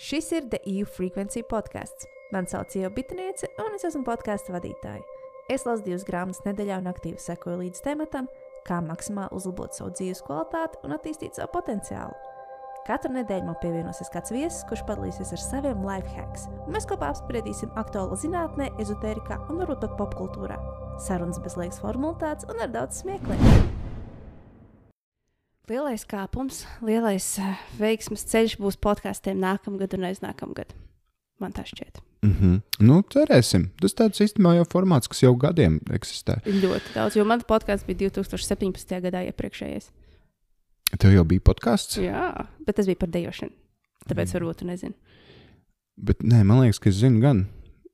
Šis ir The EU Frequency podkāsts. Mani sauc Ieva Bitniece, un es esmu podkāstu vadītāja. Es lasu divas grāmatas nedēļā un aktīvi sekoju līdz tematam, kā maksimāli uzlabot savu dzīves kvalitāti un attīstīt savu potenciālu. Katru nedēļu man pievienosies kāds viesis, kurš padalīsies ar saviem life hacks, un mēs kopā apspriedīsim aktuālo zinātnē, ezotērijā un varbūt pat popkultūrā. Sarunas bez liekas formalitātes un ar daudz smiekliem. Lielais kāpums, lielais uh, veiksmes ceļš būs podkāstiem nākamgad un aiznākamgad. Man tā šķiet. Mm -hmm. Nu, cerēsim. Tas tāds īstenībā jau formāts, kas jau gadiem eksistē. Ļoti daudz, jo mans podkāsts bija 2017. gadā iepriekšējais. Tev jau bija podkāsts? Jā, bet tas bija par dejošanu. Tāpēc mm. varbūt tu nezini. Bet nē, man liekas, ka es zinu gan.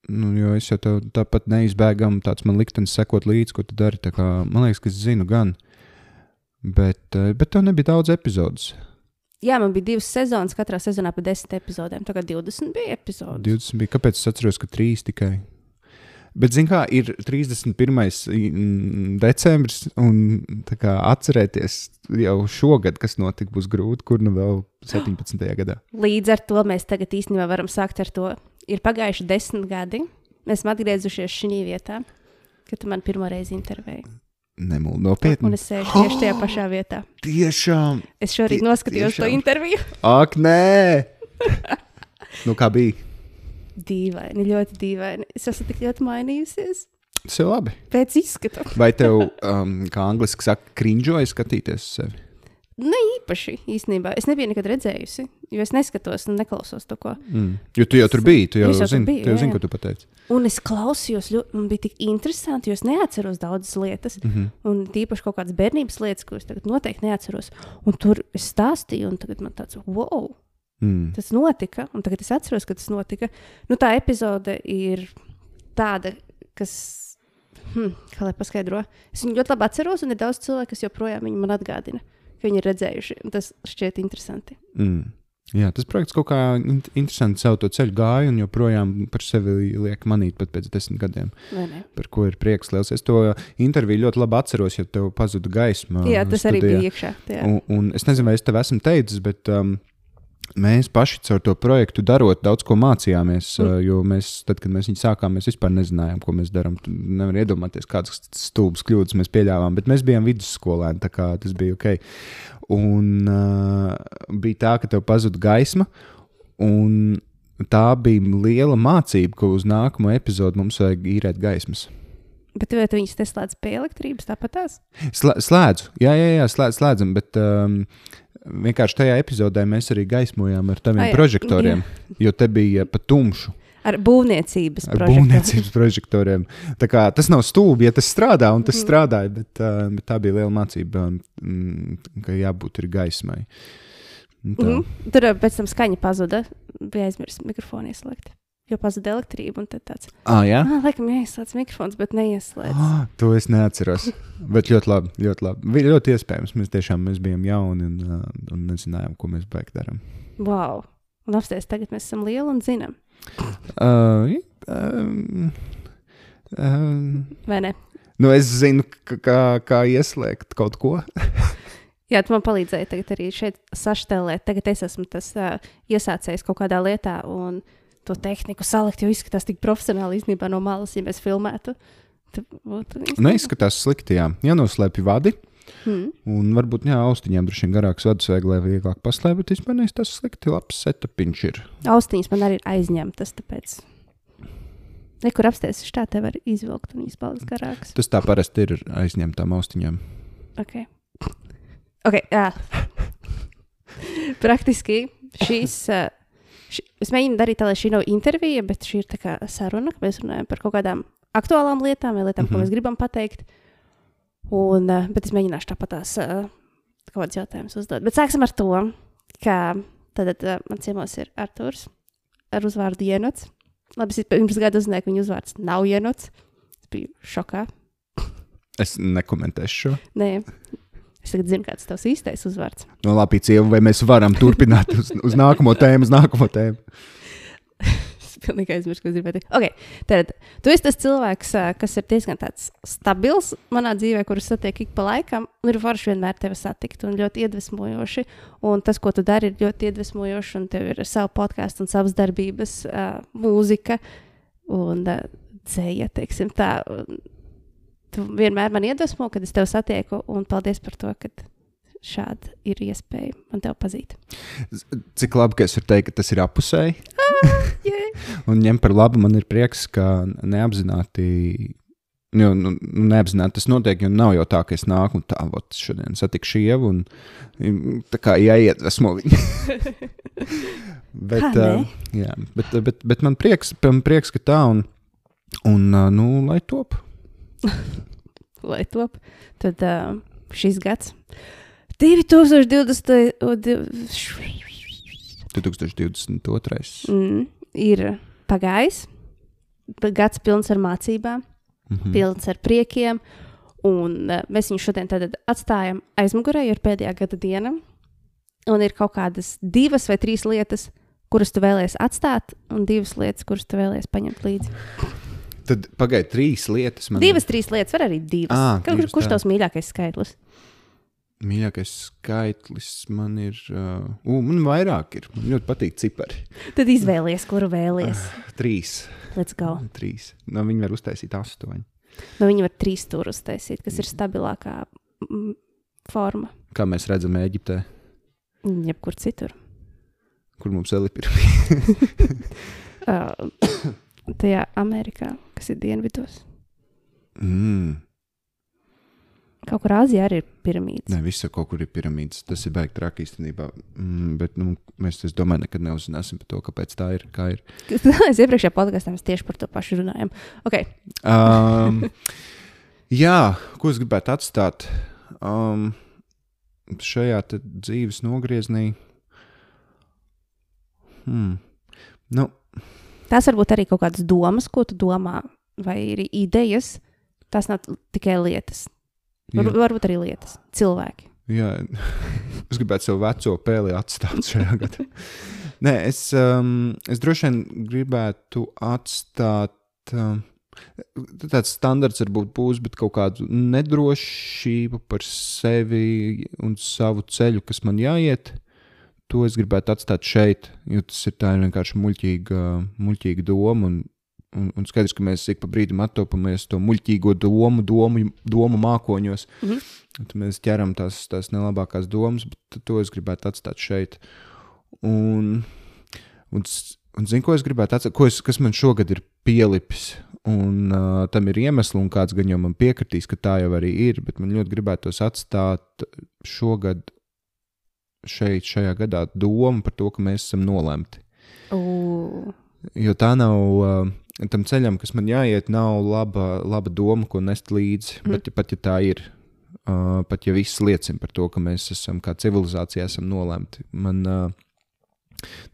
Nu, jo es jau tev tāpat neizbēgam, tāds man liktenis sekot līdzi, ko tu dari. Kā, man liekas, ka es zinu gan. Bet, eh, bet tev nebija daudz epizodus. Jā, man bija divas sezonas, katrā sezonā pa desmit epizodēm. Tagad 20 bija epizode. 20 bija. Kāpēc es atceros, ka 3 tikai? Bet, zināmā mērā, ir 31. decembris, un kā, atcerēties jau šogad, kas notika, būs grūti, kur nu vēl 17. gadā. Līdz ar to mēs tagad īstenībā varam sākt ar to. Ir pagājuši desmit gadi. Mēs esam atgriezušies šajā vietā, kad tu man pirmo reizi intervēji. Nemūl nopietni. Un es sēžu tieši tajā pašā vietā. Tiešām. Es šorīt noskatījos tiešām. to interviju. Ak, nē! nu, kā bija? Dīvaini, ļoti dīvaini. Es esmu tik ļoti mainījusies. Tas ir labi. Pēc izskata. Vai tev, um, kā angliski saka, krinžoja skatīties uz sevi? Ne īpaši īstenībā. Es nebiju nekad redzējusi, jo es neskatos un neklausos to, ko. Mm. Jo tu jau tur biji, tu jau zini, biju, tu jau zini, ko tu pateici. Un es klausījos, ļoti, man bija tik interesanti, jo es neatceros daudzas lietas. Mm -hmm. Un tīpaši kaut kādas bērnības lietas, kuras tagad noteikti neatceros. Un tur es stāstīju, un tagad man tāds, wow! Mm. Tas notika, un tagad es atceros, ka tas notika. Nu, tā epizode ir tāda, kas, hmm, kā lai paskaidro, es viņu ļoti labi atceros, un ir daudz cilvēku, kas joprojām viņu man atgādina ka viņi ir redzējuši. Tas šķiet interesanti. Mm. Jā, tas projekts kaut kā interesanti savu to ceļu gāja un joprojām par sevi liek manīt pat pēc desmit gadiem. Par ko ir prieks liels. Es to interviju ļoti labi atceros, jo tev pazuda gaisma. Jā, tas studijā. arī bija iekšā. Un, un es nezinu, vai es tev esmu teicis, bet. Um, Mēs paši caur to projektu darot, daudz ko mācījāmies. Mm. Jo mēs, tad, kad mēs viņu sākām, mēs vispār nezinājām, ko mēs darām. Nevar iedomāties, kādas stulbas kļūdas mēs pieļāvām. Bet mēs bijām vidusskolēni, tā kā tas bija ok. Un uh, bija tā, ka tev pazuda gaisma. Un tā bija liela mācība, ka uz nākamo epizodu mums vajag īrēt gaismas. Bet vai tu viņus neslēdz pie elektrības tāpat? Slēdzu, jā, jā, jā slēdz, slēdzam. Bet, um, vienkārši tajā epizodē mēs arī gaismojām ar taviem Ai, prožektoriem, jā. jo te bija pa tumšu. Ar būvniecības, ar būvniecības prožektoriem. Kā, tas nav stulbi, ja tas strādā, un tas mm. strādāja, bet, uh, bet tā bija liela mācība, mm, ka jābūt ir gaismai. Tā. Mm. Tur pēc tam skaņa pazuda. Bija aizmirsts mikrofonu ieslēgt. Jo pazuda elektrība. Un tāds - ah, jā, ah, laikam, jāieslēdz mikrofons, bet neieslēdz. Ah, to es neatceros. bet ļoti labi. Ļoti, labi. Bija ļoti iespējams. Mēs tiešām mēs bijām jauni un, un nezinājām, ko mēs beigās darām. Wow! Un apstāties tagad mēs esam lieli un zinām. Uh, um, um, Vai ne? Nu, es zinu, kā, kā ieslēgt kaut ko. Jā, tu man palīdzēji arī šeit saštēlēt. Tagad es esmu tas uh, iesācējs kaut kādā lietā. Un, uh, to tehniku salikt, jo izskatās tik profesionāli īstenībā no malas, ja mēs filmētu. Neizskatās slikti, jā. Jānoslēpj vadi. Hmm. Un varbūt, jā, austiņām droši vien garāks vadus lai vieglāk paslēpt, bet vispār tas slikti labs setapiņš ir. Austiņas man arī ir aizņemtas, tāpēc. Nekur apstāties, šā te var izvilkt un izpaliks garāks. Tas tā parasti ir aizņemtām austiņām. Ok. Ok, jā. Praktiski šīs. Uh, ši, es mēģinu darīt tā, lai šī nav intervija, bet šī ir saruna, ka mēs runājam par kaut kādām aktuālām lietām vai lietām, mm -hmm. ko mēs mhm. gribam pateikt. Un, uh, bet es mēģināšu tāpat tās uh, kaut kādas jautājumas uzdot. Bet sāksim ar to, ka tad uh, man ciemos ir Arthurs ar uzvārdu Jenots. Labi, es pirms gada uzzināju, ka viņa uzvārds nav Jenots. Es biju šokā. Es nekomentēšu šo. Nē, Es tagad zinu, kāds ir tavs īstais uzvārds. No labi, Cieva, vai mēs varam turpināt uz, uz nākamo tēmu, uz nākamo tēmu? Pilnīgi aizmirsu, ko es gribēju teikt. Okay, tad tu esi tas cilvēks, kas ir diezgan stabils manā dzīvē, kurus satieku ik pa laikam. un Ir forši vienmēr tevi satikt un ļoti iedvesmojoši. Un tas, ko tu dari, ir ļoti iedvesmojoši. Un tev ir savu podkāstu un savas darbības, mūzika un dzēja, teiksim tā. Un Tu vienmēr man iedvesmo, kad es tevi satieku, un paldies par to, ka šāda ir iespēja man te pazīt. Cik labi, ka es varu teikt, ka tas ir apusēji. Yeah. Un ņem par labu, man ir prieks, ka neapzināti. Jo, nu, nu, neapzināti tas notiek, jo nav jau tā, ka es nāku un tā, vot, šodien satikšu ievu un tā kā jāiedvesmo viņu. bet, ne? uh, jā, bet, bet, bet man prieks, man prieks, ka tā un, un uh, nu, lai top. Lai top. Tad uh, šis gads, 2020. o, div- 2022. mm, ir pagājis. Gads pilns ar mācībām, Mhm. pilns ar priekiem. Un uh, mēs viņu šodien tad atstājam aizmugurē, jo ir pēdējā gada diena. Un ir kaut kādas divas vai trīs lietas, kuras tu vēlēsies atstāt, un divas lietas, kuras tu vēlēsies paņemt līdzi. Tad pagaidiet, trīs lietas. Man Divas, trīs lietas, var arī divas. Ā, Kur, divas, kurš tā. tavs mīļākais skaitlis? Mīļākais skaitlis man ir. Uh, uh, man vairāk ir. Man ļoti patīk cipari. Tad izvēlies, kuru vēlies. Trīs. Let's go. Trīs. No, viņi var uztaisīt astoņi. Nu, viņi var trīs stūrus taisīt, kas ir stabilākā mm, forma. Kā mēs redzam, Eģiptē, Jebkur citur. kur mums pirmie. Uh, tajā Amerikā, kas ir dienvidos. Mm. Kaut kur Āzijā arī ir piramīdas. Nē, visur kaut kur ir piramīdas. Tas ir baigi traki īstenībā. Mm, bet nu, mēs, es domāju, nekad neuzzināsim par to, kāpēc tā ir. Kā ir. es iepriekšējā podkāstā mēs tieši par to pašu runājām. Okay. Um, jā, ko es gribētu atstāt um, šajā dzīves nogriezienī? Hmm. Nu, Tās varbūt arī kaut kādas domas, ko tu domā, vai ir idejas. Tas nav tikai lietas. Var, varbūt arī lietas, cilvēki. jā, es gribētu savu veco pēli atstāt šajā gadā. Nē, es, um, es droši vien gribētu atstāt. Um, Tāds standarts varbūt būs, bet kaut kādu nedrošību par sevi un savu ceļu, kas man jāiet, to es gribētu atstāt šeit. Jo tas ir tā vienkārši muļķīga, muļķīga doma. Un, un, un skaidrs, ka mēs ik pa brīdim attopamies to muļķīgo domu, domu, domu mākoņos. Mhm. Tad mēs ķeram tās, tās nelabākās domas, bet to es gribētu atstāt šeit. Un, un, un zinu, ko es gribētu atstāt, ko es, kas man šogad ir pielipis. Un uh, tam ir iemesls, un kāds gan jau man piekritīs, ka tā jau arī ir. Bet man ļoti gribētos atstāt šogad, šeit, šajā gadā, domu par to, ka mēs esam nolemti. U, Jo tā nav. Tam ceļam, kas man jāiet, nav laba, laba doma, ko nest līdzi. Mm. Bet, pat ja tā ir, uh, pat ja viss liecina par to, ka mēs esam kā civilizācija esam nolemti, man, uh,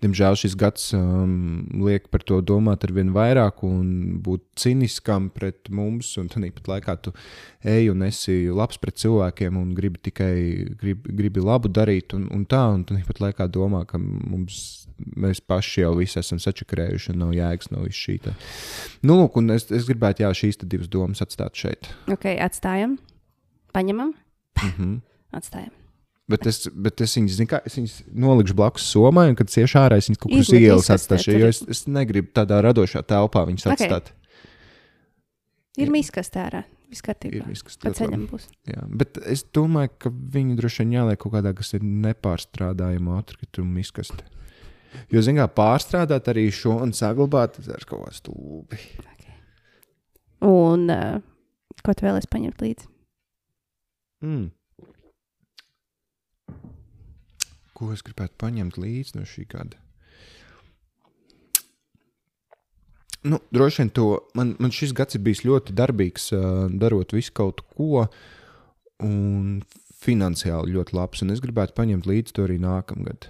diemžēl, šis gads um, liek par to domāt ar vien vairāk un būt ciniskam pret mums. Un tāpat laikā tu ej un esi labs pret cilvēkiem un gribi tikai gribi, gribi labu darīt. Un, un tā, un tāpat laikā domā, ka mums, mēs paši jau visi esam sačakarējuši un nav jēgas no visu šī. tā. Nu, lūk, un es, es gribētu jā, šīs divas domas atstāt šeit. ok, atstājam, paņemam, Mm -hmm. atstājam. Bet es, bet es viņas, kā, es viņas nolikšu blakus somai, un kad es iešu ārā, es viņas kaut kur uz ielas atstāšu. Jo es, es negribu tādā radošā telpā viņas Ok. atstāt. Ir miskas tērā, Ir kārtībā. viss, kas Pa ļoti labi. ceļam būs. Jā, bet es domāju, ka viņi droši vien jāliek kaut kādā, kas ir nepārstrādājama atkrituma izkaste. Jo, zinām, kā pārstrādāt arī šo un saglabāt, tas ir kaut kas stulbi. Un uh, ko tu vēlēsi paņemt līdzi? Mm. Ko es gribētu paņemt līdzi no šī gada? Nu, droši vien to man, man šis gads ir bijis ļoti darbīgs, darot visu kaut ko, un finansiāli ļoti labs. Un es gribētu paņemt līdzi to arī nākamgad.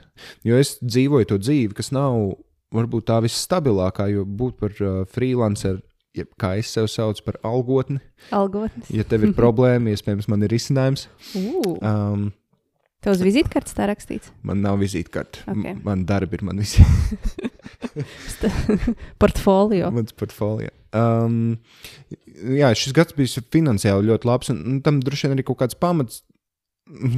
Jo es dzīvoju to dzīvi, kas nav varbūt tā visstabilākā, jo būt par uh, freelanceru, jeb kā es sev saucu par algotni, Algotnes. ja tev ir problēma, iespējams, man ir risinājums. Um, tev uz vizītkartes tā rakstīts. Man nav vizītkarta. Ok. Okay. Man darbi ir, man visi. portfolio. Mans portfolio. Um, jā, šis gads bija finansiāli ļoti labs, un, un tam droši vien arī kaut kāds pamats,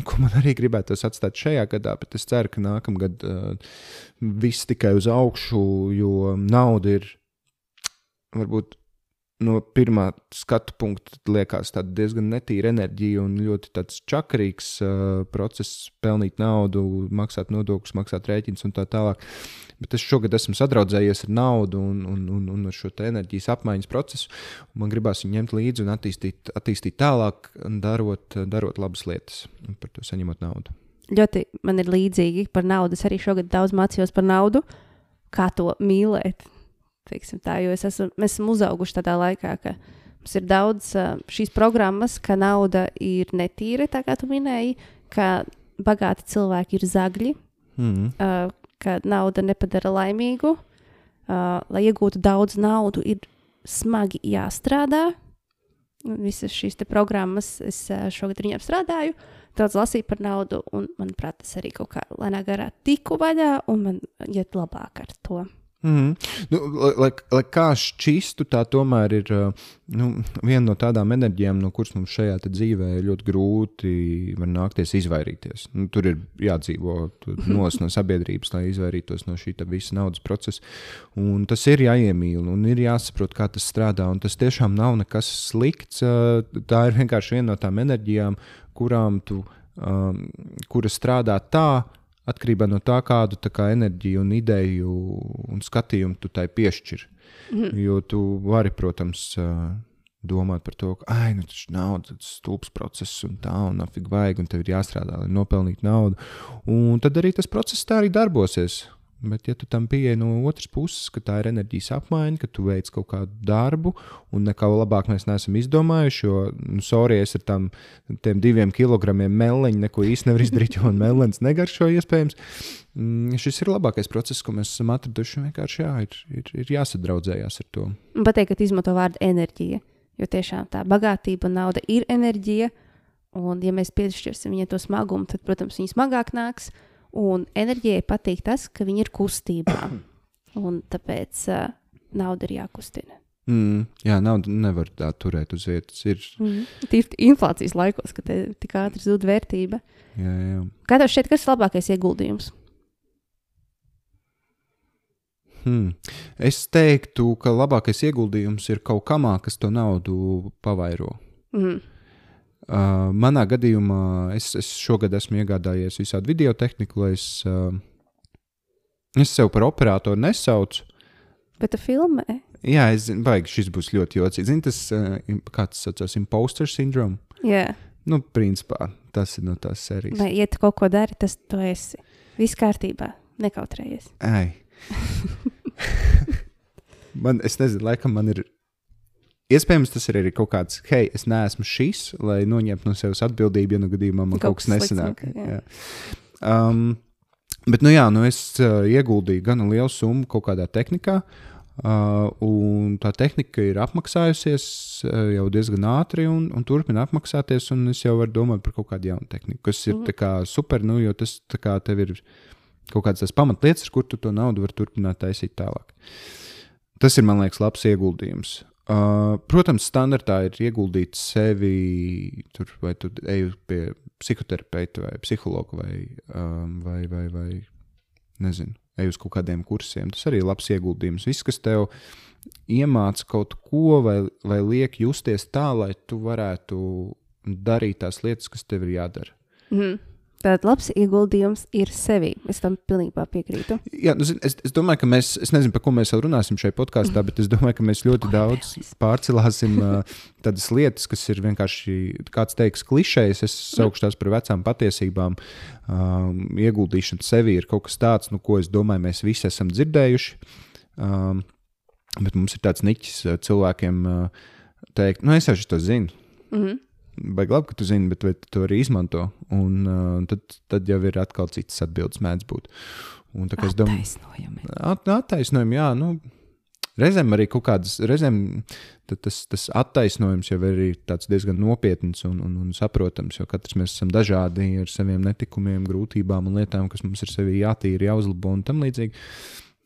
ko man arī gribētu atstāt šajā gadā, bet es ceru, ka nākamgad uh, viss tikai uz augšu, jo nauda ir varbūt no pirmā skatu punkta liekas diezgan netīra enerģija un ļoti čakarīgs uh, process, pelnīt naudu, maksāt nodokļus, maksāt rēķinus un tā tālāk. Bet es šogad esmu sadraudzējies ar naudu un, un, un, un ar šo enerģijas apmaiņas procesu. Man gribās viņu ņemt līdzi un attīstīt, attīstīt tālāk, darot, darot labas lietas un par to saņemot naudu. Ļoti man ir līdzīgi par naudu. Es arī šogad daudz mācījos par naudu, kā to mīlēt Tā, jo es esmu, mēs esam uzauguši tādā laikā, ka mums ir daudz šīs programmas, ka nauda ir netīra, tā kā tu minēji, ka bagāti cilvēki ir zagļi, mm. uh, ka nauda nepadara laimīgu. Lai iegūtu daudz naudu, ir smagi jāstrādā. Visas šīs programmas, es šogad viņiem strādāju, daudz lasīju par naudu, un manuprāt, tas arī kaut kā lēnā garā tiku vaļā, un man iet labāk ar to. Mm. Nu, lai, lai kā šķistu, tā tomēr ir nu, viena no tādām enerģijām, no kuras mums šajā dzīvē ļoti grūti var nākties izvairīties. Nu, tur ir jādzīvo nos no sabiedrības, lai izvairītos no šī visa naudas procesa. Un tas ir jāiemīl un ir jāsaprot, kā tas strādā. Un tas tiešām nav nekas slikts. Tā ir vienkārši viena no tām enerģijām, kurām tu, um, kuras strādā tā atkarībā no tā, kādu tā kā, enerģiju, un ideju un skatījumu tu tai piešķir. Mm. Jo tu vari, protams, domāt par to, ka, ah, nu, tas nav tāds stulbs process, un tā, un apgādājot, vajag, un tev ir jāstrādā, lai nopelnītu naudu. Un tad arī tas process tā arī darbosies. Bet, ja tu tam pieeji no otras puses, ka tā ir enerģijas apmaiņa, ka tu veic kaut kādu darbu, un neko labāk mēs neesam izdomājuši, jo, nu, sorry, es ar tam, tiem diviem kilogramiem meliņu neko īsti nevaru izdarīt, jo man melns negaršo iespējams. Mm, šis ir labākais process, ko mēs esam atraduši. Vienkārši jā, ir, ir, ir jāsadraudzējās ar to. Pateikt, ka izmanto vārdu enerģija, jo tiešām tā bagātība un nauda ir enerģija, un ja mēs piešķirsim viņai to smagumu, tad, protams, viņa smagāk nāks. Un enerģijai patīk tas, ka viņi ir kustībā. Un tāpēc uh, nauda ir jākustina. Mm, jā, nauda nevar tā turēt uz vietas. Ir mm. tīri inflācijas laikos, kad tik ātri zūd vērtība. Jā, jā. Kā tev šķiet, kas ir labākais ieguldījums? Hmm. Es teiktu, ka labākais ieguldījums ir kaut kamā, kas to naudu pavairo. Mm. Uh, manā gadījumā es, es šogad esmu iegādājies visādi video tehniku, lai es, uh, es sev par operatoru nesaucu. Bet tu filmē? Jā, es zinu, baigi, šis būs ļoti jocīgs. Zini, tas, uh, kā tas saucās, imposter syndrome? Jā. Nu, principā, tas ir no tās sērijas. Vai, ja tu kaut ko dari, tas tu esi. Viss kārtībā, nekautrējies. Ai. man, es nezinu, laikam man ir Iespējams, tas ir arī kaut kāds, hei, es neesmu šis, lai noņemtu no sevis atbildību, ja nu gadījumā man kaut, kaut kas nesanāk. Jā. Jā. Um, bet, nu jā, nu es uh, ieguldīju gan lielu summu kaut kādā tehnikā, uh, un tā tehnika ir apmaksājusies uh, jau diezgan ātri un, un turpina apmaksāties, un es jau varu domāt par kaut kādu jaunu tehniku, kas ir mm. super, nu, jo tas tev ir kaut kāds tas pamatlietas, kur tu to naudu vari turpināt taisīt tālāk. Tas ir, man liekas, labs ieguldījums. Uh, protams, standartā ir ieguldīt sevi, tur, vai tu ej pie psihoterapeita vai psihologa vai, um, vai, vai, vai nezinu, ej uz kaut kādiem kursiem. Tas arī ir labs ieguldījums. Viss, kas tev iemāca kaut ko vai, vai liek justies tā, lai tu varētu darīt tās lietas, kas tev ir jādara. Mm. Tātad labs ieguldījums ir sevi. Es tam pilnībā piekrītu. Jā, nu, es, es domāju, ka mēs, es nezinu, par ko mēs vēl runāsim šajā podkāstā, bet es domāju, ka mēs ļoti daudz pārcelāsim tādas lietas, kas ir vienkārši, kāds teiks, klišejas. Es saukšu tās par vecām patiesībām. Um, ieguldīšana sevi ir kaut kas tāds, nu, ko es domāju, mēs visi esam dzirdējuši. Um, bet mums ir tāds niķis cilvēkiem teikt, nu, es jau to zinu. Mm -hmm. Baigi labi, ka tu zini, bet vai tu to arī izmanto? Un uh, tad, tad jau ir atkal citas atbildes mēdz būt. Un, tā, attaisnojumi. At, attaisnojumi, jā. Nu, reizēm arī kaut kādas, reizēm tas, tas attaisnojums jau ir diezgan nopietns un, un, un saprotams, jo katrs mēs esam dažādi ar saviem netikumiem, grūtībām un lietām, kas mums ir sevi jātīra, jāuzlabo un tam līdzīgi.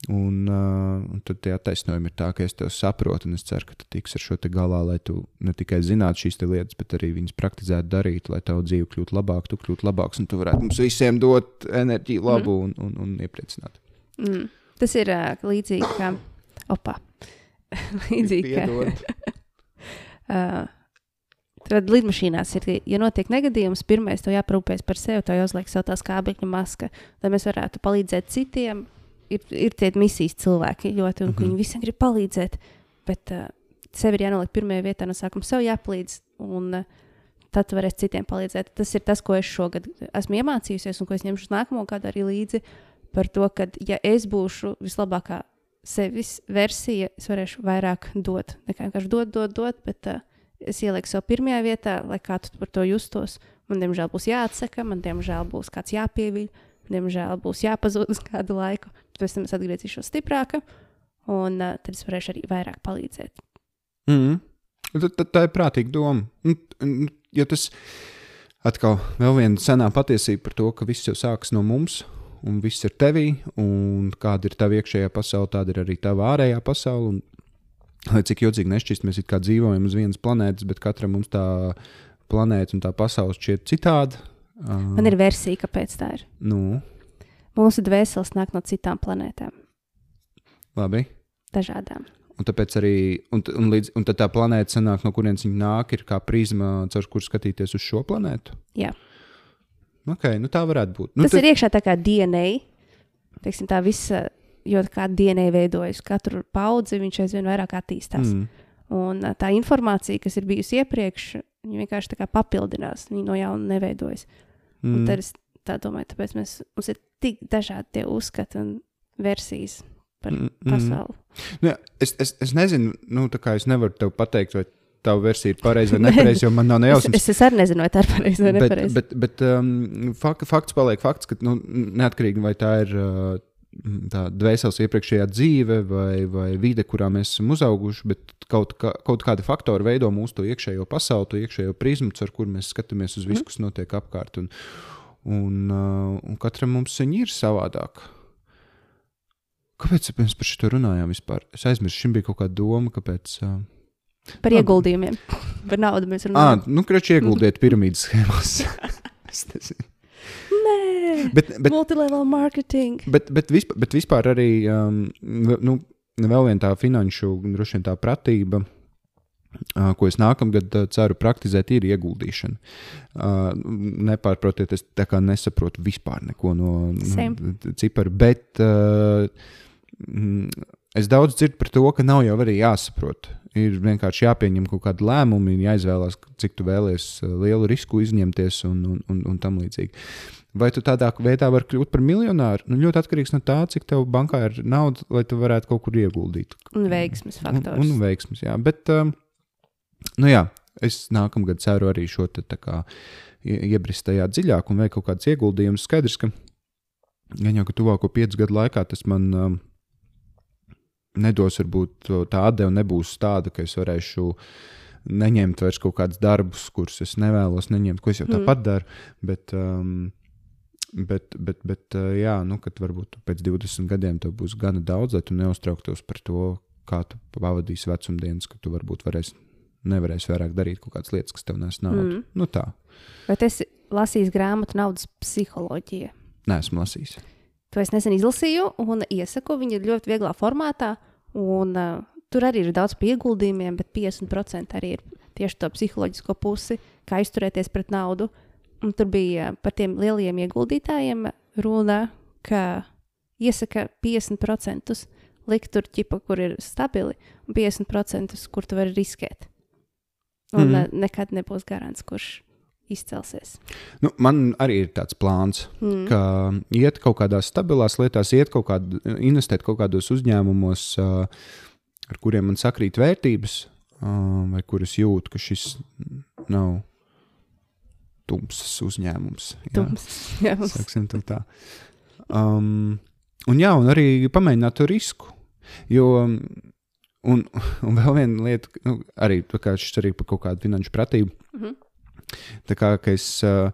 Un, uh, un tad tie attaisnojumi ir tā, ka es tevi saprotu, un es ceru, ka tu tiks ar šo te galā, lai tu ne tikai zinātu šīs lietas, bet arī viņas praktizētu darīt, lai tavu dzīve kļūtu labāka, tu kļūtu labāks, un tu varētu mums visiem dot enerģiju, labu mm. un, un, un iepriecināt. Mm. Tas ir uh, līdzīgi kā opa. līdzīgi kā. uh, Tad lidmašīnās ir, ja notiek negadījums, pirmais to jāparūpēs par sevi, to jāuzliek sev tās kābekļa maska, lai mēs varētu palīdzēt citiem, ir, ir tie misijas cilvēki ļoti, un mm -hmm. viņi visiem grib palīdzēt. Bet uh, sev ir jānoliek pirmajā vietā, no sākuma sev jāpalīdz. Un, uh, Tad tu varēsi citiem palīdzēt. Tas ir tas, ko es šogad esmu iemācījusies, un ko es ņemšu nākamo gadu arī līdzi. Par to, ka, ja es būšu vislabākā sevis versija, es varēšu vairāk dot. Nekā vienkārši dot, dot, dot, bet uh, es ielieku sev pirmajā vietā, lai kā tu par to justos. Man, diemžēl, būs jāatsaka, man, diemžēl, būs kāds jāpievīļ, diemžēl, būs jāpazūd uz kādu laiku pēc tam es atgriezīšos stiprāka, un uh, tad es varēšu arī vairāk palīdzēt. Mm. Tad, tad tā ir prātīga doma. Jo tas atkal vēl viena senā patiesība par to, ka viss jau sākas no mums, un viss ir tevī, un kāda ir tava iekšējā pasaule, tāda ir arī tava ārējā pasaule. Un, lai cik jocīgi nešķist, mēs kā dzīvojam uz vienas planētas, bet katram mums tā planēta un tā pasaule šķiet citāda. Man ir versija, kāpēc tā ir. Nu, Mūsu dvēseles nāk no citām planētām. Labi. Dažādām. Un tāpēc arī un, un līdz, un tā planēta, sanāk, no kurienes viņa nāk, ir kā prizma, caur kuru skatīties uz šo planētu. Jā. Okay, nu tā varētu būt. Nu, Tas tad... ir iekšā tā kā DNA. Teiksim, tā visa, jo kā DNA veidojas, katru paudzi viņš aizvien vairāk attīstās. Mm. Un tā informācija, kas ir bijusi iepriekš, viņa vienkārši papildinās, viņa no jauna neveidojas. Mm. Un tad es tā domāju, tāpēc mēs, mums ir tik dažādi tie uzskati un versijas par mm, mm. pasauli. Nu, es, es, es nezinu, nu, tā kā es nevaru tev pateikt, vai tā versija ir pareiza vai nepareiza, jo man nav nejausmas. es, es arī nezinu, vai tā ir pareiza vai nepareiza. Bet, bet, bet um, fak, fakts paliek fakts, ka nu, neatkarīgi vai tā ir. Uh, Tā dvēseles iepriekšējā dzīve vai, vai vide, kurā mēs esam uzauguši, bet kaut, kā, kaut kādi faktori veido mūsu iekšējo pasauli, to iekšējo prizmu, ar kuru mēs skatāmies uz visu, kas notiek apkārt. Un, Un, uh, un katram mums viņa ir savādāk. Kāpēc mēs par šo runājām vispār? Es aizmirsu, šim bija kaut kāda doma, kāpēc. Uh, par nā, ieguldījumiem, par naudu mēs runājam. Ah, nu, krači ieguldiet piramīdas schēmās. Nē, bet, bet, multilevel marketing. Bet, bet, vispār, bet vispār arī um, nu, vēl viena tā finanšu, droši vien tā pratība ko es nākamgad ceru praktizēt, ir ieguldīšana. Nepārprotiet, es tā kā nesaprotu vispār neko no ciparu, bet es daudz dzirdu par to, ka nav jau arī jāsaprot. Ir vienkārši jāpieņem kaut kādi lēmumi, jāizvēlās, cik tu vēlies lielu risku izņemties un, un, un, un tam līdzīgi. Vai tu tādā veidā vari kļūt par miljonāru? Nu, ļoti atkarīgs no tā, cik tev bankā ir nauda, lai tu varētu kaut kur ieguldīt. Un veiksmes faktors. Un, un veiksmes, jā. Bet, um, Nu jā, es nākamgad ceru arī šo te kā, iebrist tajā dziļāk un veikt kaut kādus ieguldījumus. Skaidrs, ka gan jau ka tuvāko piecu gadu laikā tas man um, nedos, varbūt tā atdeve nebūs tāda, ka es varēšu neņemt vairs kaut kādus darbus, kurus es nevēlos neņemt, ko es jau mm. tāpat daru. Bet, um, Bet, bet, bet jā, nu, kad varbūt pēc 20 gadiem tev būs gana daudz, lai tu neuztrauktos par to, kā tu pavadīsi vecumdienas, ka tu varbūt varēsi nevarēsi vairāk darīt kaut kādas lietas, kas tev nes naudu. Mm. Nu, tā. Vai tu esi lasījis grāmatu Naudas psiholoģija? Nē, esmu lasījis. To es nesen izlasīju, un iesaku viņu ļoti vieglā formātā. Un, uh, tur arī ir daudz ieguldījumiem, bet 50% arī ir tieši to psiholoģisko pusi, kā izturēties pret naudu. Un tur bija par tiem lielajiem ieguldītājiem runa, ka iesaka 50% likt tur ķipa, kur ir stabili, un 50% kur tu vari riskēt. Un mm. nekad nebūs garants, kurš izcelsies. Nu, man arī ir tāds plāns, mm. ka iet kaut kādās stabilās lietās, iet kaut kādā, investēt kaut kādos uzņēmumos, ar kuriem man sakrīt vērtības, vai kurus jūtu, ka šis nav tumsas uzņēmums. Tumsas uzņēmums. tā. Um, un jā, un arī pamēģināt to risku. Jo Un, un vēl viena lieta, nu, arī šis arī par kaut kādu finanšu pratību. Mm -hmm. Tā kā es uh,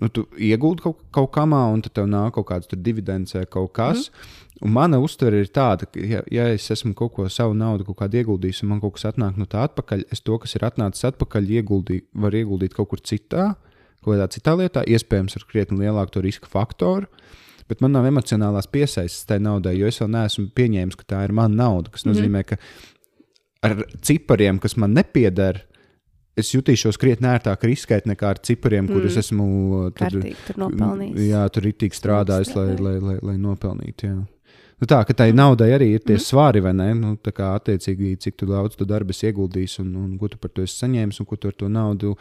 nu, tu iegūti kaut, kaut kamā, un tad tev nāk kaut kāds dividends vai kaut kas. Mm. Un mana uztvere ir tāda, ka, ja, ja es esmu kaut ko savu naudu, kaut kādu ieguldījis, un man kaut kas atnāk no tā atpakaļ, es to, kas ir atnācis atpakaļ, ieguldī, varu ieguldīt kaut kur citā, kaut kādā citā lietā, iespējams, ar krietni lielāku riska faktoru. Bet man nav emocionālās piesaistes tai naudai, jo es vēl neesmu pieņēmis, ka tā ir mana nauda. Tas mhm. nozīmē, ka ar cipariem, kas man nepieder, es jutīšos krietni ērtāk riskēt nekā ar cipariem, mm. kurus esmu tur, tur nopelnījis. Jā, tur ir tik strādājis, lai, lai, lai, lai nopelnītu. Jā. Nu tā, ka tai naudai arī ir tie mm. svari, vai ne? Nu, tā kā attiecīgi, cik tu daudz tu darbu ieguldīsi un, un ko tu par to esi saņēmis un ko tu ar to naudu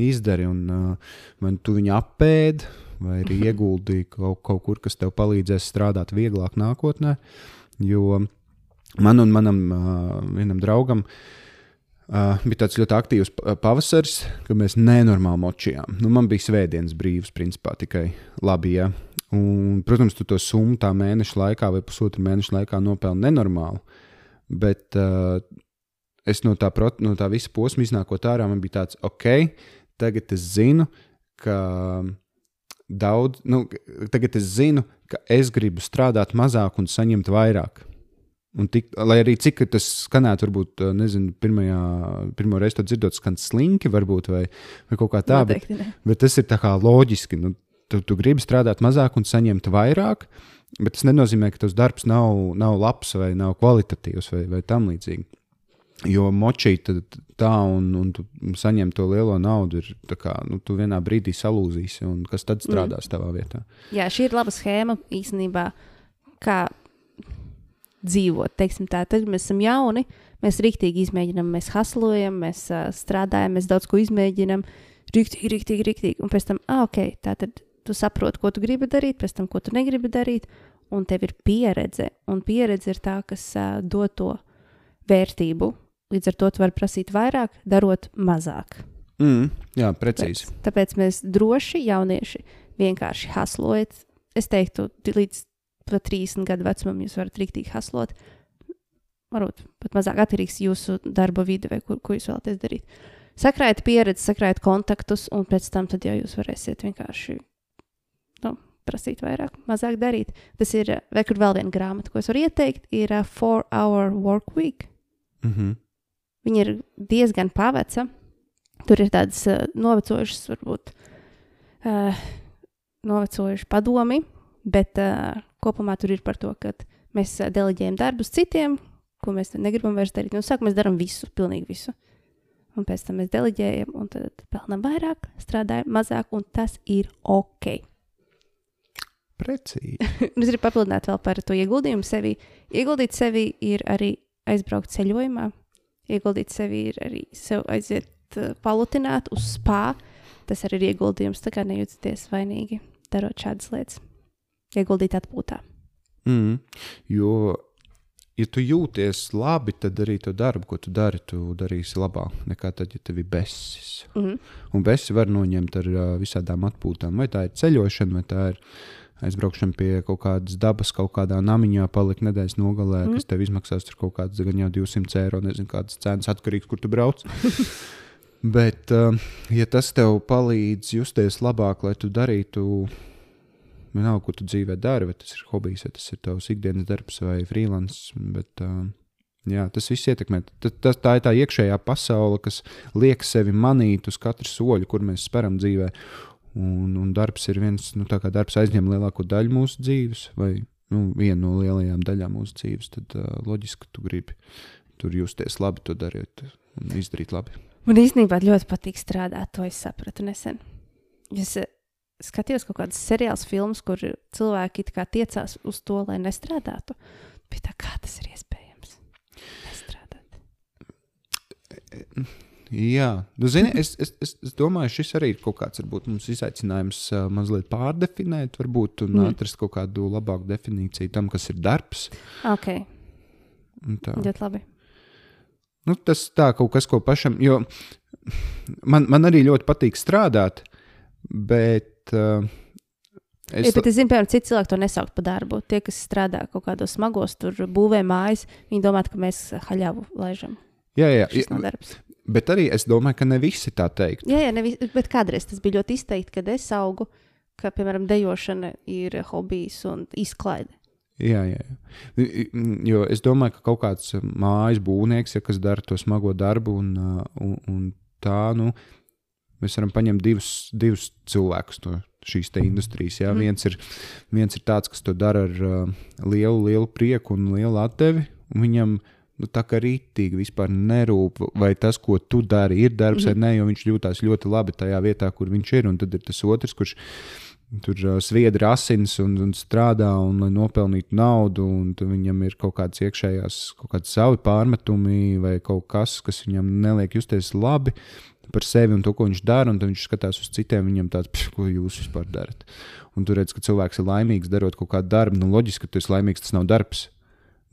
izdari. Un, uh, vai tu viņu apēdi, vai arī ieguldīji kaut, kaut kur, kas tev palīdzēs strādāt vieglāk nākotnē. Jo man un manam uh, vienam draugam uh, bija tāds ļoti aktīvs pavasaris, kad mēs nenormāli močījām. Nu, man bija svētdienas brīvs, principā tikai labi. Ja? Un, protams, tu to summu tā mēneša laikā vai pusotra mēneša laikā nopelni nenormāli. Bet uh, es no tā, no tā visa posma iznākot ārā, man bija tāds, ok, tagad es zinu, ka daudz, nu, tagad es zinu, ka es gribu strādāt mazāk un saņemt vairāk. Un tik, lai arī cik tas skanētu, varbūt, nezinu, pirmajā, pirmo reizi to dzirdot, skan slinki, varbūt, vai, vai kaut kā tā, Noteikti, bet, ne. bet tas ir tā kā loģiski. Nu, tu, tu gribi strādāt mazāk un saņemt vairāk, bet tas nenozīmē, ka tas darbs nav, nav labs vai nav kvalitatīvs vai, vai tam līdzīgi. Jo močīt tā un, un tu saņem to lielo naudu, ir kā, nu, tu vienā brīdī salūzīsi, un kas tad strādās mm. tavā vietā. Jā, šī ir laba schēma īstenībā, kā dzīvot. Teiksim, tā, tad, mēs esam jauni, mēs rīktīgi izmēģinām, mēs haslojam, mēs uh, strādājam, mēs daudz ko izmēģinām. Rīktīgi, rīktīgi, rīktīgi. Un pēc tam, ah, ok, tā tad tu saproti, ko tu gribi darīt, pēc tam, ko tu negribi darīt, un tev ir pieredze. Un pieredze ir tā, kas uh, dod to vērtību. Līdz ar to tu vari prasīt vairāk, darot mazāk. Mm, jā, precīzi. Tāpēc, tāpēc mēs droši, jaunieši, vienkārši haslojat. Es teiktu, līdz pat 30 gadu vecumam jūs varat rīktīgi haslot. Varbūt pat mazāk atkarīgs jūsu darba vide vai kur, ko jūs vēlaties darīt. Sakrājat pieredzi, sakrājat kontaktus, un pēc tam jau jūs varēsiet vienkārši nu, prasīt vairāk, mazāk darīt. Tas ir, vai kur vēl viena grāmata, ko es varu ieteikt, ir uh, Four Hour Work Week. Mm -hmm. Viņa ir diezgan paveca. Tur ir tādas uh, novecojušas, varbūt uh, novecojuši padomi, bet uh, kopumā tur ir par to, ka mēs deleģējam darbus citiem, ko mēs negribam vairs darīt. Nu, sākumā mēs darām visu, pilnīgi visu. Un pēc tam mēs deleģējam, un tad pelnām vairāk, strādājam mazāk, un tas ir ok. Precīzi. es gribu papildināt vēl par to ieguldījumu sevi. Ieguldīt sevi ir arī aizbraukt ceļojumā. Ieguldīt sevi ir arī sev aiziet uh, palutināt uz spā. Tas arī ir ieguldījums, tā kā nejūties vainīgi darot šādas lietas ieguldīt atpūtā. Mm, jo, ja tu jūties labi, tad arī to darbu, ko tu dari, tu darīsi labāk nekā tad, ja tev ir besis. Mm. Un besi var noņemt ar uh, visādām atpūtām. Vai tā ir ceļošana, vai tā ir aizbraukšana pie kaut kādas dabas, kaut kādā namiņā, palikt nedēļas nogalē, mm. kas tev izmaksās kaut kādas gan jau 200 eiro, nezinu, kādas cenas atkarīgs, kur tu brauc. Bet, uh, ja tas tev palīdz justies labāk, lai tu darītu vienalga, ko tu dzīvē dari, vai tas ir hobijs, vai tas ir tavs ikdienas darbs vai freelance. Bet, uh, jā, tas viss ietekmē. Tā, tā, tā ir tā iekšējā pasaule, kas liek sevi manīt uz katru soļu, kur mēs speram dzīvē. Un, un darbs ir viens, nu, tā kā darbs aizņem lielāko daļu mūsu dzīves, vai nu, vienu no lielajām daļām mūsu dzīves, tad uh, loģiski, ka tu gribi tur justies labi, to darīt un izdarīt labi. Man īstenībā ļoti patīk strādāt, to es sapratu nesen. Es skatījos kaut kādas seriāls, filmas, kur cilvēki tiecās uz to, lai nestrādātu. Bet tā kā tas ir iespējams? Nestrādāt. Jā, nu, zini, es, es, es, es domāju, šis arī ir kaut kāds varbūt, mums izaicinājums uh, mazliet pārdefinēt, varbūt, un mm. atrast kaut kādu labāku definīciju tam, kas ir darbs. Ok. Ļoti labi. Nu, tas tā kaut kas, ko pašam, jo man, man arī ļoti patīk strādāt, bet uh, Es, ja, bet es zinu, piemēram, citi cilvēki to nesauc par darbu. Tie, kas strādā kaut kādos smagos, tur būvē mājas, viņi domā, ka mēs haļavu laižam. Jā, jā. Darbs. Bet arī es domāju, ka ne visi tā teikt. Jā, jā nevis, bet kādreiz tas bija ļoti izteikti, kad es augu, ka, piemēram, dejošana ir hobijs un izklaide. Jā, jā, jā. Jo es domāju, ka kaut kāds mājas būvnieks, ja, kas dara to smago darbu, un, un, un tā, nu, mēs varam paņemt divus, divus cilvēkus no šīs industrijas. Jā. Mm. Viens, ir, viens ir tāds, kas to dara ar uh, lielu, lielu prieku un lielu atdevi. Un viņam nu, tā kā rītīgi vispār nerūp, vai tas, ko tu dari, ir darbs mm. vai nē, jo viņš jūtas ļoti labi tajā vietā, kur viņš ir. Un tad ir tas otrs, kurš ir tur uh, sviedri asins un, un strādā, un lai nopelnītu naudu, un viņam ir kaut kādas iekšējās, kaut kādi savi pārmetumi vai kaut kas, kas viņam neliek justies labi par sevi un to, ko viņš dara, un viņš skatās uz citiem, viņam tāds, ko jūs vispār darat. Un tur redz, ka cilvēks ir laimīgs darot kaut kādu darbu. Nu, loģiski, ka tu esi laimīgs, tas nav darbs.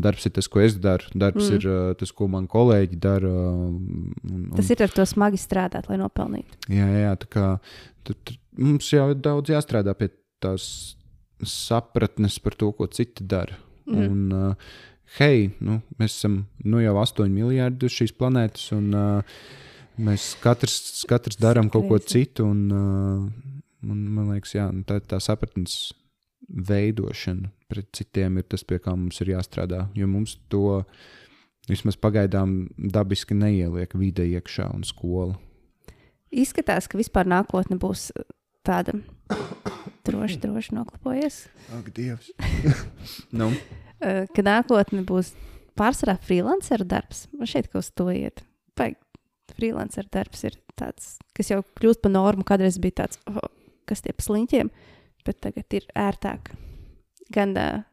Darbs ir tas, ko es daru. Darbs mm. ir uh, tas, ko man kolēģi dara. Un, un... Tas ir ar to smagi strādāt, lai nopelnītu. Jā, jā tā kā tur, tur mums jau ir daudz jāstrādā pie tās sapratnes par to, ko citi dara. Mm. Un, uh, hei, nu, mēs esam nu, jau 8 miljardi uz šīs planētas, un uh, mēs katrs, katrs darām kaut ko citu. Un, uh, un, man liekas, jā, nu, tā, tā sapratnes veidošana pret citiem ir tas, pie kā mums ir jāstrādā. Jo mums to vismaz pagaidām dabiski neieliek vide iekšā un skola. Izskatās, ka vispār nākotne būs tāda droši, droši noklapojies. Ak, Dievs! nu. Ka nākotne būs pārsvarā freelancer darbs. Man šeit kaut kas to iet. Vai freelancer darbs ir tāds, kas jau kļūst par normu, kādreiz bija tāds, oh, kas tie pa sliņķiem. Bet tagad ir ērtāk gan uh,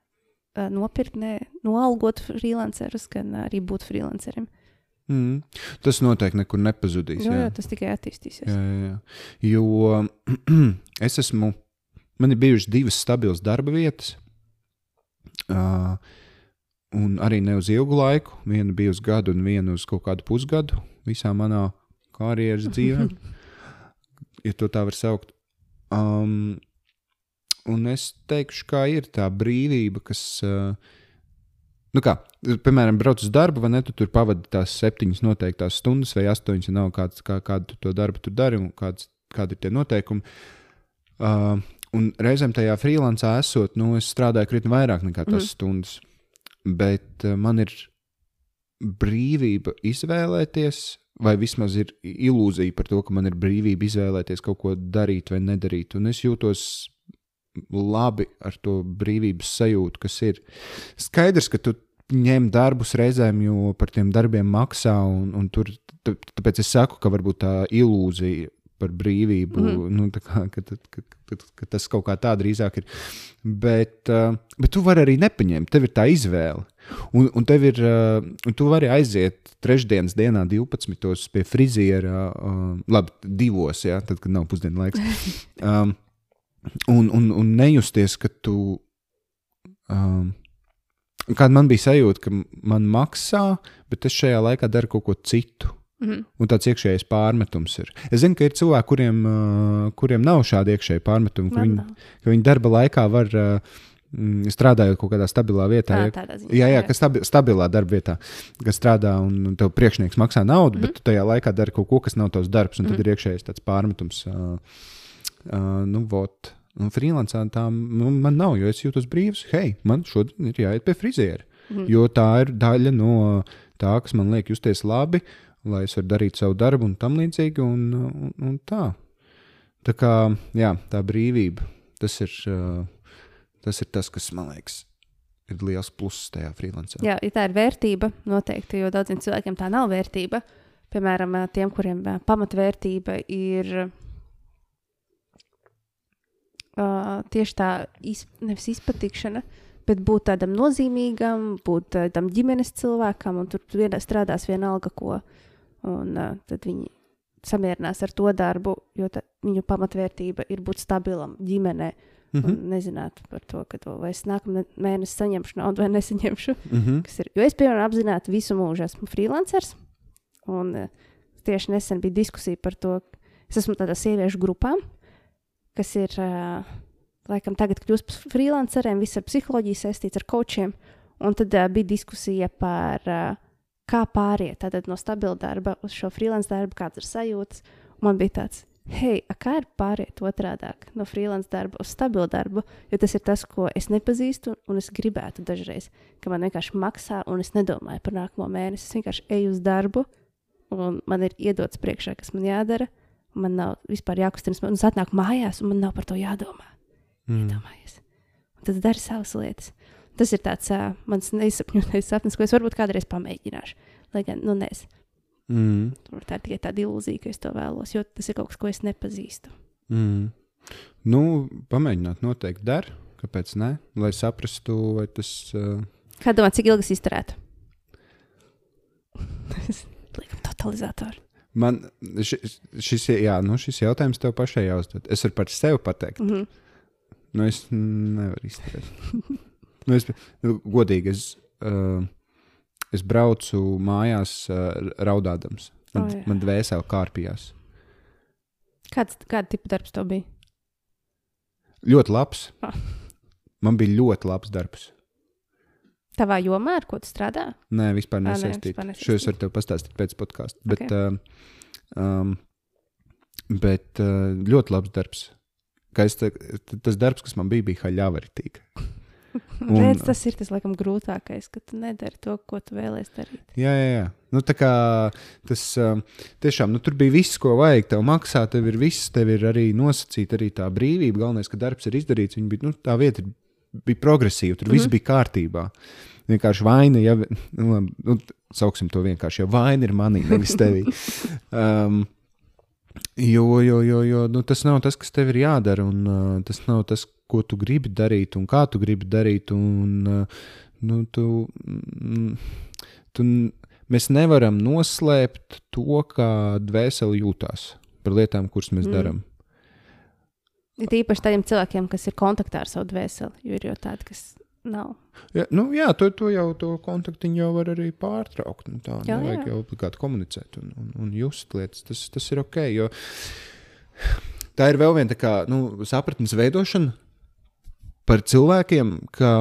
nopirkt, ne, noalgot freelancerus, gan arī būt freelancerim. Mm. Tas noteikti nekur nepazudīs. Jo, jā. Jā, tas tikai attīstīsies. Jā, jā, jā. Jo es esmu, man ir bijušas divas stabilas darba vietas. Uh, un arī ne uz ilgu laiku. Viena bija uz gadu, un viena uz kaut kādu pusgadu visā manā karjeras dzīvē, ja to tā var saukt. Um, Un es teikšu, kā ir tā brīvība, kas. Nu kā, piemēram, brauc uz darbu, vai ne? Tu tur pavadi tās septiņas noteiktās stundas, vai astoņas, ja nav kāds, kā, kādu to darbu tu dari un kāds, kādi ir tie noteikumi. Uh, un reizēm tajā freelancā esot, nu, es strādāju krietni vairāk nekā tās mm. stundas. Bet uh, man ir brīvība izvēlēties, vai vismaz ir ilūzija par to, ka man ir brīvība izvēlēties kaut ko darīt vai nedarīt. Un es jūtos labi ar to brīvības sajūtu, kas ir. Skaidrs, ka tu ņem darbus reizēm, jo par tiem darbiem maksā, un, un tur, tāpēc es saku, ka varbūt tā ilūzija par brīvību, mm. nu, kā, ka, ka, ka, ka, ka tas kaut kā tā drīzāk ir. Bet, uh, bet tu vari arī nepaņemt, tev ir tā izvēle. Un, un ir, uh, un tu vari aiziet trešdienas dienā, 12. pie friziera, uh, labi, divos, ja, tad, kad nav pusdienu laiks. Um, un, un, un nejusties, ka tu. Um, Kāda man bija sajūta, ka man maksā, bet es šajā laikā daru kaut ko citu. Mm -hmm. Un tāds iekšējais pārmetums ir. Es zinu, ka ir cilvēki, kuriem, uh, kuriem nav šādi iekšēji pārmetumi, ka viņi, ka viņi darba laikā var uh, strādājot kaut kādā stabilā vietā. Tā, ja, jā, jā, ka stabi, stabilā darba vietā, kas strādā un tev priekšnieks maksā naudu, mm -hmm. bet tu tajā laikā dari kaut ko, kas nav tavs darbs, un mm -hmm. tad ir iekšējais tāds pārmetums. Uh, Uh, nu, vot. Un freelancā tā nu, man nav, jo es jūtos brīvs. Hei, man šodien ir jāiet pie friziera. Mm. Jo tā ir daļa no tā, kas man liek justies labi, lai es varu darīt savu darbu un tam līdzīgi. Un, un, un tā. tā kā jā, tā brīvība, tas ir, tas ir tas, kas man liekas. Ir liels pluss tajā freelancā. Jā, ja tā ir vērtība, noteikti, jo daudziem cilvēkiem tā nav vērtība. Piemēram, tiem, kuriem pamatvērtība ir uh, tieši tā iz, nevis izpatikšana, bet būt tādam nozīmīgam, būt tādam ģimenes cilvēkam, un tur vienā strādās vienalga ko. Un uh, tad viņi samierinās ar to darbu, jo tā, viņu pamatvērtība ir būt stabilam ģimenē. Mm -hmm. Nezināt par to, ka to es nākamā mēnesī saņemšu naudu vai nesaņemšu. Mm -hmm. ir, jo es, piemēram, apzināti visu mūžu esmu freelancers. Un uh, tieši nesen bija diskusija par to, es esmu tādā sieviešu grupā, kas ir laikam tagad kļūst par freelanceriem, viss ar psiholoģiju saistīts ar coachiem. Un tad uh, bija diskusija par, uh, kā pāriet tātad, no stabila darba uz šo freelance darbu, kāds ir sajūtas. Un man bija tāds, hei, kā ir pāriet otrādi no freelance darba uz stabilu darbu, jo tas ir tas, ko es nepazīstu, un es gribētu dažreiz, ka man vienkārši maksā, un es nedomāju par nākamo mēnesi. Es vienkārši eju uz darbu, un man ir iedots priekšā, kas man jādara. Man nav vispār jākustinas, man atnāk mājās, un man nav par to jādomā. Mm. Iedomājies. Un tad dari savas lietas. Tas ir tāds uh, mans neizsapņotais sapnis, ko es varbūt kādreiz pamēģināšu. Lai gan, nu, nezinu. Mm. Tā ir tikai tāda ilūzija, ka es to vēlos, jo tas ir kaut kas, ko es nepazīstu. Mm. Nu, pamēģināt, noteikti der. Kāpēc ne? Lai saprastu, vai tas. Uh... Kā domā, cik ilgi tas izturētu? Liekam, totalizatoru. Man šis, šis, jā, nu šis jautājums tev pašai jāuzdod. Es varu par sevi pateikt. Mm -hmm. Nu, es nevaru izturēt. nu, es, nu, godīgi, es, uh, es braucu mājās uh, raudādams. Man, oh, jā. man dvēseli kārpījās. Kāds, kāda tipa darbs tev bija? Ļoti labs. Oh. Man bija ļoti labs darbs. Tavā jomā, ar ko tu strādā? Nē, vispār nesaistīts. Šo es varu tev pastāstīt pēc podkāsta. Bet, okay. um, bet uh, ļoti labs darbs. Te, tas darbs, kas man bija, bija haļāvērtīgi. Un, Redz, tas ir tas laikam grūtākais, ka tu nedari to, ko tu vēlēsies darīt. Jā, jā, jā. Nu, tā kā tas tiešām nu, tur bija viss, ko vajag. Tev maksā, tev ir viss, tev ir arī nosacīta arī tā brīvība. Galvenais, ka darbs ir izdarīts. Bija, nu, tā vieta ir bija progresīva, tur mm -hmm. viss mhm. bija kārtībā. Vienkārši vaina, ja nu, nu, sauksim to vienkārši, jo vaina ir manī, nevis tevī. Um, jo, jo, jo, jo nu, tas nav tas, kas tev ir jādara, un uh, tas nav tas, ko tu gribi darīt, un kā tu gribi darīt. Un, uh, nu, tu, mm, tu, mēs nevaram noslēpt to, kā dvēseli jūtās par lietām, kuras mēs mm. darām. Ir īpaši tādiem cilvēkiem, kas ir kontaktā ar savu dvēseli, jo ir jau tādi, kas nav. Ja, nu, jā, to, to jau to kontaktu jau var arī pārtraukt. Nu, tā jā, nevajag jā. jau obligāti komunicēt un, un, un just lietas. Tas, tas ir ok. Jo tā ir vēl viena kā, nu, sapratnes veidošana par cilvēkiem, ka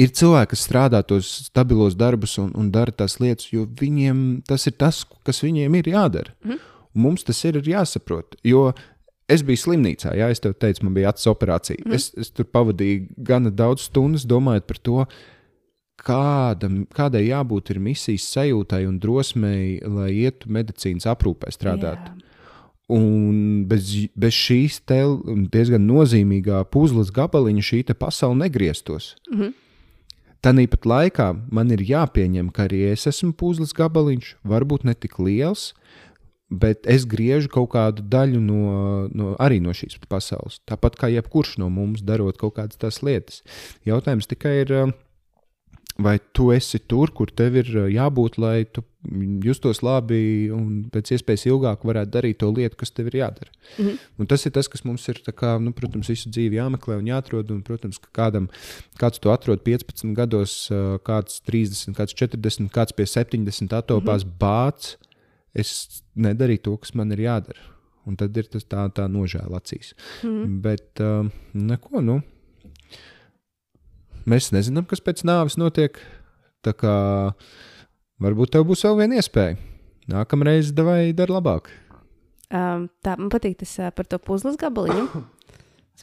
ir cilvēki, kas strādā tos stabilos darbus un, un dara tās lietas, jo viņiem tas ir tas, kas viņiem ir jādara. Mm. Mums tas ir jāsaprot. Jo Es biju slimnīcā, jā, es tev teicu, man bija acis operācija. Mm. Es, es tur pavadīju gana daudz stundas domājot par to, kāda, kādai jābūt misijas sajūtai un drosmei, lai ietu medicīnas aprūpē strādāt. Yeah. Un bez, bez šīs diezgan nozīmīgā puzles gabaliņa šī pasaule negrieztos. Mm -hmm. Tāpat laikā man ir jāpieņem, ka arī es esmu puzles gabaliņš, varbūt ne tik liels, bet es griežu kaut kādu daļu no, no, arī no šīs pasaules. Tāpat kā jebkurš no mums darot kaut kādas tās lietas. Jautājums tikai ir, um, vai tu esi tur, kur tev ir uh, jābūt, lai tu justos labi un pēc iespējas ilgāk varētu darīt to lietu, kas tev ir jādara. Mm -hmm. Un tas ir tas, kas mums ir, kā, nu, protams, visu dzīvi jāmeklē un jāatrod. Un, protams, ka kādam, kāds to atrod 15 gados, uh, kāds 30, kāds 40, kāds pie 70 atopās mm -hmm. bācis es nedarīju to, kas man ir jādara. Un tad ir tas tā, tā nožēla acīs. Mm. Bet uh, neko, nu. Mēs nezinām, kas pēc nāves notiek. Tā kā varbūt tev būs vēl viena iespēja. Nākamreiz devai dar labāk. Um, tā man patīk tas uh, par to puzles gabaliņu.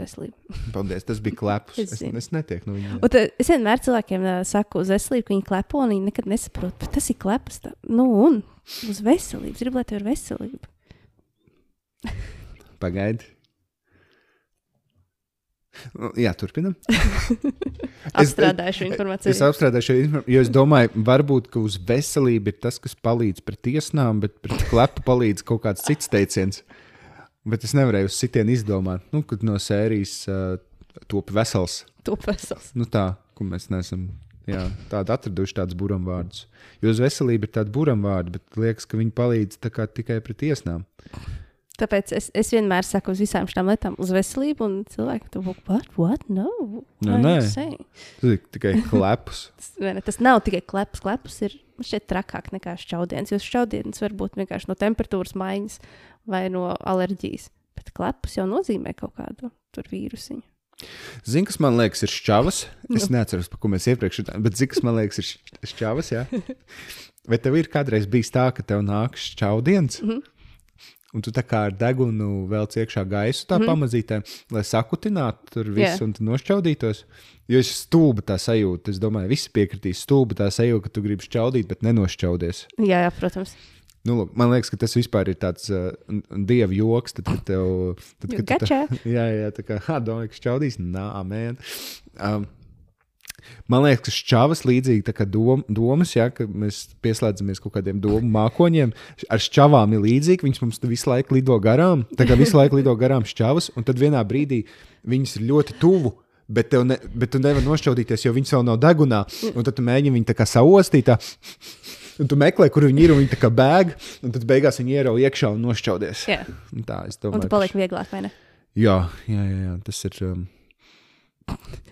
veselību. Paldies, tas bija kleps. es, es, es netieku no viņiem. Un, es vienmēr cilvēkiem uh, saku uz veselību, ka viņi klepo, un viņi nekad nesaprot, bet tas ir kleps. Tā. Nu, un uz veselību. Gribu, lai tev ir veselība. Pagaidi. Nu, jā, turpinam. apstrādājuši informāciju. Es, apstrādāju informāciju, jo es domāju, varbūt uz veselību ir tas, kas palīdz pret tiesnām, bet pret klepu palīdz kaut kāds cits teiciens. Bet es nevarēju uz sitienu izdomāt, nu, kad no sērijas uh, top vesels. Top vesels. Nu, tā, ko mēs neesam jā, tādu atraduši tādus buramvārdus. Jo uz veselību ir tādi buramvārdi, bet liekas, ka viņi palīdz tikai pret iesnām. Tāpēc es, es vienmēr saku uz visām šīm lietām, uz veselību, un cilvēki to what, what? No, nu, nē, tas ir tikai klepus. tas, ne, tas nav tikai klepus. Klepus ir šeit trakāk nekā šķaudienis. Jo šķaudienis var būt vienkārši no temperatūras maiņas vai no alerģijas. Bet klepus jau nozīmē kaut kādu vīrusiņu. Zini, kas man liekas, ir šķavas. Es nu. neatceros, par ko mēs iepriekš runājām, bet zini, kas man liekas, ir šķavas. Vai tev ir kādreiz bijis tā, ka tev nāk šķaudiens? Mm -hmm. Un tu tā kā ar degunu vēl iekšā gaisu tā mm -hmm. pamazītē, lai sakutinātu tur visu yeah. un nošķaudītos. Jo es stulbi tā sajūta, es domāju, visi piekritīs stulbi tā sajūta, ka tu gribi šķaudīt, bet nenošķaudies. Jā, jā protams. Nu, lūk, man liekas, ka tas vispār ir tāds uh, dievu joks. Tad, kad tev, tad, kad tu tā, jā, jā, tā kā domāju, ka šķaudīs, nā, man. Um, Man liekas, ka šķāvas līdzīgi kā dom, domas, ja mēs pieslēdzamies kaut kādiem domu mākoņiem. Ar šķāvām ir līdzīgi, viņas mums visu laiku lido garām. Tā kā visu laiku lido garām šķāvas, un tad vienā brīdī viņas ir ļoti tuvu. Bet, ne, bet tu nevari nošķaudīties, jo viņas vēl nav degunā. Un tad tu mēģini viņu tā kā saostīt. Tā, un tu meklē, kur viņi ir, un viņi tā kā bēg. Un tad beigās viņi ierauj iekšā un nošķaudies. Jā. Un tā, es domāju, un tu paliek vieglāk, vai ne? Jā, jā, jā, jā tas ir. Um...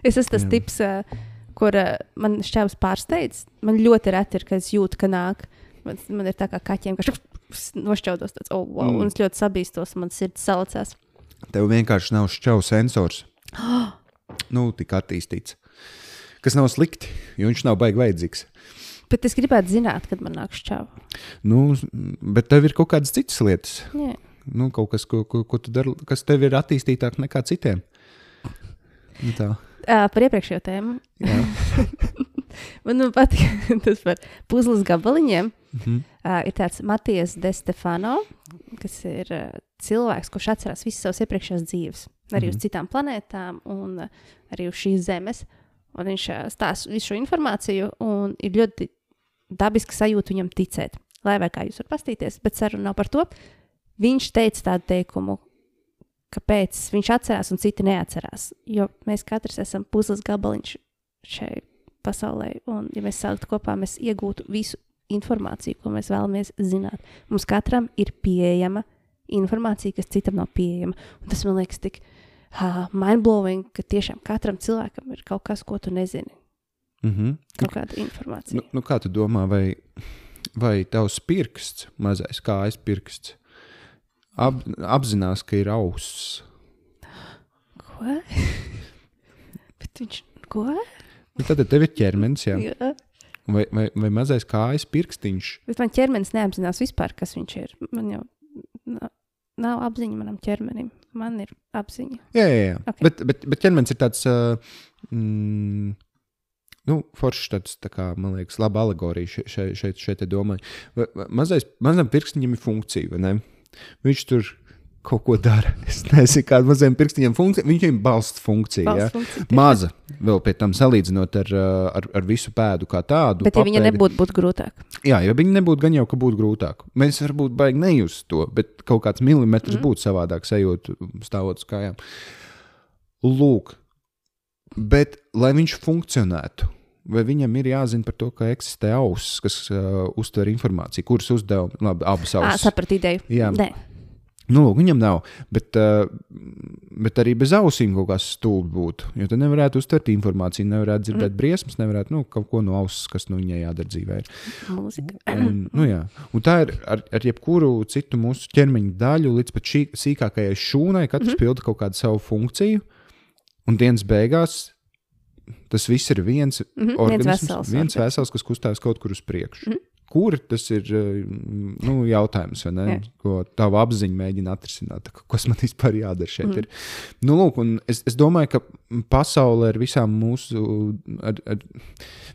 Es esmu tas jā. tips. Uh, kur uh, man šķērs pārsteidz. Man ļoti reti ir, kad es jūtu, ka nāk. Man, man ir tā kā kaķiem, ka nošķaudos tāds, oh, wow, mm. un es ļoti sabīstos, un man sirds saucās. Tev vienkārši nav šķaus sensors. nu, tik attīstīts. Kas nav slikti, jo viņš nav baigi vajadzīgs. Bet es gribētu zināt, kad man nāk šķāva. Nu, bet tev ir kaut kādas citas lietas. Jā. Nu, kaut kas, ko, ko, ko tu dari, kas tev ir attīstītāk nekā citiem. Nu, tā. Uh, par iepriekšējo tēmu. Man nu patīk tas par puzles gabaliņiem. Mm -hmm. uh, ir tāds Matijas De Stefano, kas ir uh, cilvēks, kurš atcerās visas savas iepriekšējās dzīves, arī mm -hmm. uz mhm. citām planētām un uh, arī uz šīs zemes. Un viņš uh, stāsta visu šo informāciju, un ir ļoti dabiski sajūta viņam ticēt. Lai vai kā jūs varat pastīties, bet saruna nav par to. Viņš teica tādu teikumu, kāpēc viņš atcerās un citi neatcerās. Jo mēs katrs esam puzles gabaliņš šai pasaulē, un, ja mēs saliktu kopā, mēs iegūtu visu informāciju, ko mēs vēlamies zināt. Mums katram ir pieejama informācija, kas citam nav pieejama. Un tas man liekas tik uh, mindblowing, ka tiešām katram cilvēkam ir kaut kas, ko tu nezini. Mm -hmm. Kaut kāda informācija. Nu, nu kā tu domā, vai, vai tavs pirksts, mazais kājas pirksts, ap, apzinās, ka ir auss. Ko? Bet viņš ko? Nu, tad tev ir ķermenis, jā. jā. Vai, vai, vai mazais kājas pirkstiņš? Bet man ķermenis neapzinās vispār, kas viņš ir. Man jau nav, nav apziņa manam ķermenim. Man ir apziņa. Jā, jā, jā. Okay. Bet, bet, bet ķermenis ir tāds. Uh, mm, Nu, foršs tāds, tā kā, man liekas, laba alegorija šeit, šeit, šeit, šeit domāju. Mazais, mazam pirkstiņam ir funkcija, vai ne? Viņš tur kaut ko dara. Es nezinu, kāda maziem pirkstiņiem funkcija. Viņam ir balsts funkcija. Balsts ja? funkcija Maza vēl pie tam salīdzinot ar, ar, ar visu pēdu kā tādu. Bet, papēdi. ja viņa nebūtu, būtu grūtāk. Jā, ja viņa nebūtu, gan jau ka būtu grūtāk. Mēs varbūt baigi nejust to, bet kaut kāds milimetrs mm. būtu savādāk sajūta stāvot uz kājām. Lūk, bet lai viņš funkcionētu. Vai viņam ir jāzina par to, ka eksistē auss, kas uh, uztver informāciju, kuras uzdevumi, labi, abas ausis. Sapratu ideju. Jā, Nē. Nu, viņam nav, bet, uh, bet arī bez ausīm kaut kas stulbi būtu. Jo tad nevarētu uztvert informāciju, nevarētu dzirdēt mm. briesmas, nevarētu nu, kaut ko no auss, kas nu, viņai jādara dzīvē. Mūzika. Un, nu, jā. un tā ir ar, ar jebkuru citu mūsu ķermeņa daļu, līdz pat šī, sīkākajai šūnai. Katrs mm pilda kaut kādu savu funkciju, un dienas beigās Tas viss ir viens mm -hmm, organisms, viens vesels, viens vesels kas kustās kaut kur uz priekšu. Mm -hmm. Kur tas ir eh, nu, jautājums, ko tava apziņa mēģina atrisināt? Kas man vispār jādara šeit? Mm. Ir? Nu, lūk, es, es domāju, ka pasaulē ar visām mūsu, ar, ar,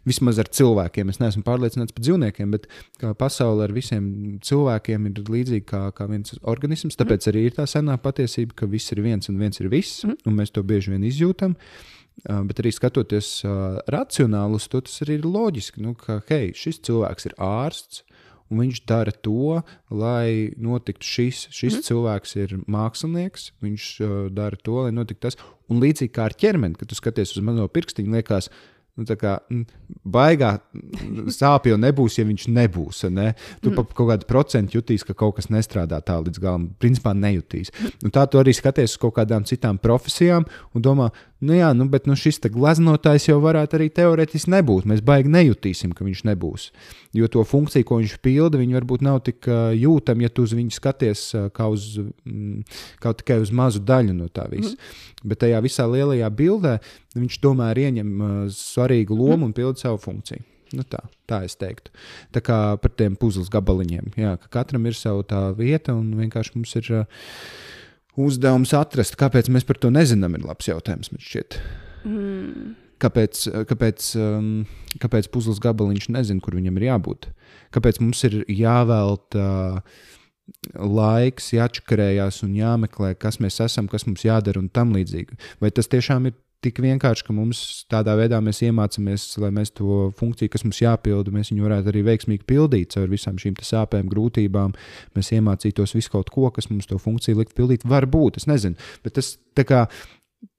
vismaz ar cilvēkiem, es neesmu pārliecināts par dzīvniekiem, bet pasaulē ar visiem cilvēkiem ir līdzīga kā, kā viens organisms. Tāpēc arī ir tā senā patiesība, ka viss ir viens un viens ir viss, mm. un mēs to bieži vien izjūtam. Bet arī skatoties racionāli uz to, tas arī ir loģiski, nu, ka hei, šis cilvēks ir ārsts. Un viņš dara to, lai notiktu šis. Šis mm. cilvēks ir mākslinieks, viņš uh, dara to, lai notiktu tas. Un līdzīgi kā ar ķermeni, kad tu skaties uz mano pirkstiņu, liekas, ka Nu, tā kā baigā sāpju nebūs, ja viņš nebūs. Ne? Tu mm. kaut kādu procentu jutīs, ka kaut kas nestrādā tā līdz galam. Principā nejutīs. Un tā tu arī skaties uz kaut kādām citām profesijām un domā, nu jā, nu, bet nu, šis gleznotājs jau varētu arī teorētiski nebūt. Mēs baigi nejutīsim, ka viņš nebūs. Jo to funkciju, ko viņš pilda, viņi varbūt nav tik jūtami, ja tu uz viņu skaties kā uz kā tikai uz mazu daļu no tā visa. Mm. Bet tajā visā lielajā bildē viņš tomēr ieņem uh, svarīgu lomu mm. un pilda savu funkciju. Nu tā, tā es teiktu. Tā kā par tiem puzles gabaliņiem. Jā, ka katram ir sava tā vieta, un vienkārši mums ir uh, uzdevums atrast, kāpēc mēs par to nezinām. Ir labs jautājums, man šķiet. Mm. Kāpēc, kāpēc, um, kāpēc puzles gabaliņš nezina, kur viņam ir jābūt? Kāpēc mums ir jāvelta uh, laiks, jāčakarējās un jāmeklē, kas mēs esam, kas mums jādara un tam līdzīgi? Vai tas tiešām ir tik vienkārši, ka mums tādā veidā mēs iemācāmies, lai mēs to funkciju, kas mums jāpilda, mēs viņu varētu arī veiksmīgi pildīt caur visām šīm sāpēm, grūtībām. Mēs iemācītos visu kaut ko, kas mums to funkciju likt pildīt. Varbūt, es nezinu, bet tas tā kā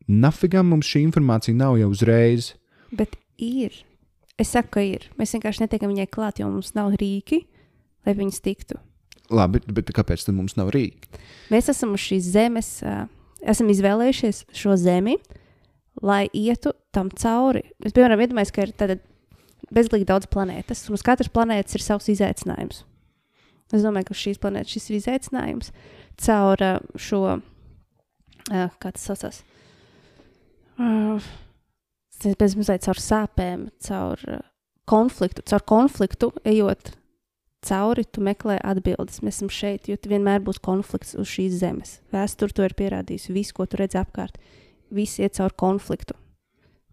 nafigam mums šī informācija nav jau uzreiz. Bet ir. Es saku, ka ir. Mēs vienkārši netiekam viņai klāt, jo mums nav rīki, lai viņas tiktu. Labi, bet kāpēc tad mums nav rīki? Mēs esam uz šīs zemes, esam izvēlējušies šo zemi, uh, lai ietu tam cauri. Es piemēram iedomājos, ka ir tāda bezgalīgi daudz planētas, un uz katras planētas ir savs izaicinājums. Es domāju, ka uz šīs planētas šis ir izaicinājums caur uh, šo, uh, kā tas saucās, uh, bez mazliet caur sāpēm, caur konfliktu, caur konfliktu ejot cauri, tu meklē atbildes. Mēs esam šeit, jo vienmēr būs konflikts uz šīs zemes. Vēsture to ir pierādījusi, visu, ko tu redzi apkārt visi iet cauri konfliktu.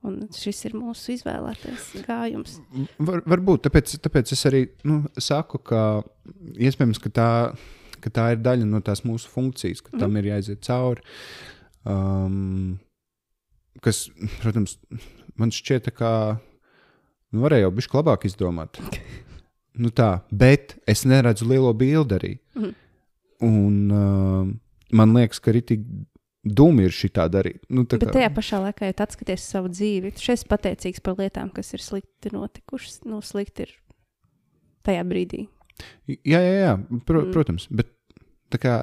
Un šis ir mūsu izvēlētais gājums. Var, varbūt tāpēc, tāpēc es arī nu, saku, ka iespējams, ka tā, ka tā ir daļa no tās mūsu funkcijas, ka mm. tam ir jāiziet cauri. Um, kas, protams, man šķiet, ka nu, varēja jau bišķi labāk izdomāt. nu tā, bet es neredzu lielo bildi arī. Mm. Un uh, man liekas, ka arī tik Dūmi ir šī tā darīt. Nu, tā Bet kā... tajā pašā laikā, ja atskaties savu dzīvi, tu šeit pateicīgs par lietām, kas ir slikti notikušas. Nu, slikti ir tajā brīdī. Jā, jā, jā Pro, mm. protams. Bet kā,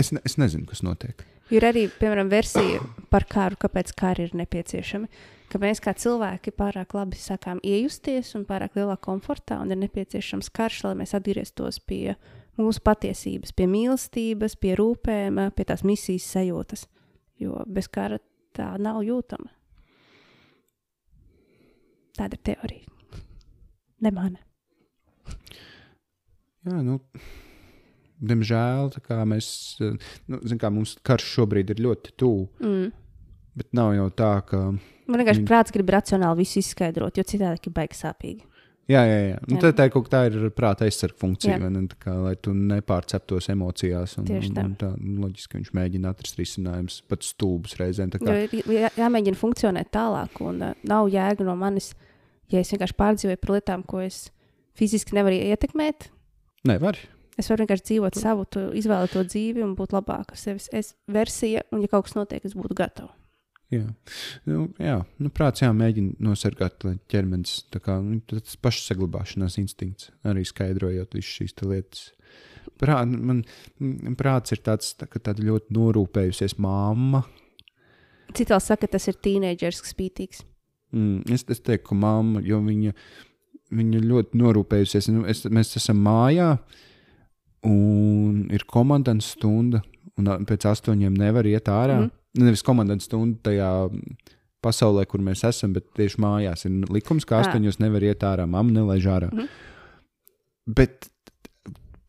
es, ne, es nezinu, kas notiek. Ir arī, piemēram, versija par kāru, kāpēc kāri ir nepieciešami. Ka mēs kā cilvēki pārāk labi sākām iejusties un pārāk lielā komfortā, un ir nepieciešams karš, lai mēs atgrieztos pie mūsu patiesības, pie mīlestības, pie rūpēm, pie tās misijas sajūtas. Jo bez kara tā nav jūtama. Tāda ir teorija. Ne mana. Jā, nu, diemžēl mēs, nu, kā mums karš šobrīd ir ļoti tuvu. Mm. Bet nav jau tā, ka. Man vienkārši viņi... prāts grib racionāli visu izskaidrot, jo citādi ir baigi sāpīgi. Jā, jā, jā. Nu, tā, tā ir kaut kā tāda prāta aizsardzība funkcija, ne, kā, lai tu nepārceptos emocijās. Un, Tieši tā. Un tā nu, loģiski, ka viņš mēģina atrast risinājumus pat stulbus reizēm. Kā... Jo, jā, jāmēģina funkcionēt tālāk, un uh, nav jēga no manis, ja es vienkārši pārdzīvoju par lietām, ko es fiziski nevaru ietekmēt. Nevar. Es varu vienkārši dzīvot savu, izvēlēt to dzīvi un būt labāka sevis es versija, un ja kaut kas notiek, es būtu gatava. Jā, nu, jā. Nu, prāts jāmēģina nosargāt ķermenis. Kā, nu, tas pašsaglabāšanās instinkts arī skaidrojot visas šīs lietas. Prā, man, prāts ir tāds tā, tāda ļoti norūpējusies māma. Saka, ka tas ir tīneģers, kas spītīgs. Mm, es, es teiktu, ka mamma, jo viņa, viņa ļoti norūpējusies. Nu, es, mēs esam mājā, un ir komandas stunda, un pēc astoņiem nevar iet ārā. Mm nevis komandas stundu tajā pasaulē, kur mēs esam, bet tieši mājās ir likums, ka astoņos nevar iet ārā, mamma nelaiž ārā. Mm. Bet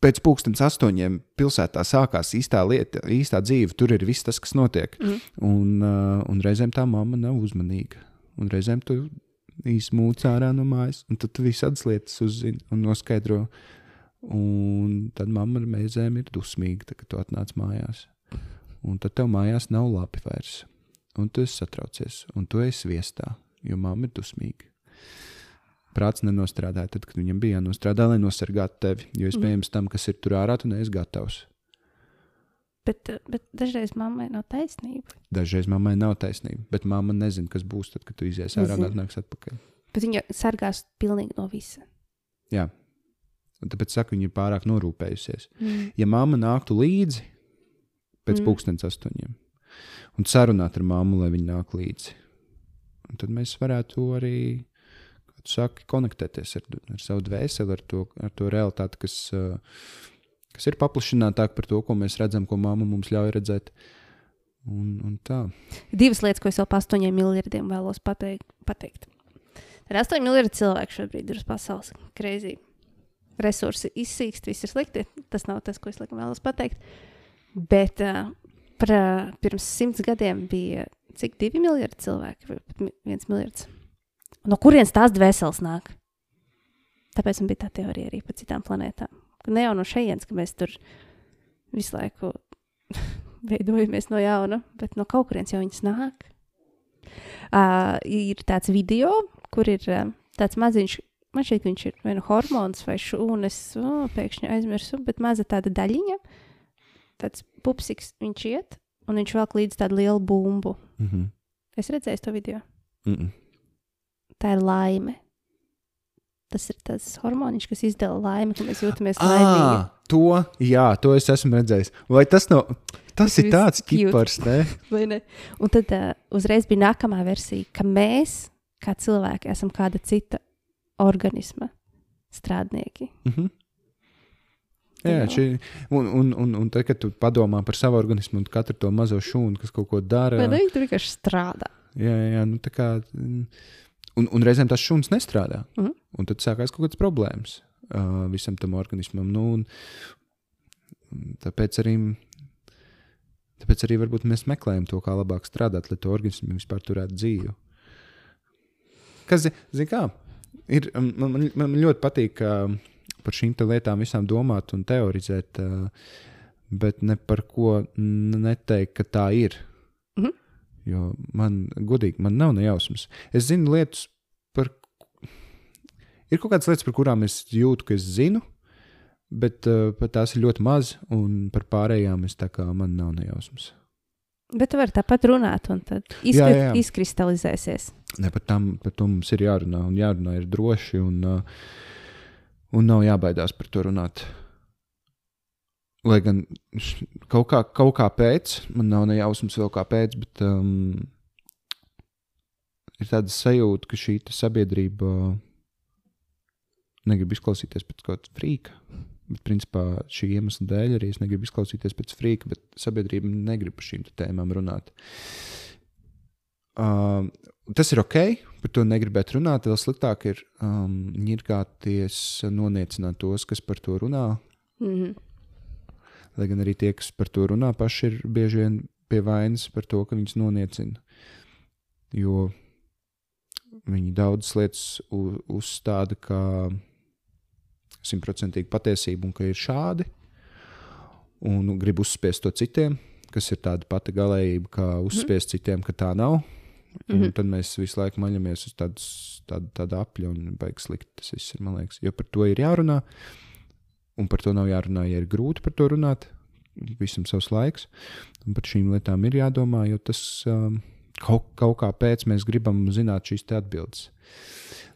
pēc pusdienas astoņiem pilsētā sākās īstā lieta, īstā dzīve. Tur ir viss tas, kas notiek. Mm. Un, uh, un reizēm tā mamma nav uzmanīga. Un reizēm tu izmūci ārā no mājas, un tad visādas lietas uzzini un noskaidro. Un tad mamma reizēm ir dusmīga, kad tu atnāc mājās un tad tev mājās nav labi vairs. Un tu esi satraucies, un tu esi viestā, jo mamma ir dusmīga. Prāts nenostrādāja tad, kad viņam bija jānostrādā, lai nosargātu tevi. Jo iespējams, mm. tam, kas ir tur ārā, tu neesi gatavs. Bet, bet dažreiz mammai nav taisnība. Dažreiz mammai nav taisnība, bet mamma nezina, kas būs tad, kad tu izies ārā un atnāks atpakaļ. Bet viņa sargās pilnīgi no visa. Jā, un tāpēc saka, viņa ir pārāk norūpējusies. Mm. Ja mamma nāktu līdzi, pēc mm. pusdienas astoņiem. Un sarunāt ar mammu, lai viņi nāk līdzi. Un tad mēs varētu arī, kā tu saki, konektēties ar, ar savu dvēseli, ar to, ar to realitāti, kas, kas ir paplašinātāka par to, ko mēs redzam, ko mamma mums ļauj redzēt. Un, un tā. Divas lietas, ko es vēl par astoņiem miljardiem vēlos pateikt. pateikt. Ir 8 miljardi cilvēku šobrīd ir uz pasaules. Kreizī. Resursi izsīkst, viss ir slikti. Tas nav tas, ko es laikam vēlos pateikt. Bet uh, par, uh, pirms simts gadiem bija cik divi miljardi cilvēku, vai pat viens miljards. No kurienes tās dvēseles nāk? Tāpēc man bija tā teorija arī par citām planētām. Ne jau no šejienes, ka mēs tur visu laiku veidojamies no jauna, bet no kaut kurienes jau viņas nāk. Uh, ir tāds video, kur ir uh, tāds maziņš, man ka viņš ir vai nu hormons vai šūnas, oh, pēkšņi aizmirsu, bet maza tāda daļiņa, tāds pupsiks viņš iet, un viņš velk līdz tādu lielu bumbu. Mm -hmm. Es redzēju to video. Mm -mm. Tā ir laime. Tas ir tas hormons, kas izdala laimi, ka mēs jūtamies À, laimīgi. to, jā, to es esmu redzējis. Vai tas nav? Tas Tas ir tāds kipars, ne? vai ne? Un tad uh, uzreiz bija nākamā versija, ka mēs, kā cilvēki, esam kāda cita organisma strādnieki. Mm -hmm. Jā, šī, un, un, un, un tad, kad tu padomā par savu organismu un katru to mazo šūnu, kas kaut ko dara, ne? Viņi tur vienkārši strādā. jā, jā, nu, kā, mm, un, un reizēm tas šūns nestrādā. Mhm. Un tad sākās kaut kādas problēmas uh, visam tam organismam. Nu, un, tāpēc arī. Tāpēc arī mēs meklējam to, kā labāk strādāt, lai to organismu vispār turētu dzīvu. Kas, zi- zini, kā? Ir, man, man, man ļoti patīk uh, par šīm lietām visām domāt un teorizēt, bet ne par ko neteikt, ka tā ir. Mhm. Jo man, godīgi, man nav nejausmas. Es zinu lietas, par. Ir kaut kādas lietas, par kurām es jūtu, ka es zinu, bet uh, tās ir ļoti maz, un par pārējām es tā kā man nav nejausmas. Bet tu vari tāpat runāt, un tad izkri jā, jā. izkristalizēsies. Ne, par, tam, par to mums ir jārunā, un jārunā ir droši, un, uh, un nav jābaidās par to runāt. Lai gan kaut kā, kaut kā pēc, man nav nejausmas vēl kāpēc, bet um, ir tāda sajūta, ka šī sabiedrība negrib izklausīties pēc kaut kāda frīka. Bet, principā, šī iemesla dēļ arī es negribu izklausīties pēc frīka, bet sabiedrība negrib par šīm tēmām runāt. Uh, tas ir ok, par to negribēt runāt. Vēl sliktāk ir um, ņirgāties, noniecināt tos, kas par to runā. Mhm. Lai gan arī tie, kas par to runā, paši ir bieži vien pie vainas par to, ka viņus noniecina. Jo viņi daudzas lietas uzstāda kā simtprocentīgi patiesību un ka ir šādi. Un grib uzspiest to citiem, kas ir tāda pati galējība, kā uzspiest citiem, ka tā nav. Un Mhm. tad mēs visu laiku maļamies uz tādas, tādu, tādu apli un beigas slikti. Tas viss ir, man liekas, jo par to ir jārunā. Un par to nav jārunā, ja ir grūti par to runāt. Visam savs laiks. Un par šīm lietām ir jādomā, jo tas um, kaut, kaut kā pēc mēs gribam zināt šīs atbildes.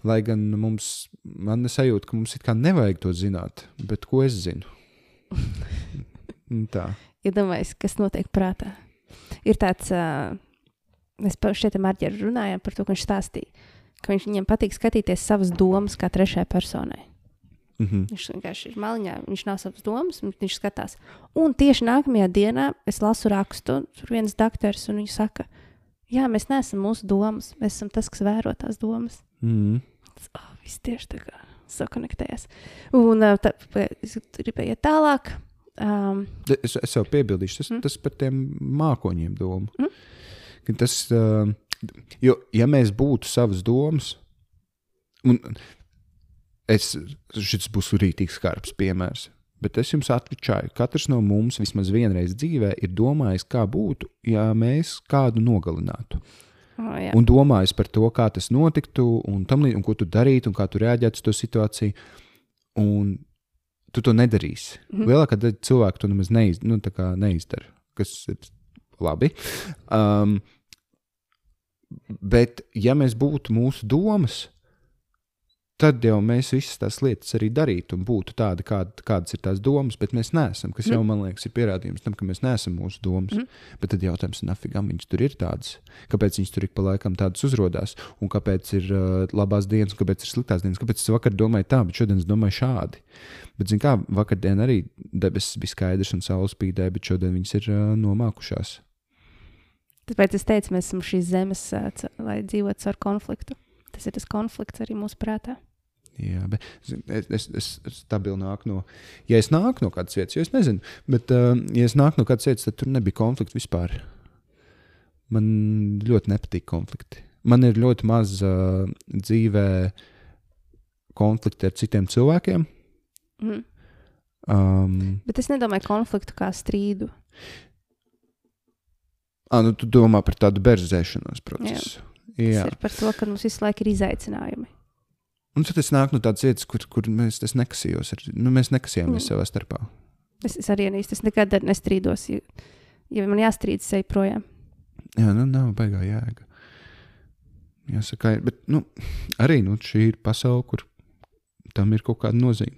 Lai gan mums, man ir sajūta, ka mums it kā nevajag to zināt, bet ko es zinu? Tā. Iedomājieties, kas notiek prātā. Ir tāds, uh, mēs šeit ar Marģeru runājām par to, ka viņš stāstīja, ka viņš, viņam patīk skatīties savas domas kā trešajai personai. Mhm. Viņš vienkārši ir maliņā, viņš nav savas domas, viņš skatās. Un tieši nākamajā dienā es lasu rakstu, tur viens doktors, un viņš saka, jā, mēs neesam mūsu domas, mēs esam tas, kas vēro tās domas. Mhm. Tas, oh, viss tieši tā kā sakonektējas. Un tā, es gribēju iet tālāk. Um, Es, es jau piebildīšu, tas, Mm. mm. tas par tiem mākoņiem domu. Mm. Mm. Tas, uh, jo, ja mēs būtu savas domas, un es, šis būs rītīgs skarbs piemērs, bet es jums atličāju, katrs no mums vismaz vienreiz dzīvē ir domājis, kā būtu, ja mēs kādu nogalinātu. oh, jā. Un domājis par to, kā tas notiktu, un, tam, līdz- un ko tu darītu, un kā tu reaģētu uz to situāciju. Un tu to nedarīsi. Mm. -hmm. Lielākā daļa cilvēku to nemaz neiz, nu, neizdara, kas ir labi. Um, bet, ja mēs būtu mūsu domas, tad jau mēs visas tās lietas arī darītu un būtu tāda, kāda, kādas ir tās domas, bet mēs neesam. Kas jau, man liekas, ir pierādījums tam, ka mēs neesam mūsu domas. Mm. Bet tad jautājums ir, nafigam viņas tur ir tādas? Kāpēc viņas tur ik pa laikam tādas uzrādās? Un kāpēc ir uh, labās dienas, un kāpēc ir sliktās dienas? Kāpēc es vakar domāju tā, bet šodien es domāju šādi? Bet, zin kā, vakardien arī debesis bija skaidrs un saule spīdēja, bet šodien viņas ir uh, nomākušās. Tāpēc es teicu, mēs esam šīs zemes, ca- lai dzīvotu ar konfliktu. tas ir tas konflikts arī mūsu prātā. Jā, bet es, es, es, es stabili nāku no. Ja es nāku no kādas vietas, jo es nezinu, bet, uh, ja es nāku no kādas vietas, tad tur nebija konflikta vispār. Man ļoti nepatīk konflikti. Man ir ļoti maz uh, dzīvē konflikti ar citiem cilvēkiem. Mm. Um, Bet es nedomāju konfliktu kā strīdu. ah, nu, tu domā par tādu berzēšanos procesu. Jā. Tas ir par to, ka mums visu laiku ir izaicinājumi. Un tad es nāku no tādas vietas, kur, kur mēs es. Ar, nu, mēs nekasījāmies Mm. savā starpā. Es, es arī īsti nekad nestrīdos. Ja, ja man jāstrīdas, ej projām. Jā, nu, nav baigā jēga. Jāsaka, bet nu, arī nu, šī ir pasaule, kur tam ir kaut kāda nozīme.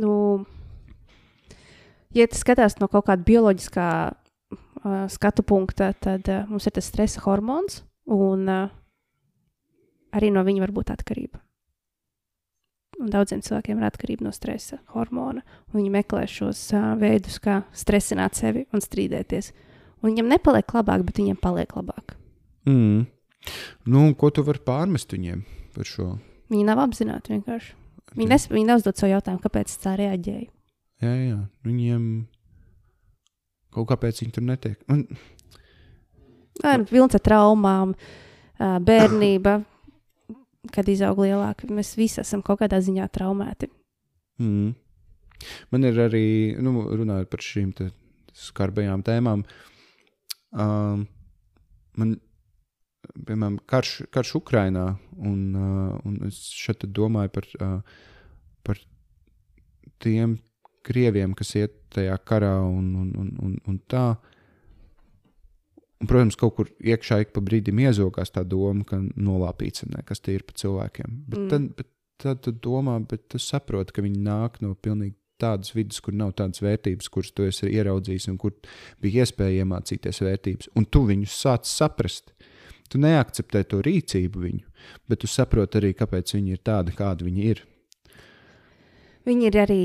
Nu, ja tas skatās no kaut kāda bioloģiskā uh, skatu punkta, tad uh, mums ir tas stresa hormons, un uh, arī no viņa var būt atkarība. Un daudziem cilvēkiem ir atkarība no stresa hormona. Viņi meklē šos uh, veidus, kā stresināt sevi un strīdēties. Un viņam nepaliek labāk, bet viņiem paliek labāk. Mm. Nu, ko tu vari pārmest viņiem par šo? Viņi nav apzināti vienkārši. Viņi, nes, viņi neuzdod savu jautājumu, kāpēc tā reaģēju. Jā, jā, viņiem kaut kāpēc viņi tur netiek. Un, Tā ir pilns ar traumām, bērnība, kad izaug lielāka. Mēs visi esam kaut kādā ziņā traumēti. mm. Man ir arī, nu, runājot par šīm skarbajām tēmām, um, man, piemēram, karš, karš Ukrainā, un, uh, un es šeit domāju par, uh, par tiem krieviem, kas iet tajā karā un, un, un, un, un tā. Un, protams, kaut kur iekšā ik pa brīdim iezogās tā doma, ka nolāpīts ir kas tie ir pa cilvēkiem. Bet, mm. tad, bet tad tu domā, bet tu saproti, ka viņi nāk no pilnīgi tādas vidas, kur nav tādas vērtības, kuras tu esi ieraudzījis un kur bija iespēja iemācīties vērtības. Un tu viņus sāc saprast. Tu neakceptē to rīcību viņu, bet tu saproti arī, kāpēc viņi ir tādi, kādi viņi ir. Viņi ir arī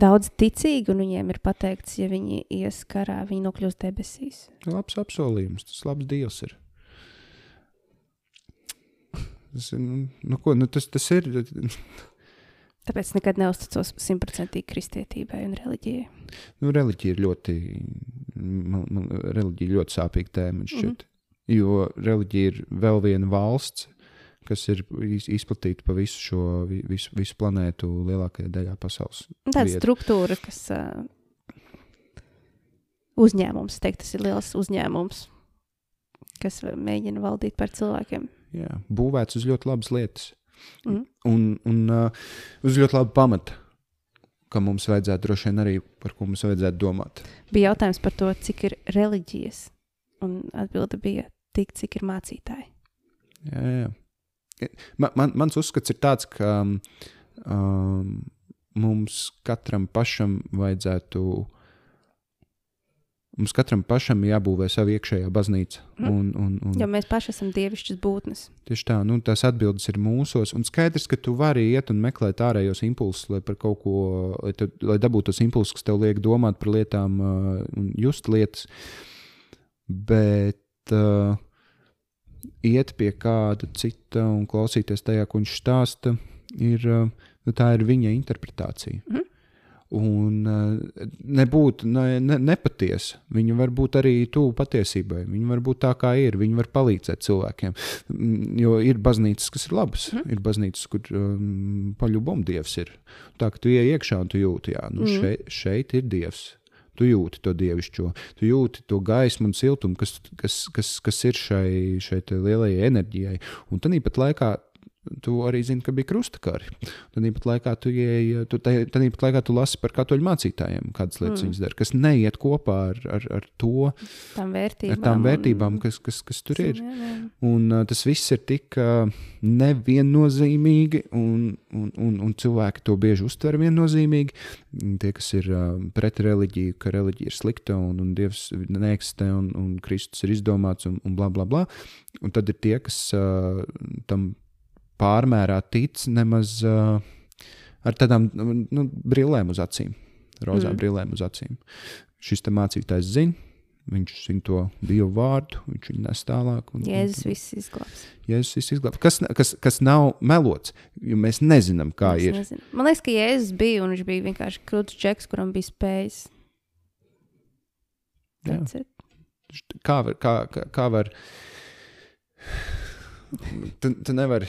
daudz ticīgi, un viņiem ir pateikts, ja viņi ies karā, viņi nokļūs debesīs. Labs apsolījums, tas labs dievs ir. Tas, nu, nu, ko, nu, tas, tas ir. Tāpēc nekad neusticos simtprocentīgi kristietībai un reliģijai. Nu, reliģija ir ļoti, man, man, reliģija ļoti sāpīga tēma. man šķiet. Jo reliģija ir vēl viena valsts, kas ir iz- izplatīta pa visu šo vi- visu, visu planētu lielākajā daļā pasaules. Un Tāda Vieta. struktūra, kas uzņēmums, es teiktu, tas ir liels uzņēmums, kas mēģina valdīt par cilvēkiem. Jā, būvēts uz ļoti labas lietas. Mhm. Un, un uh, uz ļoti labu pamatu, ka mums vajadzētu droši vien arī par ko mums vajadzētu domāt. Bija jautājums par to, cik ir reliģijas, un atbilde bija tik, cik ir mācītāji. Jā, jā. Man, man, mans uzskats ir tāds, ka um, mums katram pašam vajadzētu. Mums katram pašam jābūvē sava iekšējā baznīca. Mm. Un, un, un, Jo mēs paši esam dievišķas būtnes. Tieši tā, nu, tās atbildes ir mūsos. Un skaidrs, ka tu vari iet un meklēt ārējos impulsus, lai, par kaut ko, lai, tu, lai dabūtu tos impulsus, kas tev liek domāt par lietām uh, un just lietas. Bet uh, iet pie kāda cita un klausīties tajā, ko viņš stāsta, ir, uh, nu, tā ir viņa interpretācija. Mhm. Un uh, nebūt ne, ne, nepatiesa. Viņa var būt arī tuvu patiesībai. Viņa var būt tā, kā ir. Viņa var palīdzēt cilvēkiem. Mm, Jo ir baznīcas, kas ir labas. Mm. Ir baznīcas, kur um, paļubom dievs ir. Tā kā tu ienāc iekšā un tu jūti, ka nu, Mhm. šeit, šeit ir dievs. Tu jūti to dievišķo, tu jūti to gaismu un siltumu, kas, kas, kas, kas ir šai, šai lielajai enerģijai. Un tad pat laikā tu arī zini, ka bija krustakari. Tad pat laikā tu, ieej, tu, tad laikā tu lasi par katoļu mācītājiem, kādas lietas Mm. viņas dara, kas neiet kopā ar, ar, ar to, Tām vērtībām. ar tām un- vērtībām, kas, kas, kas tur ir. Jā, jā. Un uh, tas viss ir tik uh, neviennozīmīgi, un, un, un, un cilvēki to bieži uztver viennozīmīgi. Tie, kas ir uh, pret reliģiju, ka reliģija ir slikta un, un dievs neeksistē un, un Kristus ir izdomāts un, un bla bla bla. Un tad ir tie, kas uh, tam pārmērā tic nemaz uh, ar tādām nu, brillēm uz acīm, rozām Mm. brillēm uz acīm. Šis te mācītājs zina. Viņš zina to dievu vārdu, viņš viņu nes tālāk. Un, Jēzus viss izglābs. Jēzus viss izglābs. Kas, kas, kas nav melots, jo mēs nezinām, kā Es ir. nezinu. Man liekas, ka Jēzus bija un viņš bija vienkārši krūtis čeks, kuram bija spējas. Kā var, kā, kā, kā var tu, tu nevari.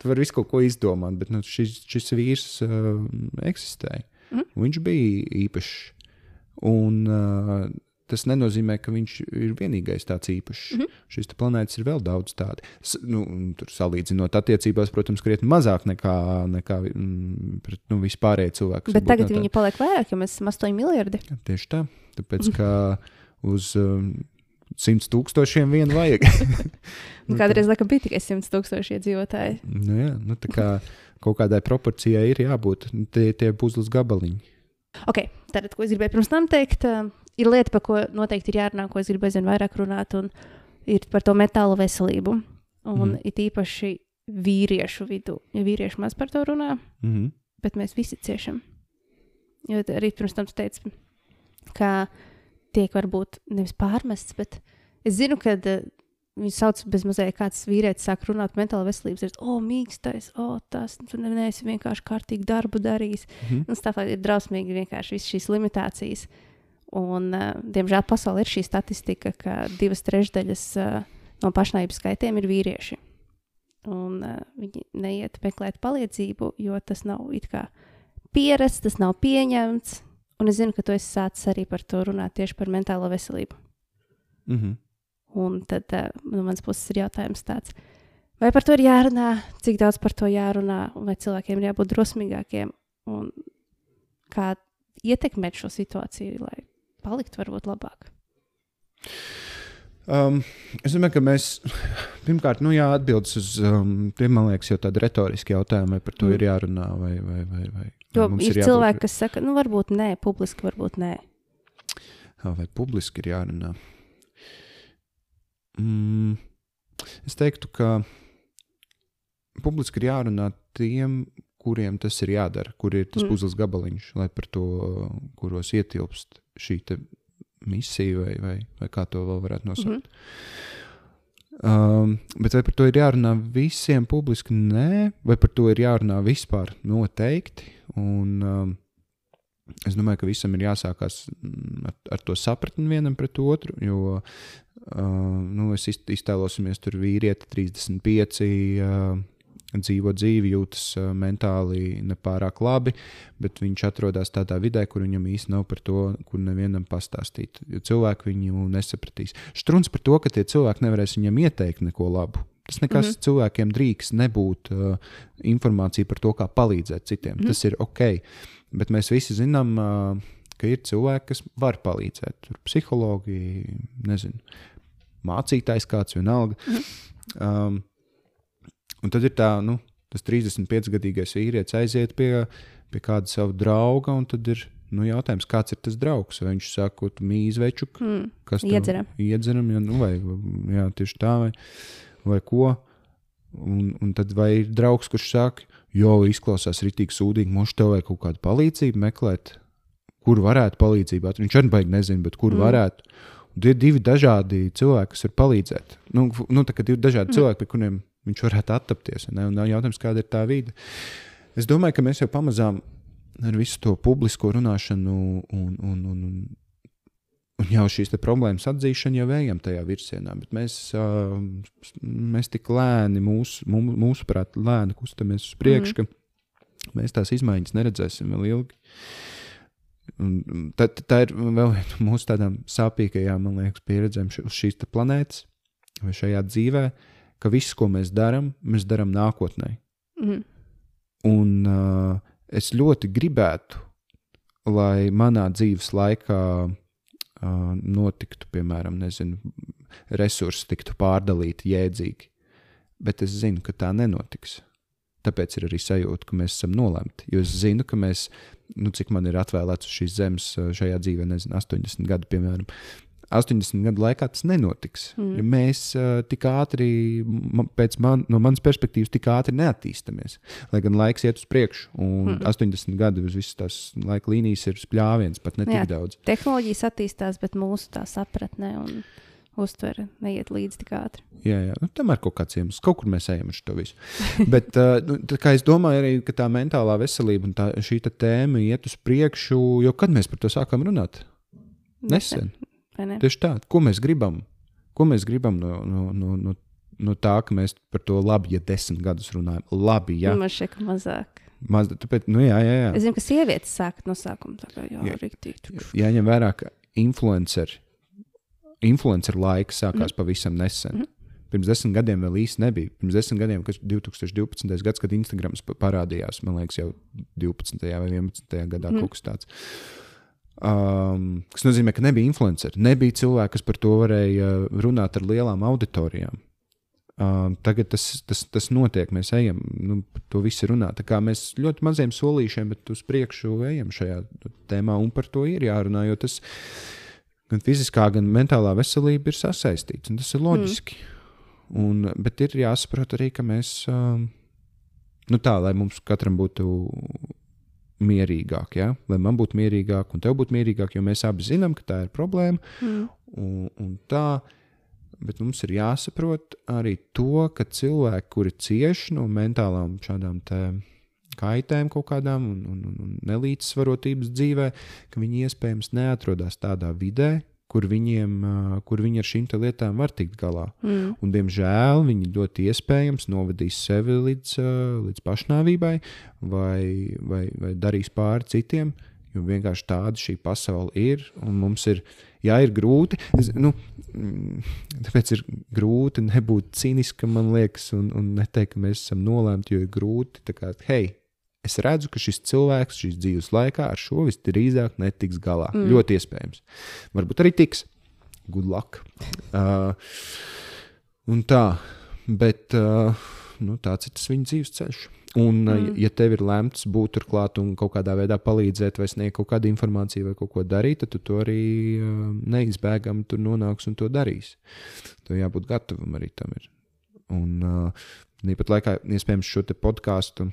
Tu vari visu kaut ko izdomāt, bet nu, šis, šis vīrs uh, eksistēja. Mhm. Viņš bija īpašs. Un uh, tas nenozīmē, ka viņš ir vienīgais tāds īpašs. Mhm. Šis te planētas ir vēl daudz tādu. Nu, tur salīdzinot attiecībās, protams, krietni mazāk nekā, nekā mm, pret nu, vispārējie cilvēki. kas Bet tagad tādi. viņi paliek vairāk, jo mēs esam 8 miljardi. Tieši tā. Tāpēc, ka uz um, simt tūkstošiem vienu vajag. Un Kādreiz, laikam, bija tikai 100 tūkstoši iedzīvotāji. nu, jā, nu, tā kā kaut kādai proporcijai ir jābūt. Nu, Tie, tie puzles gabaliņi. Ok, tātad, ko es gribēju pirms tam teikt, ir lieta, par ko noteikti ir jārunā, ko es gribu aizvien vairāk runāt, un ir par to metālu veselību. Un Mhm. it īpaši vīriešu vidū. Ja vīrieši maz par to runā, Mm -hmm. bet mēs visi ciešam. Jo arī pirms tam tu teici, ka tiek varbūt nevis pārmests, bet es zinu, ka uh, viņu sauc bez mazliet kāds vīrietis sāk runāt par mentālo veselību. Ir, o, mīkstais, o, tas, tu ne- neesi vienkārši kārtīgi darbu darījis. Mhm. Un tā ir drausmīgi vienkārši visas šīs limitācijas. Un, uh, diemžēl pasaulē ir šī statistika, ka divas trešdaļas uh, no pašnāvības skaitiem ir vīrieši. Un uh, viņi neiet meklēt palīdzību, jo tas nav it kā pierasts, tas nav pieņemts. Un es zinu, ka tu esi sācis arī par to runāt tieši par mentālo veselību. Mm -hmm. Un tad uh, no manas puses ir jautājums tāds, vai par to ir jārunā, cik daudz par to jārunā, un vai cilvēkiem ir jābūt drosmīgākiem, un kā ietekmēt šo situāciju, lai paliktu varbūt labāk. Um, es domāju, ka mēs pirmkārt, nu, jā, atbildes uz um, tiem, man liekas, jau tādi retoriski jautājumi, vai par to mm. ir jārunā. Vai, vai, vai, vai, Jo mums ir jābūt- cilvēki, kas saka, nu, varbūt nē, publiski, varbūt nē. Vai publiski ir jārunā. Mm, es teiktu, ka publiski ir jārunā tiem, kuriem tas ir jādara, kur ir tas Mm. mm. puzles gabaliņš, lai par to, kuros ietilpst šī misija, vai, vai, vai kā to vēl varētu nosaukt. Mhm. Um, bet vai par to ir jārunā visiem publiski? Nē, vai par to ir jārunā vispār? Noteikti. Un, um, es domāju, ka visam ir jāsākās mm, ar, ar to sapratni vienam pret otru. Jo uh, nu, es iz- iztēlosimies, tur vīrieti 35. Uh, dzīvo dzīvi, jūtas uh, mentāli nepārāk labi, bet viņš atrodas tādā vidē, kur viņam īsti nav par to, kur nevienam pastāstīt. Jo cilvēki viņu nesapratīs. Strunts par to, ka tie cilvēki nevarēs viņam ieteikt neko labu. Tas nekas mm. -hmm. cilvēkiem drīkst nebūt uh, informācija par to, kā palīdzēt citiem. Mm. -hmm. Tas ir ok. Bet mēs visi zinām, uh, ka ir cilvēki, kas var palīdzēt. Tur psihologi, nezinu, mācītājs kāds vienalga. Mhm. um, un tad ir tā, nu, tas 35-gadīgais vīrietis aiziet pie, pie kāda sava drauga, un tad ir nu, jautājums, kāds ir tas draugs. Vai viņš saka, mīli večuku, Mm. kas Iedzeram. Iedzeram, ja, nu, vai, jā, tieši tā, vai, vai ko. Un, un tad vai ir draugs, kurš saka, jo izklausās rītīgi sūdīgi, mums tev vajag kaut kādu palīdzību meklēt, kur varētu palīdzību. Viņš arī baigi nezina, bet kur Mm. varētu. Un tie ir divi dažādi cilvēki, kas var palīdzēt. Nu, nu, tā kā divi dažādi mm. cilvēki, pie kuriem viņš varētu attapties. Un nav jautājums, kāda ir tā vide. Es domāju, ka mēs jau pamazām ar visu to publisko runāšanu un, un, un, un, un jau šīs problēmas atzīšanu jau ejam tajā virzienā. Bet mēs, uh, mēs tik lēni, mūsu, mū- mūsuprāt, lēni kustamies uz priekšu, mm. ka mēs tās izmaiņas neredzēsim vēl ilgi. Un, tā, tā ir vēl viena no mūsu tādām sāpīgajām, man liekas, pieredzēm uz šīs planētas vai šajā dzīvē, ka viss, ko mēs darām, mēs darām nākotnē. Mm. Un uh, es ļoti gribētu, lai manā dzīves laikā notiktu, piemēram, nezinu, resursi tiktu pārdalīti jēdzīgi. Bet es zinu, ka tā nenotiks. Tāpēc ir arī sajūta, ka mēs esam nolemti. Jo es zinu, ka mēs, nu, cik man ir atvēlēts uz šīs zemes šajā dzīvē, nezinu, 80 gadu, piemēram, 80 gadu laikā tas nenotiks. Mm. Ja mēs uh, tik ātri, pēc man, no manas perspektīvas, tik ātri neattīstāmies. Lai gan laiks iet uz priekšu, un mm. 80 gadi uz visas tās laika līnijas ir spļāviens, pat ne tik Jā, daudz. Tehnoloģijas attīstās, bet mūsu tā sapratne un uztvere neiet līdzi tik ātri. Jā, jā. Nu, tam ir kaut kāds iemesls. Kaut kur mēs ejam ar šo visu. Bet uh, nu, es domāju, arī, ka tā mentālā veselība un tā, šī tēma iet uz priekšu, jo kad mēs par to sākām runāt? Nesen. Tieši tā, ko mēs gribam? Ko mēs gribam no, no, no, no, no tā, ka mēs par to labi, ja desmit gadus runājam? Labi, ja. Man šķiet, ka mazāk. Maz, tāpēc, nu, jā, jā, jā. Es zinu, ka sievietes sāk no sākuma tā kā jau rīktīgi. Jā, jāņem vērā, ka influenceri, influenceru laiks sākās mm. pavisam nesen. Mm. Pirms desmit gadiem vēl īsti nebija. Pirms desmit gadiem, kas 2012. gads, kad Instagrams parādījās, man liekas, jau 12. vai 11. gadā mm. kaut kas tāds. Um, kas nozīmē, ka nebija influenceri, nebija cilvēki, kas par to varēja runāt ar lielām auditorijām. Um, tagad tas, tas, tas notiek, mēs ejam, nu, par to visu runā. Tā kā mēs ļoti maziem solīšiem, bet uz priekšu ejam šajā tēmā, un par to ir jārunā, jo tas gan fiziskā, gan mentālā veselība ir sasaistīts, un tas ir loģiski. Mm. Un, bet ir jāsaprot arī, ka mēs, um, nu tā, lai mums katram būtu mierīgāk, ja? lai man būtu mierīgāk un tev būtu mierīgāk, jo mēs abi zinām, ka tā ir problēma. Mm. Un, un tā, bet mums ir jāsaprot arī to, ka cilvēki, kuri cieš no mentālām šādām kaitēm kaut kādām un, un, un nelīdzsvarotības dzīvē, ka viņi iespējams neatrodas tādā vidē, kur, viņiem, kur viņi ar šīm lietām var tikt galā. Mm. Un, diemžēl viņi ļoti iespējams novadīs sevi līdz, līdz pašnāvībai vai, vai, vai darīs pāri citiem. Jo vienkārši tāda šī pasaule ir, un mums ir, jā, ir grūti. Es, nu, mm, tāpēc ir grūti nebūt cīniskam, man liekas, un, un neteikt, ka mēs esam nolemti, jo ir grūti. Kā, hei, es redzu, ka šis cilvēks šīs dzīves laikā ar šo visdrīzāk netiks galā. Mm. Ļoti iespējams. Varbūt arī tiks. Good luck. Uh, un tā, bet uh, nu, tāds ir tas viņa dzīves ceļš. Un, uh, mm. ja tev ir lemts būt turklāt un kaut kādā veidā palīdzēt, vai sniegt kaut kādu informāciju, vai kaut ko darīt, tad tu to arī uh, neizbēgami tur nonāks un to darīs. Tev jābūt gatavam arī tam. Ir. Un uh, tāpat laikā, iespējams, šo podkāstu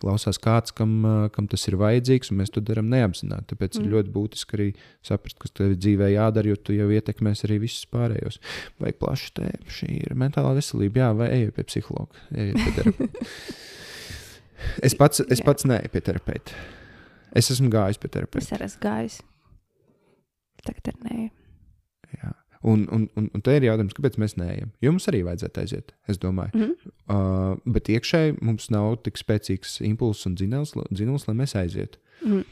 klausās kāds, kam, kam tas ir vajadzīgs, un mēs to darām neapzināti. Tāpēc mm. ir ļoti būtiski arī saprast, kas tev dzīvē jādara, jo tu jau ietekmēs arī visus pārējos. Vai plaši te šī ir mentālā veselība, jā, vai eju pie psihologa, eju pie terapeita. es pats, es pats neeju pie terapeita. Es esmu gājis pie terapeita. Es arī esmu gājis. Tagad ar neju. Jā. Un, un, un, un te ir jautājums, kāpēc mēs neejam? Jums arī vajadzētu aiziet, es domāju. Mm -hmm. uh, bet iekšēji mums nav tik spēcīgs impulss un dzinējums, lai mēs aizietu. Mm -hmm.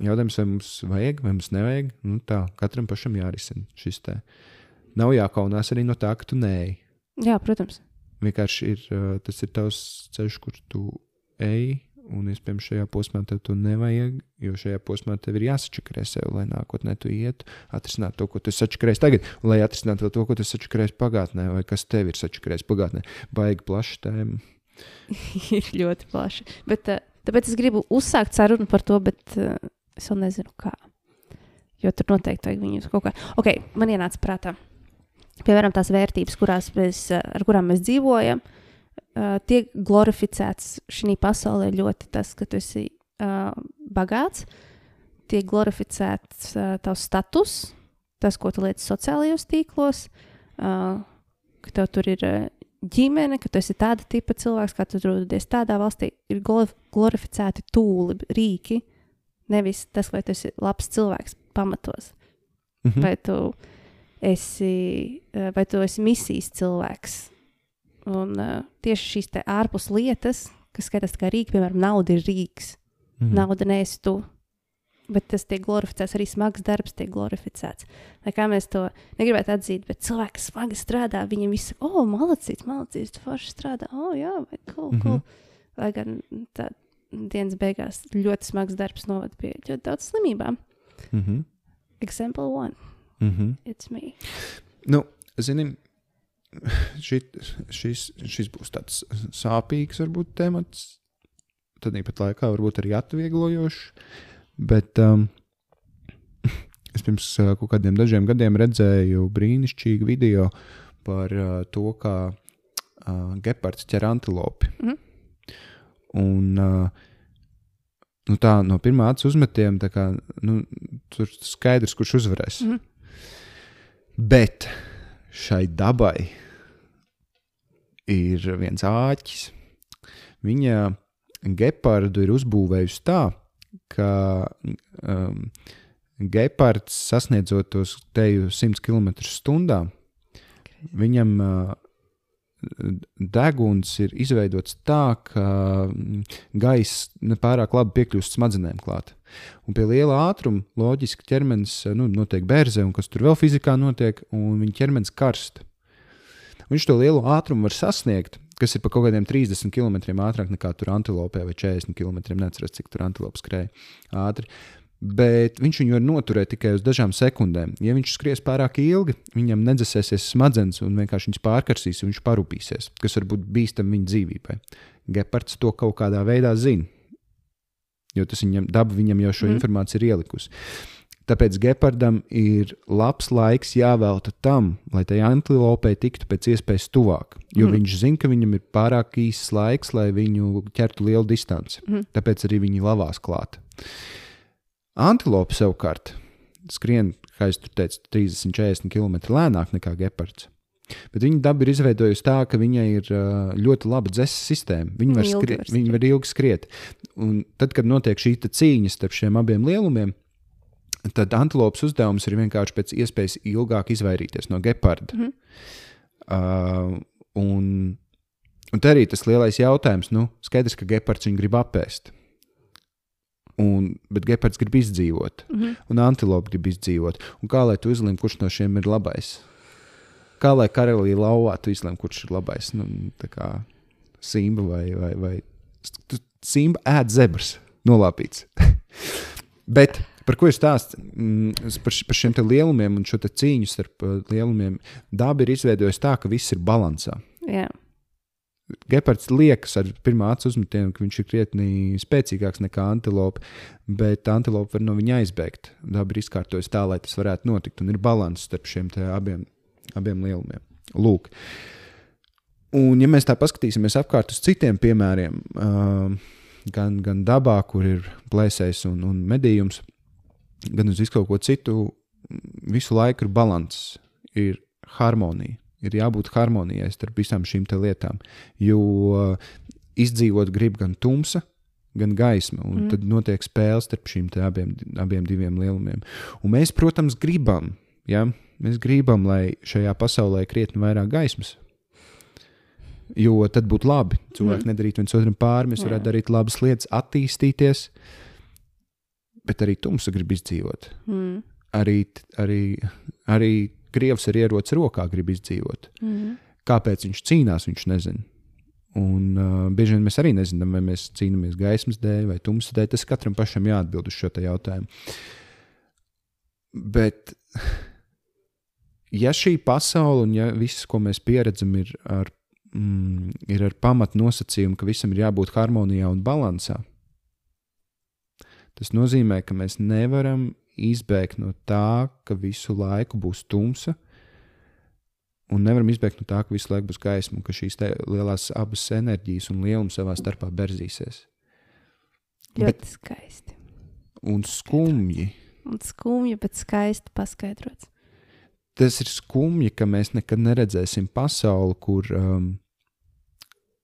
Jautājums, vai mums vajag, vai mums nevajag, nu tā, katram pašam jārisina šis te. Nav jākaunās arī no tā, ka tu neej. Jā, protams. Vienkārši ir, uh, tas ir tavs ceļš, kur tu ej, Un, iespējams, šajā posmā tev to nevajag, jo šajā posmā tev ir jāsačakarē sev, lai nākotnē tu ietu, atrisināt to, ko tu sačakarēsi tagad, un lai atrisinātu to, ko tu sačakarēsi pagātnē, vai kas tev ir sačakarējis pagātnē. Baigi plaša tēma. ir ļoti plaša. Bet, eh, tāpēc es gribu uzsākt sarunu par to, bet uh, es vēl nezinu, kā. Jo tur noteikti vajag viņus kaut kā. Ok, man ienāca prātā. Piemēram, tās vērtības, kurās mēs, eh, ar kurām mēs dzīvojam, uh, uh, tiek glorificēts šī pasaulē ļoti tas, ka tu esi uh, bagāts, tiek glorificēts uh, tavs status, tas, ko tu lieci sociālajos tīklos, uh, ka tev tur ir uh, ģimene, ka tu esi tāda tipa cilvēks, kā tu atrodies tādā valstī, ir glorificēti tūli, rīki, nevis tas, vai tu esi labs cilvēks pamatos. Mm -hmm. Vai tu esi, vai tu esi misijas cilvēks, Un uh, tieši šīs ārpus lietas, kas skatās kā rīki, piemēram, nauda ir rīks. Mm. Nauda neesi tu. Bet tas tiek glorificēts, arī smags darbs tiek glorificēts. Lai kā mēs to negribētu atzīt, bet cilvēki, kas smagi strādā, viņiem viss saka, oh, malacīts, malacīts, tu forši strādā, oh, jā, vai cool, cool. Mm -hmm. Lai gan tā dienas beigās ļoti smags darbs novada pie ļoti daudz slimībām. Mm -hmm. Example one. Mm -hmm. It's me. Nu, zini, šit, šis, šis būs tāds sāpīgs, varbūt, temats. Tad īpat laikā varbūt arī atvieglojošs. Bet um, Es pirms uh, kaut kādiem dažiem gadiem redzēju brīnišķīgu video par uh, to, kā uh, gepards ķer antilopi. Mm. Un, uh, nu tā, no pirmā acu uzmetiena kā, nu, tur skaidrs, kurš uzvarēs. Mm. Bet šai dabai ir viens āķis. Viņa gepardu ir uzbūvējusi tā, ka um, gepards sasniedzot tos teju 100 km/h, viņam uh, deguns ir izveidots tā, ka mm, gaisa nepārāk labi piekļūst smadzenēm klāt. Un pie liela ātruma loģiski ķermenis nu, notiek bērze, un kas tur vēl fizikā notiek, un viņa ķermenis karst. Viņš to lielu ātrumu var sasniegt, kas ir pa kaut kādiem 30 km ātrāk nekā tur antilopē vai 40 km. Neceros, cik tur antilops skrēja ātri bet viņš viņu var noturēt tikai uz dažām sekundēm. Ja viņš skries pārāk ilgi, viņam nedzēsēsies smadzenes un vienkārši viņas pārkarsīs, un viņš parūpīsies, kas var būt bīstami viņa dzīvībai. Gepards to kaut kādā veidā zina, jo tas viņam, daba viņam jau šo mm. informāciju ir ielikusi. Tāpēc gepardam ir labs laiks jāvelta tam, lai tai antilopei tiktu pēc iespējas tuvāk. Jo mm. viņš zina, ka viņam ir pārāk īsts laiks, lai viņu ķertu lielu distanci. Mm. Tāpēc arī viņi lavās klāt. Antilope savukārt skrien, kā jau teicu, 30, 40 km lēnāk nekā gepards. Bet viņa daba ir izveidojusi tā, ka viņai ir ļoti laba dzēsas sistēma. Viņa var, skri, viņa var ilgi skriet. Un tad, kad notiek šī cīņa starp šiem abiem lielumiem, tad antilopes uzdevums ir vienkārši pēc iespējas ilgāk izvairīties no geparda. Mm -hmm. uh, un, un te arī tas lielais jautājums, nu, skaidrs, ka gepards viņu grib apēst. Un, bet gepards grib izdzīvot, mm -hmm. un antilope grib izdzīvot. Un kā lai tu izlemj, kurš no šiem ir labais? Kā lai karalī lauvā tu izlemj, kurš ir labais? Nu, tā kā simba vai, vai, vai simba ēd zebras, nolāpīts. bet par ko ir stāsts? Mm, par, par šiem lielumiem un šo cīņu starp uh, lielumiem. Daba ir izveidojusi tā, ka viss ir balansā. Yeah. Gepards liekas ar pirmā acu uzmetienu, ka viņš ir krietni spēcīgāks nekā antilope, bet antilope var no viņa aizbēgt. Daba ir izkārtojusi tā, lai tas varētu notikt, un ir līdzsvars starp šiem abiem, abiem lielumiem. Lūk. Un, ja mēs tā paskatīsimies apkārt uz citiem piemēriem, gan, gan dabā, kur ir plēsējs un, un medījums, gan uz kaut ko citu, visu laiku ir līdzsvars, ir harmonija ir jābūt harmonijai starp visām šīm lietām. Jo izdzīvot grib gan tumsa, gan gaisma, un mm. tad notiek spēle starp šīm abiem, abiem diviem lielumiem. Un mēs, protams, gribam, ja? Mēs gribam, lai šajā pasaulē ir krietni vairāk gaismas. Jo tad būtu labi. Cilvēki mm. nedarītu viens otram pāri, mēs Jā. varētu darīt labas lietas, attīstīties, bet arī tumsa grib izdzīvot. Mm. Arī, arī, arī Krievs ar ieroci rokā grib izdzīvot. Mm. Kāpēc viņš cīnās, viņš nezina. Un uh, bieži vien mēs arī nezinām, vai mēs cīnāmies gaismas dēļ vai tumsas dēļ. Tas katram pašam jāatbild uz šo jautājumu. Bet, ja šī pasaule un ja viss, ko mēs pieredzam, ir ar, mm, ir ar pamatu nosacījumu, ka visam ir jābūt harmonijā un balansā, tas nozīmē, ka mēs nevaram izbēgt no tā, ka visu laiku būs tumsa, un nevaram izbēgt no tā, ka visu laiku būs gaisma, un ka šīs lielās abas enerģijas un lielums savā starpā berzīsies. Ļoti bet, skaisti. Un skumji. Un skumji, bet skaisti paskaidrots. Tas ir skumji, ka mēs nekad neredzēsim pasauli, kur, um,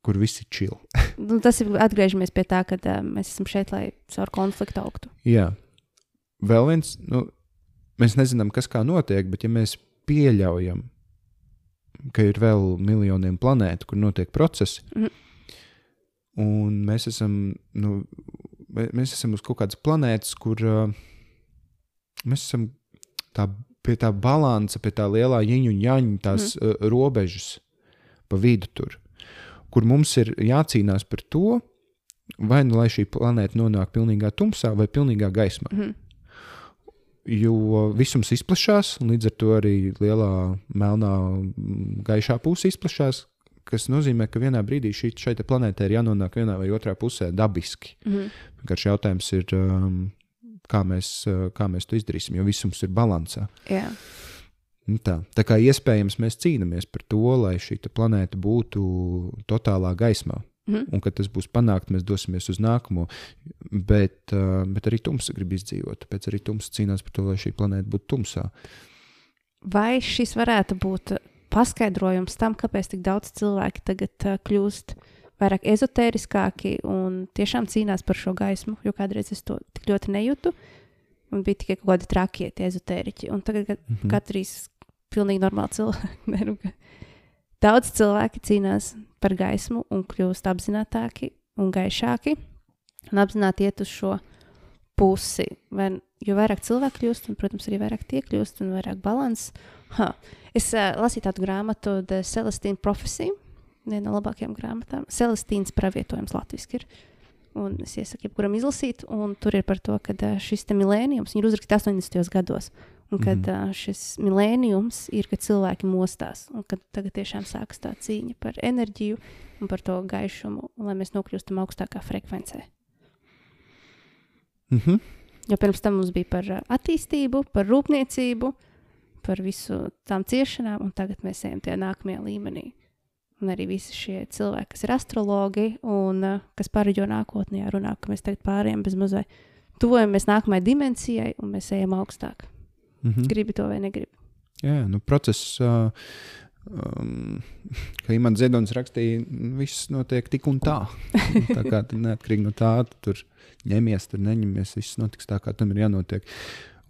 kur viss ir čili. nu, tas ir atgriežamies pie tā, ka uh, mēs esam šeit, lai caur konfliktu augtu. Jā, vēl viens, nu, mēs nezinām, kas kā notiek, bet ja mēs pieļaujam, ka ir vēl miljoniem planētu, kur notiek procesi, mm. un mēs esam, nu, mēs esam uz kaut kādas planētas, kur uh, mēs esam tā, pie tā balansa, pie tā lielā ieņu un jāņu tās mm. uh, robežas pa vidu tur, kur mums ir jācīnās par to, vai nu lai šī planēta nonāk pilnīgā tumsā vai pilnīgā gaismā. Mm jo visums izplatās, un līdz ar to arī lielā melnā, gaišā puse izplatās. Tas nozīmē, ka vienā brīdī šī, šai planētai ir jānonāk vienā vai otrā pusē dabiski. Mm. Vienkārši jautājums ir, um, kā mēs, kā mēs to izdarīsim, jo visums ir balansā. Jā. Nu tā, tā kā iespējams mēs cīnāmies par to, lai šī planēta būtu totālā gaismā. Mm. Un, kad tas būs panākts, mēs dosimies uz nākamo. Bet, uh, bet arī tumsa grib izdzīvot. Tāpēc arī tumsa cīnās par to, lai šī planēta būtu tumsā. Vai šis varētu būt paskaidrojums tam, kāpēc tik daudz cilvēki tagad uh, kļūst vairāk ezotēriskāki un tiešām cīnās par šo gaismu? Jo kādreiz es to tik ļoti nejūtu. Un bija tikai kaut kādi trakie, ezotēriķi. Un tagad, mm -hmm. katrs pilnīgi normāli cilvēki. Daudz cilvēki cīnās par gaismu un kļūst apzinātāki un gaišāki un apzināti iet uz šo pusi. Vai, jo vairāk cilvēku kļūst, un, protams, arī vairāk tie kļūst, un vairāk līdzsvars. Es uh, lasīju tādu grāmatu, The Celestine Prophecy, viena no labākajām grāmatām. Celestīnas pravietojums latviešu ir. Un es iesaku, jebkuram izlasīt, un tur ir par to, ka šis milēnijums ir uzrakstīts 80. gados. Un kad mm -hmm. šis milēnijums ir, kad cilvēki mostās, un kad tagad tiešām sākas tā cīņa par enerģiju un par to gaišumu, lai mēs nokļūstam augstākā frekvencē. Mm -hmm. Jo pirms tam mums bija par attīstību, par rūpniecību, par visu tām ciešanām, un tagad mēs ejam tajā nākamajā līmenī. Un arī visi šie cilvēki, kas ir astrologi un uh, kas pareģo nākotnē, runā, ka mēs tagad pārējām bez mazliet tuvojamies nākamajai dimensijai, un mēs ejam augstāk. Mm -hmm. Gribi to vai negribi. Jā, nu, process, uh, um, kā Imants Ziedonis rakstīja, viss notiek tik un tā. tā kā neatkarīgi no tā, tu tur ņemies, tur neņemies, viss notiks tā, kā tam ir jānotiek.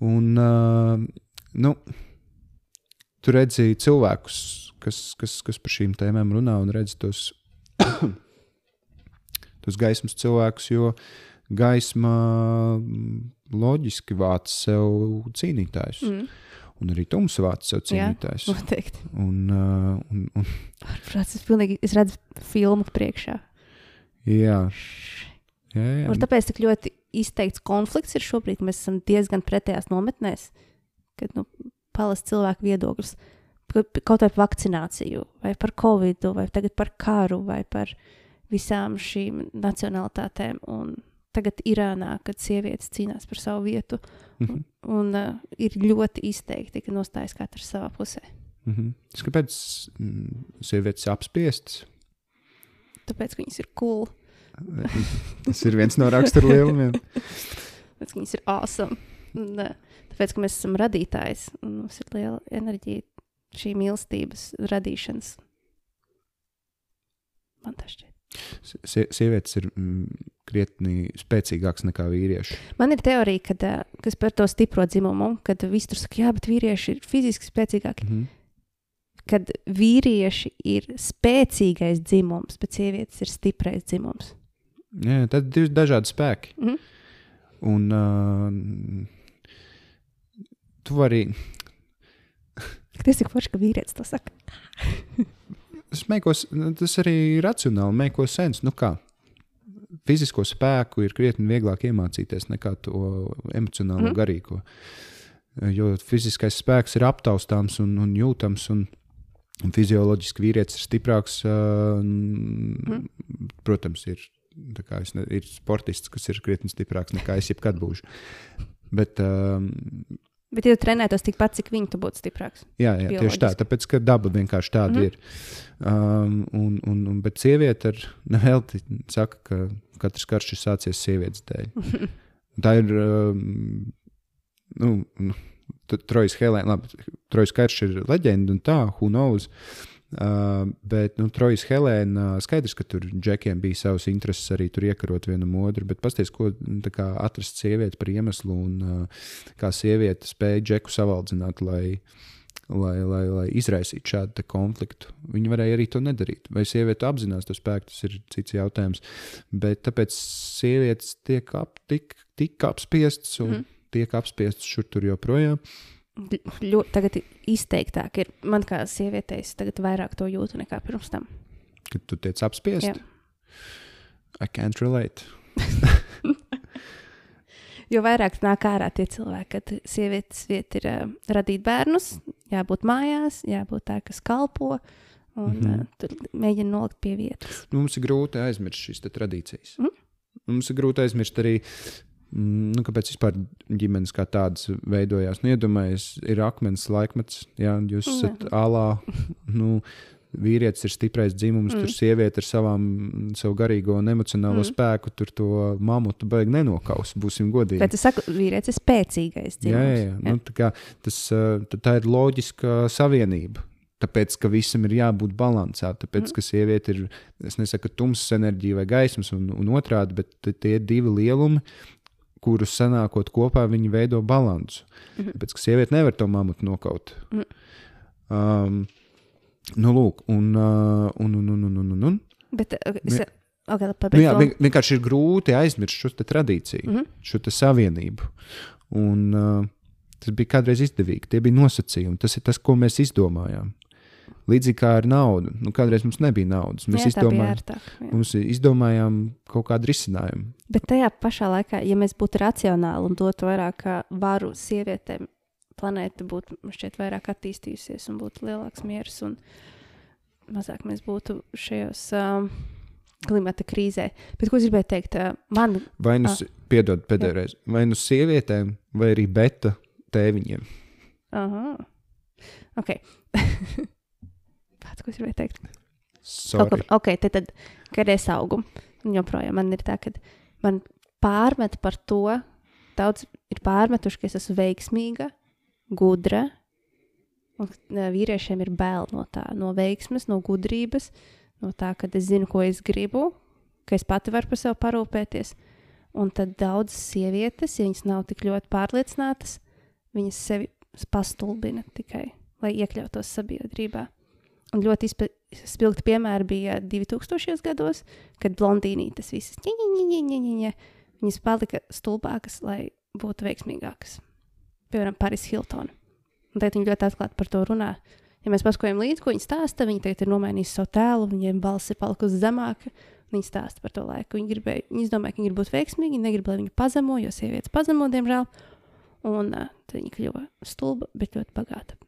Un, uh, nu, tu redzi cilvēkus, kas, kas, kas par šīm tēmām runā un redz tos, tos gaismas cilvēkus, jo gaisma loģiski vāc sev cīnītājus. Mm. Un arī Tums vāc sev cīnītājus. Jā, noteikti. Un, uh, un, un... Protams, es, pilnīgi, es redzu filmu priekšā. Jā. Jā, jā. Un tāpēc tik ļoti izteikts konflikts ir šobrīd. Mēs esam diezgan pretējās nometnēs, kad nu, palast cilvēku viedokļus. Kaut vai par vakcināciju, vai par covid, vai par karu, vai par visām šīm nacionalitātēm. Un tagad Irānā, kad sievietes cīnās par savu vietu. Mm -hmm. Un, un uh, ir ļoti izteikti, ka nostājas katrs savā pusē. Mm -hmm. Kāpēc mm, sievietes apspiestas? Tāpēc, ka viņas ir cool. Tas ir viens no raksturlielumiem. tāpēc, ka viņas ir awesome. Un, uh, tāpēc, ka mēs esam radītājs un mums ir liela enerģija šī mīlestības radīšanas. Man tas šķiet. Sie sievietes ir mm, krietni spēcīgākas nekā vīrieši. Man ir teorija, kad, kas par to stipro dzimumu, kad visi tur saka, jā, bet vīrieši ir fiziski spēcīgāki. Mm -hmm. Kad vīrieši ir spēcīgais dzimums, bet sievietes ir stiprais dzimums. Jā, tad ir dažādi spēki. Mm -hmm. Un uh, tu vari. Tas ir forši, ka vīrietis to saka. tas, mēkos, tas arī ir racionāli, mēko sens. Nu kā? Fizisko spēku ir krietni vieglāk iemācīties nekā to emocionālo, mm. garīgo. Jo fiziskais spēks ir aptaustāms un, un jūtams, un, un fizioloģiski vīrietis ir stiprāks. Uh, mm. Protams, ir, es, ne, ir sportists, kas ir krietni stiprāks nekā es jebkad būšu. Bet, uh, Bet, ja trenētos tikpat, cik viņi tu būtu stiprāks. Jā, jā tieši tā, tāpēc, ka daba vienkārši tāda mm -hmm. ir. Um, un, un, un, bet sieviete ar nevelti saka, ka katrs karš ir sācies sievietes dēļ. tā ir. Um, nu, nu, Trojas Helēna, labi, Trojas karš ir leģenda un tā, who knows. Uh, bet, nu, Trojas Helēna, uh, skaidrs, ka tur džekiem bija savas intereses arī tur iekarot vienam otru, bet pasties, ko nu, kā, atrast sievieti par iemeslu un uh, kā sieviete spēja džeku savaldzināt, lai, lai, lai, lai izraisītu šādu konfliktu. Viņi varēja arī to nedarīt. Vai sieviete apzinās to spēku, tas ir cits jautājums. Bet tāpēc sievietes tiek ap, tik, tik apspiestas un mm. tiek apspiestas šur tur joprojām. Uh, ļoti tagad izteiktāk ir. Man kā sievietei, es tagad vairāk to jūtu nekā pirms tam. Kad tu tiec apspiest? Jā. I can't relate. jo vairāk nāk ārā tie cilvēki, kad sievietes vieta ir uh, radīt bērnus, jābūt mājās, jābūt tā, kas kalpo. Un, mm -hmm. uh, tur mēģina nolikt pie vietas. Mums ir grūti aizmirst šīs tradīcijas. Mm? Mums ir grūti aizmirst arī nu, kāpēc vispār ģimenes kā tādas veidojās? Nu, Iedomājieties, ir akmens laikmets, jā, jūs esat alā. Nu, vīrietis ir stiprais dzimums, mm. tur sieviete ar savām, savu garīgo un emocionālo mm. spēku, tur to mamutu beig nenokaus, būsim godīgi. Bet es saku, vīrietis ir spēcīgais dzimums. Jā, jā, jā. jā. Nu, tā, kā, tas, tā ir loģiska savienība. Tāpēc, ka visam ir jābūt līdzsvarā. Tāpēc, mm. ka sieviete ir, es nesaku, tumsas enerģija vai gaismas, un, un otrādi, bet tie ir divi lielumi, kurus sanākot kopā, viņi veido balansu. Mm -hmm. Tāpēc, ka sieviete nevar to mamutu nokaut. Mm. Um, nu, lūk, un, uh, un, un, un, un, un, un. Bet, es, okay, nu, jā, vien, vienkārši ir grūti aizmirst šo tradīciju, mm -hmm. šo savienību. Un, uh, tas bija kādreiz izdevīgi, tie bija nosacījumi. Tas ir tas, ko mēs izdomājām. Līdzīgi kā ar naudu. Nu, kādreiz mums nebija naudas. Mēs jā, izdomājām, ērtāk, mums izdomājām kaut kādu risinājumu. Bet tajā pašā laikā, ja mēs būtu racionāli un dotu vairāk varu sievietēm, planēta būtu šķiet vairāk attīstījusies un būtu lielāks miers un mazāk mēs būtu šajos. Um, klimata krīzē. Bet, ko gribēju teikt, man. Vai nu, ah, piedod, pēdējais, vai nu sievietēm, vai arī beta tēviņiem. Aha. Ok. Kāds, ko es gribēju teikt? Sorry. Ok, tad, tad kad es augu, joprojām man ir tā, ka man pārmet par to, daudz ir pārmetuši, ka es esmu veiksmīga, gudra, un vīriešiem ir bail no tā, no veiksmes, no gudrības, no tā, ka es zinu, ko es gribu, ka es pati varu par sevi parūpēties. Un tad daudzas sievietes, ja viņas nav tik ļoti pārliecinātas, viņas sevi pastulbina tikai, lai iekļautos sabiedrībā. Un ļoti spilgti piemēri bija 2000. gados, kad blondīnītes visas ņeņa, viņas palika stulbākas, lai būtu veiksmīgākas. Piemēram, Paris Hiltona. Un tad viņi ļoti atklāti par to runā. Ja mēs paskatām līdzi, ko viņi stāsta, viņi tagad ir nomainījuši savu tēlu, viņiem balss ir palikusi zemāka. Viņi stāsta par to laiku. Viņi, gribēja, viņi domāja, ka viņi grib būt veiksmīgi, viņi negrib, lai viņu pazemo, jo sievietes pazemo, diemžēl. Un uh, tad viņa kļuva stulba, bet ļoti bagāta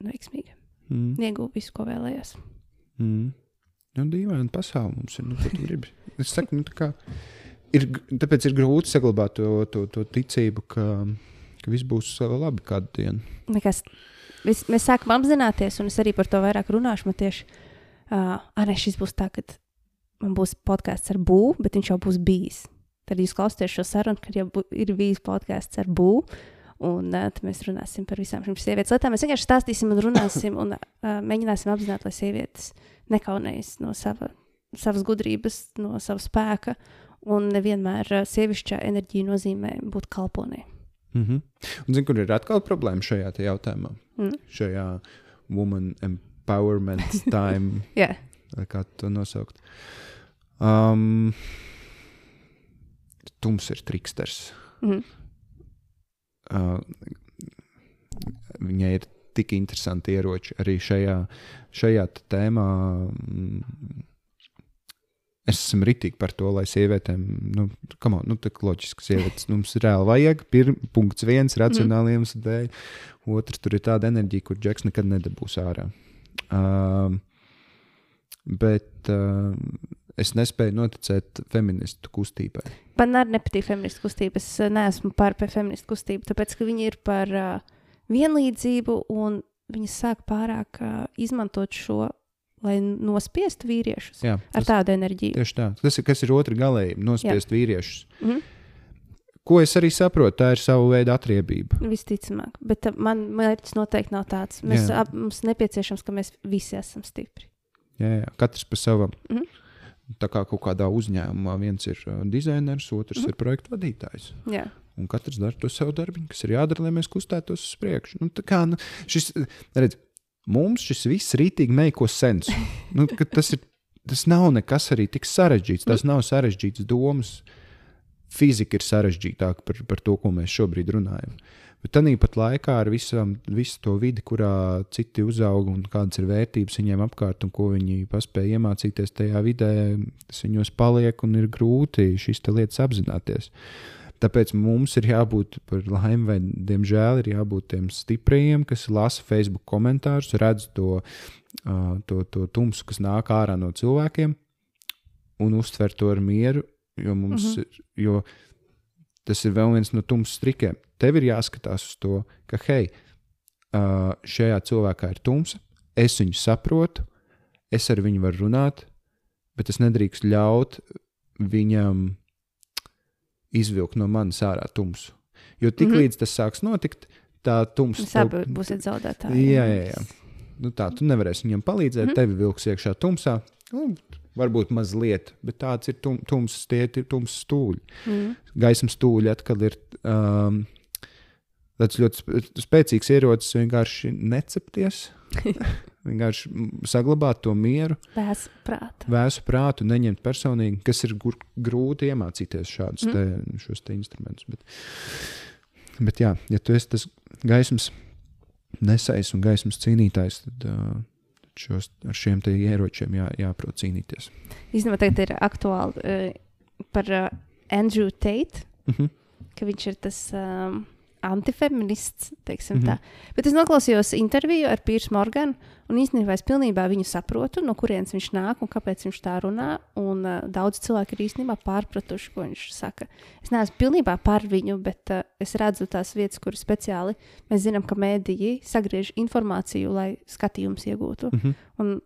un veiksmīga mm. ieguva visu, ko vēlējās. Mm. Nu, dīvaini pasauli mums ir. Nu, ko tu gribi? Es saku, nu, kā, ir, tāpēc ir grūti saglabāt to, to, to ticību, ka, ka viss būs labi kādu dienu. Nekas. Vis, mēs sākam apzināties, un es arī par to vairāk runāšu. Man tieši uh, arī šis būs tā, ka man būs podkāsts ar būvu, bet viņš jau būs bijis. Tad jūs klausāties šo sarunu, kad jau ir bijis podkāsts ar būvu. Un uh, mēs runāsim par visām šīm sievietes lietām. Mēs vienkārši stāstīsim un runāsim un uh, mēģināsim apzināt, lai sievietes nekaunējas no sava, savas gudrības, no sava spēka. Un nevienmēr uh, sievišķā enerģija nozīmē būt kalponē. Mm -hmm. Un zinu, kur ir atkal problēma šajā jautājumā? Mm. Šajā woman empowerment time. yeah. Kā to nosaukt? Um, tums ir triksters. Mm -hmm uh, viņai ir tik interesanti ieroči arī šajā, šajā tēmā. Es esmu ritīgi par to, lai sievietēm, nu, on, nu tā loģiski, sievietes nu, mums reāli vajag. Pirm, punkts viens, racionāli iemeslu mm. dēļ. Otrs, tur ir tāda enerģija, kur džeks nekad nedabūs ārā. Uh, bet uh, es nespēju noticēt feministu kustībai. Man arī nepatīk feministu kustība. Es eh, neesmu par feministu kustību, tāpēc ka viņi ir par uh, vienlīdzību un viņi sāk pārāk uh, izmantot šo. Lai nospiestu vīriešus Jā, tas, ar tādu enerģiju. Tieši tā. Tas ir, kas ir otra galējība, nospiest Jā. vīriešus. Mm -hmm. Ko es arī saprotu, tā ir sava veida atriebība. Visticamāk, bet man mērķis noteikti nav tāds. Mēs, ap, mums nepieciešams, ka mēs visi esam stipri. Jā, jā. katrs pa savam. Mm -hmm tā kā kaut kādā uzņēmumā viens ir dizainers, otrs mm. ir projektu vadītājs. Jā. Un katrs dara to savu darbu, kas ir jādara, lai mēs kustētos uz priekšu. Nu, kā, nu, šis, redz, mums šis viss rītīgi meiko sensu. Nu, tas, ir, tas nav nekas arī tik sarežģīts. Tas nav sarežģīts domas. Fizika ir sarežģītāka par, par to, ko mēs šobrīd runājam. Uh, Bet tāpat laikā ar visam, visu to vidi, kurā citi uzaug un kādas ir vērtības viņiem apkārt un ko viņi paspēja iemācīties tajā vidē, tas viņos paliek un ir grūti šīs lietas apzināties. Tāpēc mums ir jābūt par laimi, vai diemžēl ir jābūt tiem stipriem, kas lasa Facebook komentārus, redz to, uh, to, to tumsu, kas nāk ārā no cilvēkiem, un uztver to ar mieru. Jo mums, mm -hmm. jo tas ir vēl viens no tumsas trikiem. Tev ir jāskatās uz to, ka, hei, šajā cilvēkā ir tumsa, es viņu saprotu, es ar viņu varu runāt, bet es nedrīkst ļaut viņam izvilkt no manis ārā tumsu. Jo tik mm -hmm. tas sāks notikt, tā tumsa. Abi būsiet zaudētāji. Jā, jā, jā. Nu, tā tu nevarēsi viņam palīdzēt, mm -hmm. tevi vilks iekšā tumsā. Nu, varbūt mazliet, bet tāds ir tum, tums, tie ir tums stūļi. Mm. Gaismas stūļi atkal ir um, tāds ļoti spēcīgs ierocis, vienkārši necepties. vienkārši saglabāt to mieru, vēsu prātu. Vēsu prātu, neņemt personīgi, kas ir grūti iemācīties šādus mm. te, šos te instrumentus. Bet, bet jā, ja tu esi tas gaismas nesējs un gaismas cīnītājs, tad uh, šos, ar šiem ieročiem jā, jāprot cīnīties. Īstenībā tagad ir aktuāli uh, par uh, Andrew Tate, mm -hmm. ka viņš ir tas. Um, antifeminists, teiksim mm -hmm. tā. Bet es noklausījos interviju ar Pīrsu Morganu, un īstenībā es pilnībā viņu saprotu, no kurienes viņš nāk un kāpēc viņš tā runā. Un uh, daudz cilvēku ir īstenībā pārpratuši, ko viņš saka. Es neesmu pilnībā par viņu, bet uh, es redzu tās vietas, kur speciāli mēs zinām, ka mēdīji sagriež informāciju, lai skatījums iegūtu. Mm -hmm. Un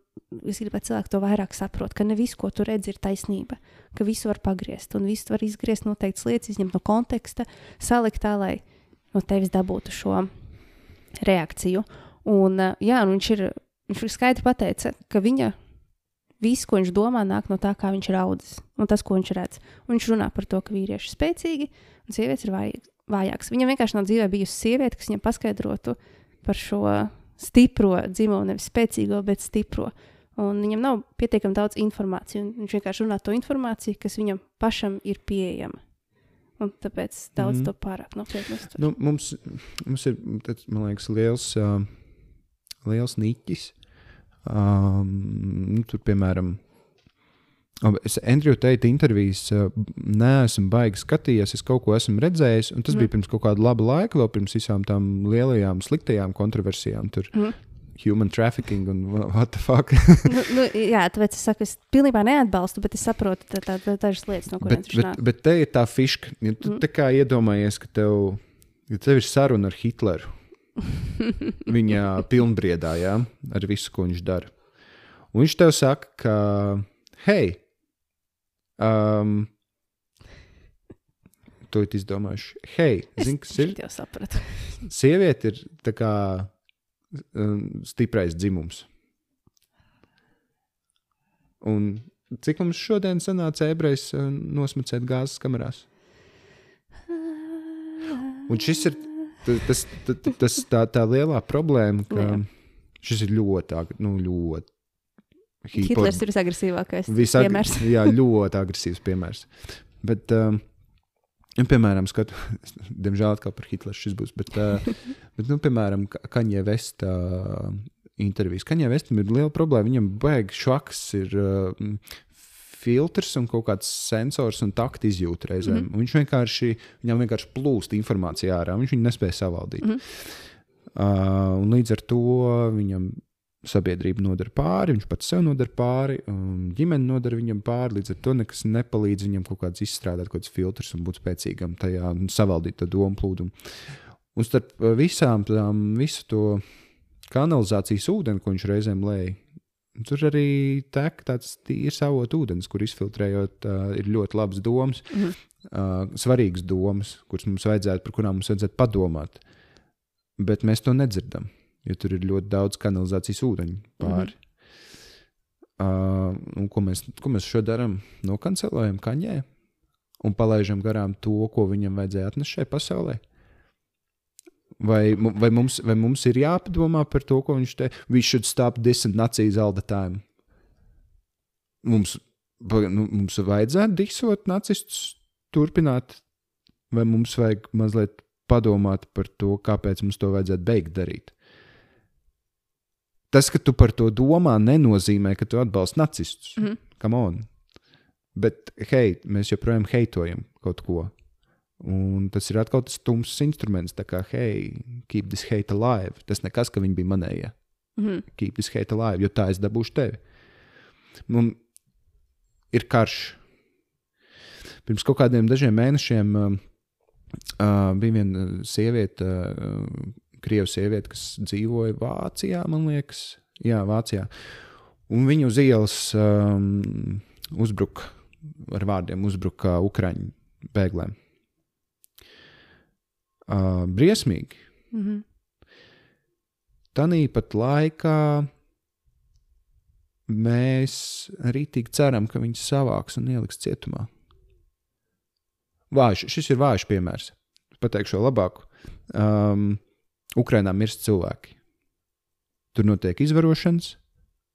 es gribu, lai cilvēki to vairāk saprot, ka ne viss, ko tu redzi, ir taisnība, ka visu var pagriezt un visu var izgriezt noteikts lietas, izņemt no konteksta, salikt tā, lai no tevis dabūtu šo reakciju. Un, eh, jā, un viņš, ir, viņš ir skaidri pateica, ka viņa viss, ko viņš domā, nāk no tā, kā viņš ir audzis un tas, ko viņš redz. Un viņš runā par to, ka vīrieši ir spēcīgi un sievietes ir vāj, vājākas. Viņam vienkārši nav dzīvē bijusi sieviete, kas viņam paskaidrotu par šo stipro dzimumu, nevis spēcīgo, bet stipro. Un viņam nav pietiekami daudz informācijas. Viņš vienkārši runā to informāciju, kas viņam pašam ir pieejama. Un tāpēc daudz mm. to pārāk nopietni uztver. Nu, mums, mums ir, tad, man liekas, liels, uh, liels niķis. Um, nu, tur, piemēram, es Andriju teicu, intervijas uh, neesmu baigi skatījies, es kaut ko esmu redzējis, un tas mm. bija pirms kaut kāda laba laika, vēl pirms visām tām lielajām, sliktajām kontroversijām. Tur mm human trafficking un what the fuck. nu, nu, jā, tāpēc es saku, es pilnībā neatbalstu, bet es saprotu tā, tā, tā, dažas lietas, no kurienes viņš nāk. Bet, bet te ir tā fiška, ja tu mm. tā kā iedomājies, ka tev, ja tev ir saruna ar Hitleru. Viņa pilnbriedā, jā, ar visu, ko viņš dara. Un viņš tev saka, ka, hei, um, to izdomājuši. Hei, zini, kas ir? Es jau sapratu. Sieviete ir tā kā stiprais dzimums. Un cik mums šodien sanāca ebrejs uh, nosmacēt gāzes kamerās? Un šis ir tas, tas, tas tā, tā lielā problēma, ka Jā. šis ir ļoti, nu, ļoti. Hitlers ir visagresīvākais. Visag... Piemērs. jā, ļoti agresīvs piemērs. Bet, um, Ja, piemēram, skatu, diemžēl atkal par Hitleru šis būs, bet, bet nu, piemēram, Kaņē Vesta intervijas. Kaņē Vestam ir liela problēma. Viņam baigi švaks ir filtrs un kaut kāds sensors un takti izjūta reizēm. Mm -hmm. Viņš vienkārši, viņam vienkārši plūst informācija ārā, viņš viņu nespēja savaldīt. Mm -hmm. Uh, un līdz ar to viņam sabiedrība nodara pāri, viņš pats sev nodara pāri, ģimene nodara viņam pāri. Līdz ar to nekas nepalīdz viņam kaut kāds izstrādāt, kaut kāds filtrs un būt spēcīgam tajā un savaldīt to domu plūdumu. Un starp uh, visām tām, visu to kanalizācijas ūdeni, ko viņš reizēm lēja, tur arī tek tāds tīrs avot ūdens, kur izfiltrējot, uh, ir ļoti labs domas, mm -hmm. uh, svarīgas domas, kuras mums vajadzētu, par kurām mums vajadzētu padomāt. Bet mēs to nedzirdam jo tur ir ļoti daudz kanalizācijas ūdeņu pāri. Mm -hmm. uh, ko, mēs, ko mēs šo darām? Nokancelējam kaņē un palaidām garām to, ko viņam vajadzēja atnest šai pasaulē. Vai, vai, mums, vai mums ir jāpadomā par to, ko viņš teica? We should stop and Nazis all the time. Mums, nu, mums vajadzētu disot nacistus, turpināt, vai mums vajag mazliet padomāt par to, kāpēc mums to vajadzētu beigt darīt? Tas, ka tu par to domā, nenozīmē, ka tu atbalsti nacistus. Mm -hmm. Come on. Bet, hei, mēs joprojām heitojam kaut ko. Un tas ir atkal tas tumšs instruments, tā kā, hei, keep this hate alive. Tas nekas, ka viņi bija manējie. Mm -hmm. Keep this hate alive, jo tā es dabūšu tevi. Mums ir karš. Pirms kaut kādiem dažiem mēnešiem um, Uh, bija viena sieviete, uh, krievu sieviete, kas dzīvoja Vācijā, man liekas, Jā, Vācijā. Un viņu uz ielas um, uzbruka ar vārdiem, uzbruka Ukrāņu bēglēm. Uh, briesmīgi. Mm -hmm. Tanīpat laikā mēs arī tik ceram, ka viņus savāks un ieliks cietumā. Vājš, šis ir vājš piemērs. Pateikšu labāku. Um, Ukrainā mirst cilvēki. Tur notiek izvarošanas,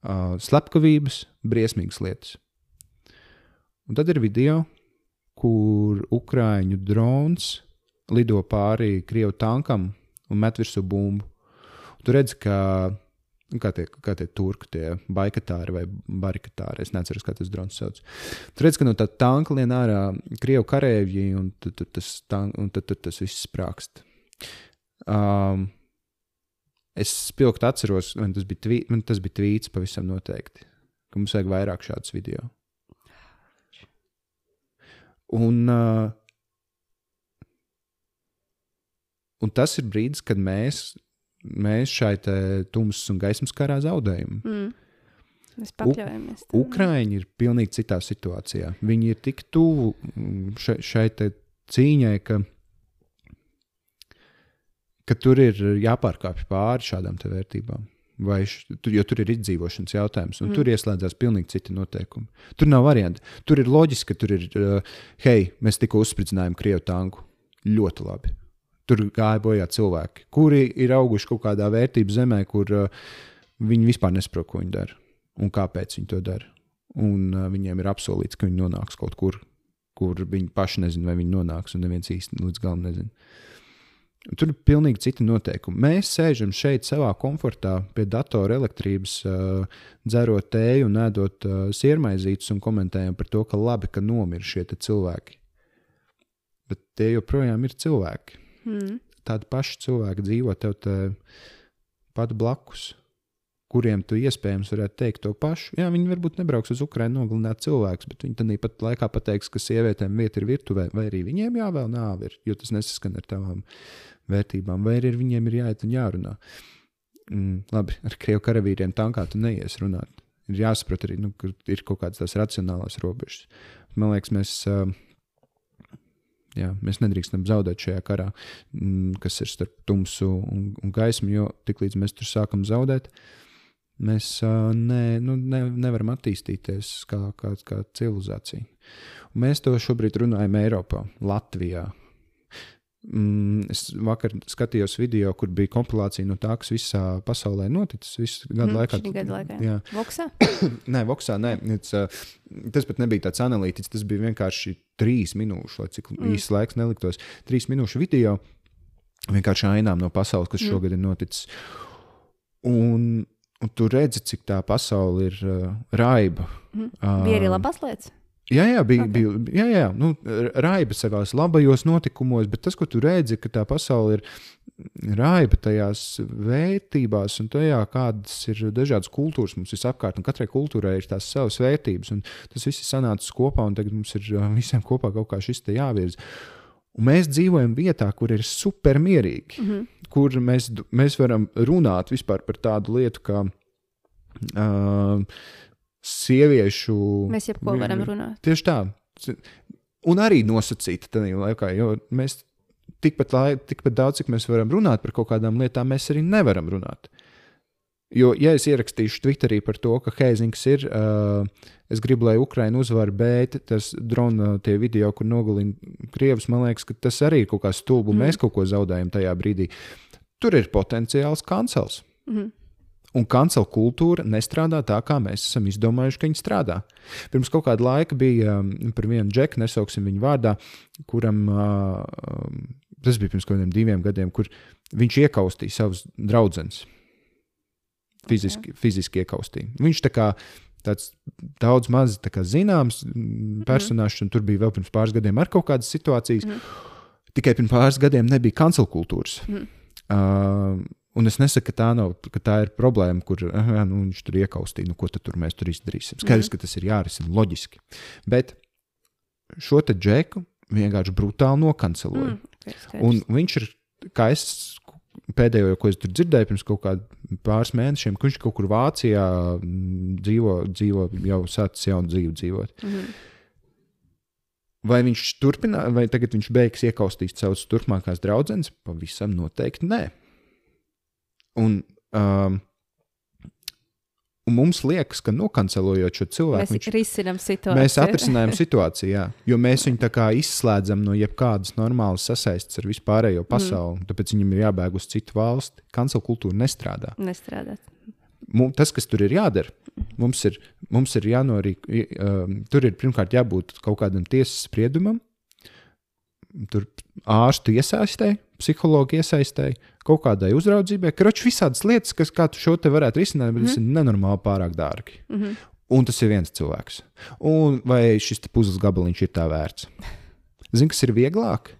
uh, slepkavības, briesmīgas lietas. Un tad ir video, kur ukrāņu drons lido pāri krievu tankam un met virsū bumbu. Tur redz, ka Nu, kā tie, kā tie turku, tie baikatāri vai barikatāri. Es nezinu, kā tas drons sauc. Tur redz, ka no tā tanka lien ārā krievu kareivji, un tad, tad, tas, tank, un tad, tad tas viss sprākst. Um, es spilgti atceros, man tas bija, tvī, man tas bija tvīts pavisam noteikti, ka mums vajag vairāk šādus video. Un, uh, un tas ir brīdis, kad mēs mēs šai tumsas un gaismas karā zaudējam. Mm. Mēs pakļaujamies. U Ukraiņi ir pilnīgi citā situācijā. Viņi ir tik tuvu mm, šai, šai cīņai, ka, ka tur ir jāpārkāpj pāri šādām vērtībām. Vai, jo tur ir izdzīvošanas jautājums, un mm. tur ieslēdzās pilnīgi citi noteikumi. Tur nav variantu. Tur ir loģiski, ka tur ir, uh, hei, mēs tikko uzspridzinājām krievu tanku. Ļoti labi tur gāja bojā cilvēki, kuri ir auguši kaut kādā vērtības zemē, kur uh, viņi vispār nesaprot, ko viņi dara un kāpēc viņi to dara. Un uh, viņiem ir apsolīts, ka viņi nonāks kaut kur, kur viņi paši nezina, vai viņi nonāks, un neviens īsti līdz galam nezina. Tur ir pilnīgi citi noteikumi. Mēs sēžam šeit, savā komfortā, pie datora elektrības, dzerot tēju un ēdot siermaizītes un komentējam par to, ka labi, ka nomira šie cilvēki. Bet tie joprojām ir cilvēki. Mm. Tādi paši cilvēki dzīvo tev te pat blakus, kuriem tu iespējams varētu teikt to pašu. Jā, viņi varbūt nebrauks uz Ukrajinu nogalināt cilvēkus, bet viņi tad pat laikā pateiks, ka sievietēm vieta ir virtuvē, vai arī viņiem jāvēl nāve, jo tas nesaskan ar tavām vērtībām, vai arī viņiem ir jāiet un jārunā. Mm, labi, ar krievu karavīriem tankā tu neies runāt. Ir jāsaprot arī, nu, ka ir kaut kādas tās racionālās robežas. Man liekas, mēs uh, Jā, mēs nedrīkstam zaudēt šajā karā, mm, kas ir starp tumsu un, un gaismu, jo tiklīdz mēs tur sākam zaudēt, mēs ne, nu, ne, nevaram attīstīties kā, kā, kā civilizācija. Un mēs to šobrīd runājam Eiropā, Latvijā, Mm, es vakar skatījos video, kur bija kompilācija no tā, kas visā pasaulē noticis visu gadu mm, laikā. Gadu laikā. Jā, Voksā? nē, Voksā nē. It's, tas pat nebija tāds analītiķis, tas bija vienkārši trīs minūšu, lai cik mm. īsts laiks neliktos. Trīs minūšu video vienkārši ainām no pasaules, kas mm. šogad ir noticis. Un, un tu redzi, cik tā pasaule ir uh, raiba. Mm. Uh, bija arī labas lietas. Jā, jā, bija, okay. bija jā, jā, nu, raiba savā labajos notikumos, bet tas, ko tu redzi, ka tā pasaule ir raiba tajās vērtībās un tajā, kādas ir dažādas kultūras mums visapkārt, un katrai kultūrai ir tās savas vērtības, un tas viss ir sanācis kopā, un tagad mums ir visiem kopā kaut kā šis te jāvirza. Un mēs dzīvojam vietā, kur ir supermierīgi, mm -hmm. kur mēs, mēs varam runāt vispār par tādu lietu, kā uh, sieviešu. Mēs jebko varam runāt. Tieši tā. Un arī nosacīt tādā laikā, jo mēs tikpat, lai, tikpat daudz, cik mēs varam runāt par kaut kādām lietām, mēs arī nevaram runāt. Jo, ja es ierakstīšu Twitterī par to, ka Heizings ir, uh, es gribu, lai Ukraiņa uzvar, bet tas drona tie video, kur nogalina Krievus, man liekas, ka tas arī ir kaut kā stulbi, mm. mēs kaut ko zaudējam tajā brīdī. Tur ir potenciāls kancels. Mm. Un kancela kultūra nestrādā tā, kā mēs esam izdomājuši, ka viņi strādā. Pirms kaut kāda laika bija um, par vienu džeku, nesauksim viņu vārdā, kuram uh, tas bija pirms kaut kādiem diviem gadiem, kur viņš iekaustīja savus draugus. Fiziski, fiziski iekaustīja. Viņš tā kā tāds daudz maz tā zināms mm -hmm. personāžs, un tur bija vēl pirms pāris gadiem ar kaut kādas situācijas. Mm. Tikai pirms pāris gadiem nebija kancela kultūras. Mm uh, Un es nesaku, ka tā, nav, ka tā ir problēma, kur aha, nu, viņš tur iekaustīja, nu, ko tur mēs tur izdarīsim. Skaidrs, mm. ka tas ir jārisina loģiski. Bet šo te džeku vienkārši brutāli nokanceloja. Mm. Un viņš ir, kā es pēdējo, ko es tur dzirdēju, pirms kaut kādiem pāris mēnešiem, ka viņš kaut kur Vācijā mm, dzīvo, dzīvo jau sācis jaunu dzīvi dzīvot. Mhm. Vai viņš turpina, vai tagad viņš beigs iekaustīt savus turpmākās draudzenes? Pavisam noteikti nē. Un, um, un mums liekas, ka nokancelojot šo cilvēku, Mēs viņš risinām situāciju. Mēs atrisinājām situāciju, jā, jo mēs viņu izslēdzam no jebkādas normālas sasaistes ar vispārējo pasauli. Mm. Tāpēc viņam ir jābēg uz citu valsti. Kancela kultūra nestrādā. Nestrādāt. Mums, tas, kas tur ir jādara, mums ir, mums ir jānorīk. Um, tur ir pirmkārt jābūt kaut kādam tiesas spriedumam, tur ārstu iesaistē, psihologu iesaistē, kaut kādai uzraudzībai. Kroči visādas lietas, kas kā tu šo te varētu risināt, bet mm. tas ir nenormāli pārāk dārgi. Mm -hmm. Un tas ir viens cilvēks. Un vai šis puzles gabaliņš ir tā vērts? Zini, kas ir vieglāk?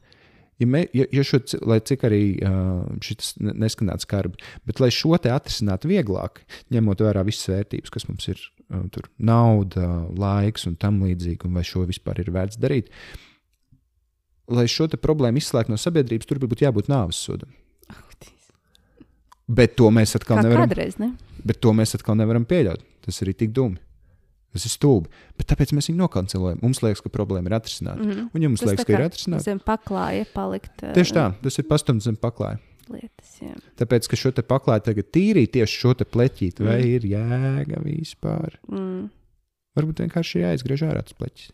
Ja, mē, ja, ja šo, lai cik arī uh, šis ne- neskanētu skarbi, bet lai šo te atrisinātu vieglāk, ņemot vērā visas vērtības, kas mums ir, uh, tur nauda, laiks un tam līdzīgi, un vai šo vispār ir vērts darīt, lai šo problēmu izslēgtu no sabiedrības, tur būtu jābūt nāves sodam. Bet to mēs atkal Kā nevaram kādreiz, ne? Bet to mēs atkal nevaram pieļaut. Tas ir tik dumi. Tas ir stulbi. Bet tāpēc mēs viņu nokancelējam. Mums liekas, ka problēma ir atrisināta. Mm -hmm. Un, ja mums Tas liekas, ka ir atrisināta, Zem paklāja palikt. ā, tieši tā, tas ir pastumts zem paklāja. Lietas, jā. Tāpēc, ka šo te paklāju tagad tīrīt tieši šo te pleķīti, vai ir jēga vispār? Mm. Varbūt vienkārši jāizgriež ārā tas pleķis.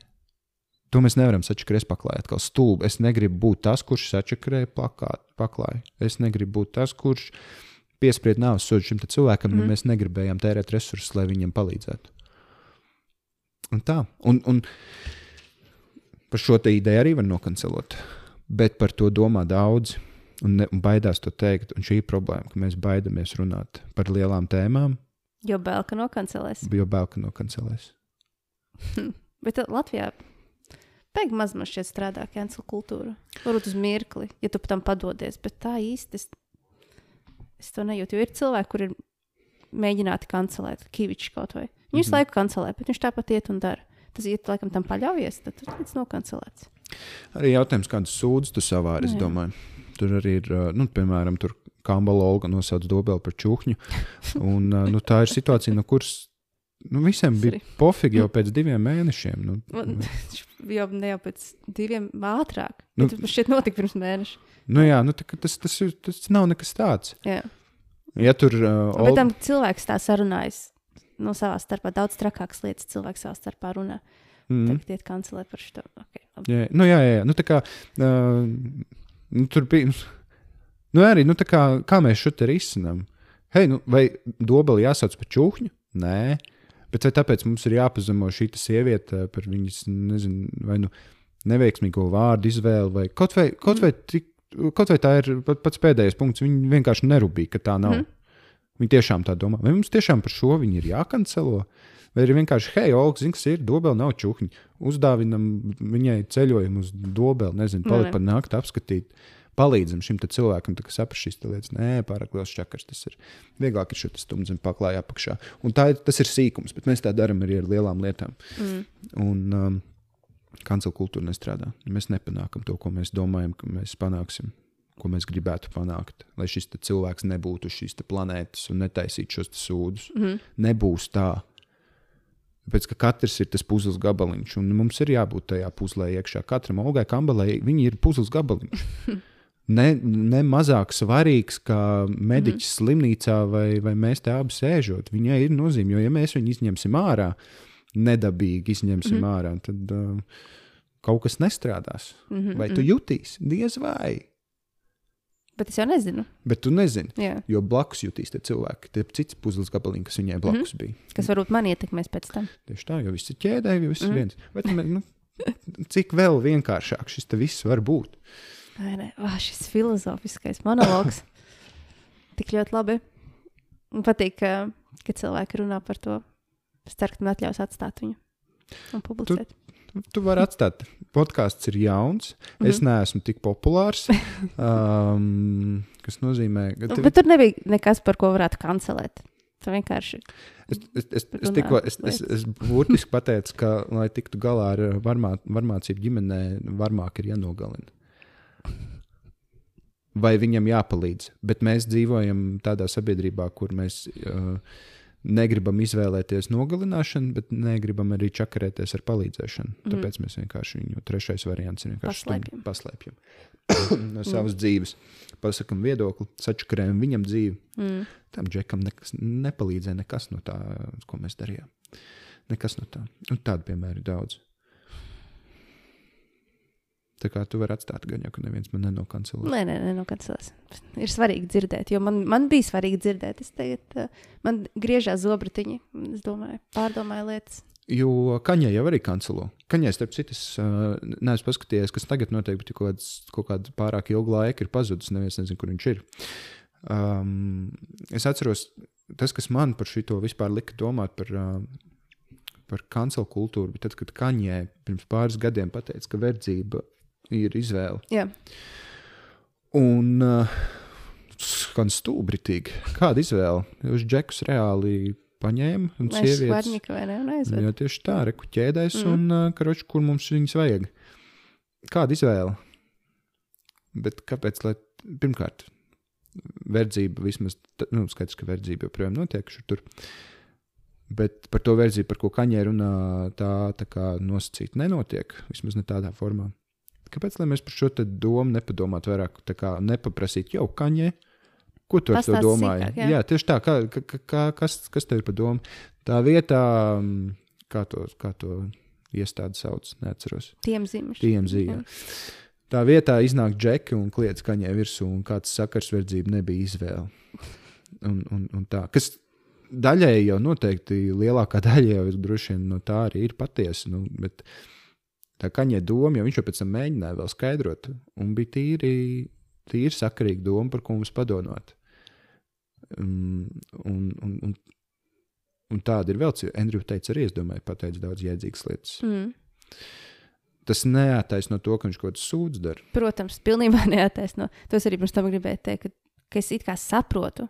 To mēs nevaram sačakarēt paklājā. Atkal stulbi. Es negribu būt tas, kurš sačakarē plakātu paklāju. Es negribu būt tas, kurš piespried nāves sodu šim cilvēkam, mm. Mhm. ja mēs negribējām tērēt resursus, lai viņam palīdzētu. Un tā. Un, un par šo te ideju arī var nokancelot. Bet par to domā daudzi un, ne, un baidās to teikt. Un šī ir problēma, ka mēs baidamies runāt par lielām tēmām, Jo Belka nokancelēs. jo bail, ka nokancelēs. Bet Latvijā pēkšņi maz man šķiet strādā cancel kultūra. Varbūt uz mirkli, ja tu tam padodies, bet tā īsti es, es to nejūtu. Jo ir cilvēki, kuriem ir mēģināti kancelēt, Kavičs kaut vai. Viņš visu Mhm. laiku kancelē, bet viņš tāpat iet un dara. Tas, ja tu laikam tam paļaujies, tad tas tiks nokancelēts. Arī jautājums, kādas sūdzes tu savā es Jā. domāju. Tur arī ir, nu, piemēram, tur Kambala Olga nosauc dobeli par čūhņu. Un, nu, tā ir situācija, no kuras nu, visiem bija pofīgi jau pēc diviem mēnešiem. Nu, Man- jau ne jau pēc diviem ātrāk. Nu- tas šķiet notika pirms mēneša. nu, jā, nu, tas, tas, ir- tas nav nekas tāds. Jā. Ja tur uh, Bet tam cilvēks tā sarunājas. Nu, savā starpā daudz trakākas lietas cilvēks savā starpā runā. mm, Tagad iet kancelēt par šo. Okay, labi. jā, nu, jā, jā, jā. Nu, kā, uh, nu, tur bija. Nu, arī, nu, tā kā, kā mēs šo te risinām? Hei, nu, vai dobeli jāsauc par čūhņu? Nē. Bet vai tāpēc mums ir jāpazemo šī sieviete par viņas, nezinu, vai nu neveiksmīgo vārdu izvēli, vai kaut vai, kaut vai, tik, kaut vai tā ir pat, pats pēdējais punkts. Viņa vienkārši nerūpīja, ka tā nav. Mm. Viņa tiešām tā domā. Vai mums tiešām par šo viņa ir jākancelo? Vai ir vienkārši, hei, Olga, zini, kas ir dobela, nav čūhņa. Uzdāvinam viņai ceļojumu uz dobeli, nezinu, Nu, palikt par nakti apskatīt. Palīdzam šim cilvēkam, tā, kas saprast šīs lietas. Nē, pārāk liels čakars tas ir. Vieglāk ir šo stumbu paklāju apakšā. Un tā tas ir sīkums, bet mēs tā darām arī ar lielām lietām. Mm. Un um, kancela kultūra nestrādā. Mēs nepanākam to, ko mēs domājam, ka mēs panāksim, ko mēs gribētu panākt. Lai šis cilvēks nebūtu šīs planētas un netaisītu šos sūdus. Mm. Nebūs tā. Tāpēc, ka katrs ir tas puzles gabaliņš, un mums ir jābūt tajā puzlē iekšā. Katram Olgai Kambalai viņi ir puzles gabaliņš. Ne, ne mazāk svarīgs kā mediķis mm. slimnīcā vai, vai mēs te abi sēžot. Viņai ir nozīme, jo ja mēs viņu izņemsim ārā, nedabīgi izņemsim mm -hmm. ārā, tad uh, kaut kas nestrādās. Mm -hmm. Vai tu jutīsi? Diez vai. Bet es jau nezinu. Bet tu nezini, Jā. jo blakus jutīs tie cilvēki, tie cits puzles gabaliņi, kas viņai blakus mm -hmm. bija. Kas varbūt man ietekmēs pēc tam. Tieši tā, jo viss ir ķēdē, jo viss ir Mhm. viens. Bet, nu, cik vēl vienkāršāk šis te viss var būt? Vai ne? Oh, šis filozofiskais monologs. Tik ļoti labi. Man patīk, ka, ka cilvēki runā par to. Es ceru, ka man atļaus atstāt viņu un publicēt. Tu, tu vari atstāt. Podkāsts ir jauns. Mm -hmm. Es neesmu tik populārs. Um, kas nozīmē, ka Nu, Bet tur nebija nekas, par ko varētu kancelēt. Tu vienkārši. Es, es, es, es, tikko, es, es, es burtiski pateicu, ka, lai tiktu galā ar varmā, varmācību ģimenē, varmāk ir jānogalina. Vai viņam jāpalīdz. Bet mēs dzīvojam tādā sabiedrībā, kur mēs uh, negribam izvēlēties nogalināšanu, bet negribam arī čakarēties ar palīdzēšanu. Mm. Tāpēc mēs vienkārši viņu trešais variants ir vienkārši Paslēpjam. no savas mm. dzīves. Pasakām viedokli, sačakarējam viņam dzīvi. Mm. Tam džekam nekas, nepalīdzēja nekas no tā, ko mēs darījām. Nekas no tā. Un tādu piemēru ir daudz. Tā kā tu vari atstāt, gan jau, ka neviens man nenokancelēs. Nē, nē, nenokancelēs. Ir svarīgi dzirdēt, jo man, man bija svarīgi dzirdēt. Es tagad, uh, man griežās zobratiņi, es domāju, pārdomāju lietas. Jo kaņē jau arī kancelo. Kaņē, starp citu, es uh, neesmu paskatījies, kas tagad notiek, bet kaut, kāds, kaut kāda pārāk ilga laika ir pazudis. Neviens nezina, kur viņš ir. Um, es atceros, tas, kas man par šo vispār lika domāt par, uh, par kancelu kultūru, bija tad, kad Kaņē pirms pāris gadiem pateica, ka verdzība ir izvēle. Jā. Un uh, gan stūbritīgi. Kāda izvēle? Jūs džekus reāli paņēma un sievietes. Un aizved. Jā, tieši tā, reku ķēdēs Mm. un uh, karoči, kur mums viņas vajag. Kāda izvēle? Bet kāpēc? Lai, pirmkārt, verdzība vismaz, nu, skaidrs, ka verdzība joprojām notiek šur tur. Bet par to verdzību, par ko kaņē runā, tā, tā kā nosacīt nenotiek, vismaz ne tādā formā. Kāpēc lai mēs par šo domu nepadomātu vairāk, nepaprasīt jau kaņē? Ko tu ar to domāji? sīkāk, jā. jā, tieši tā, kā, kā, kā, kas, kas tev ir par domu? Tā vietā, mm, kā to, kā to iestādi sauc, neatceros. Tiem zīmēs. TMZ. jā. Tā vietā iznāk džeki un kliedz kaņē virsū, un kāds sakars verdzība nebija izvēle. Un, un, un tā, kas daļēji jau noteikti lielākā daļa jau droši vien no tā arī ir patiesa. Nu, bet tā kaņē doma, jo viņš jau pēc tam mēģināja vēl skaidrot, un bija tīri, tīri sakarīga doma, par ko mums padomāt. Um, un, un, un, un tāda ir vēl, Andrew teica, arī es domāju, pateica daudz jēdzīgas lietas. Mm. Tas neataisno to, ka viņš kaut ko sūdz dara. Protams, pilnībā neataisno. To es arī pirms tam gribēju teikt, ka, ka es it kā saprotu,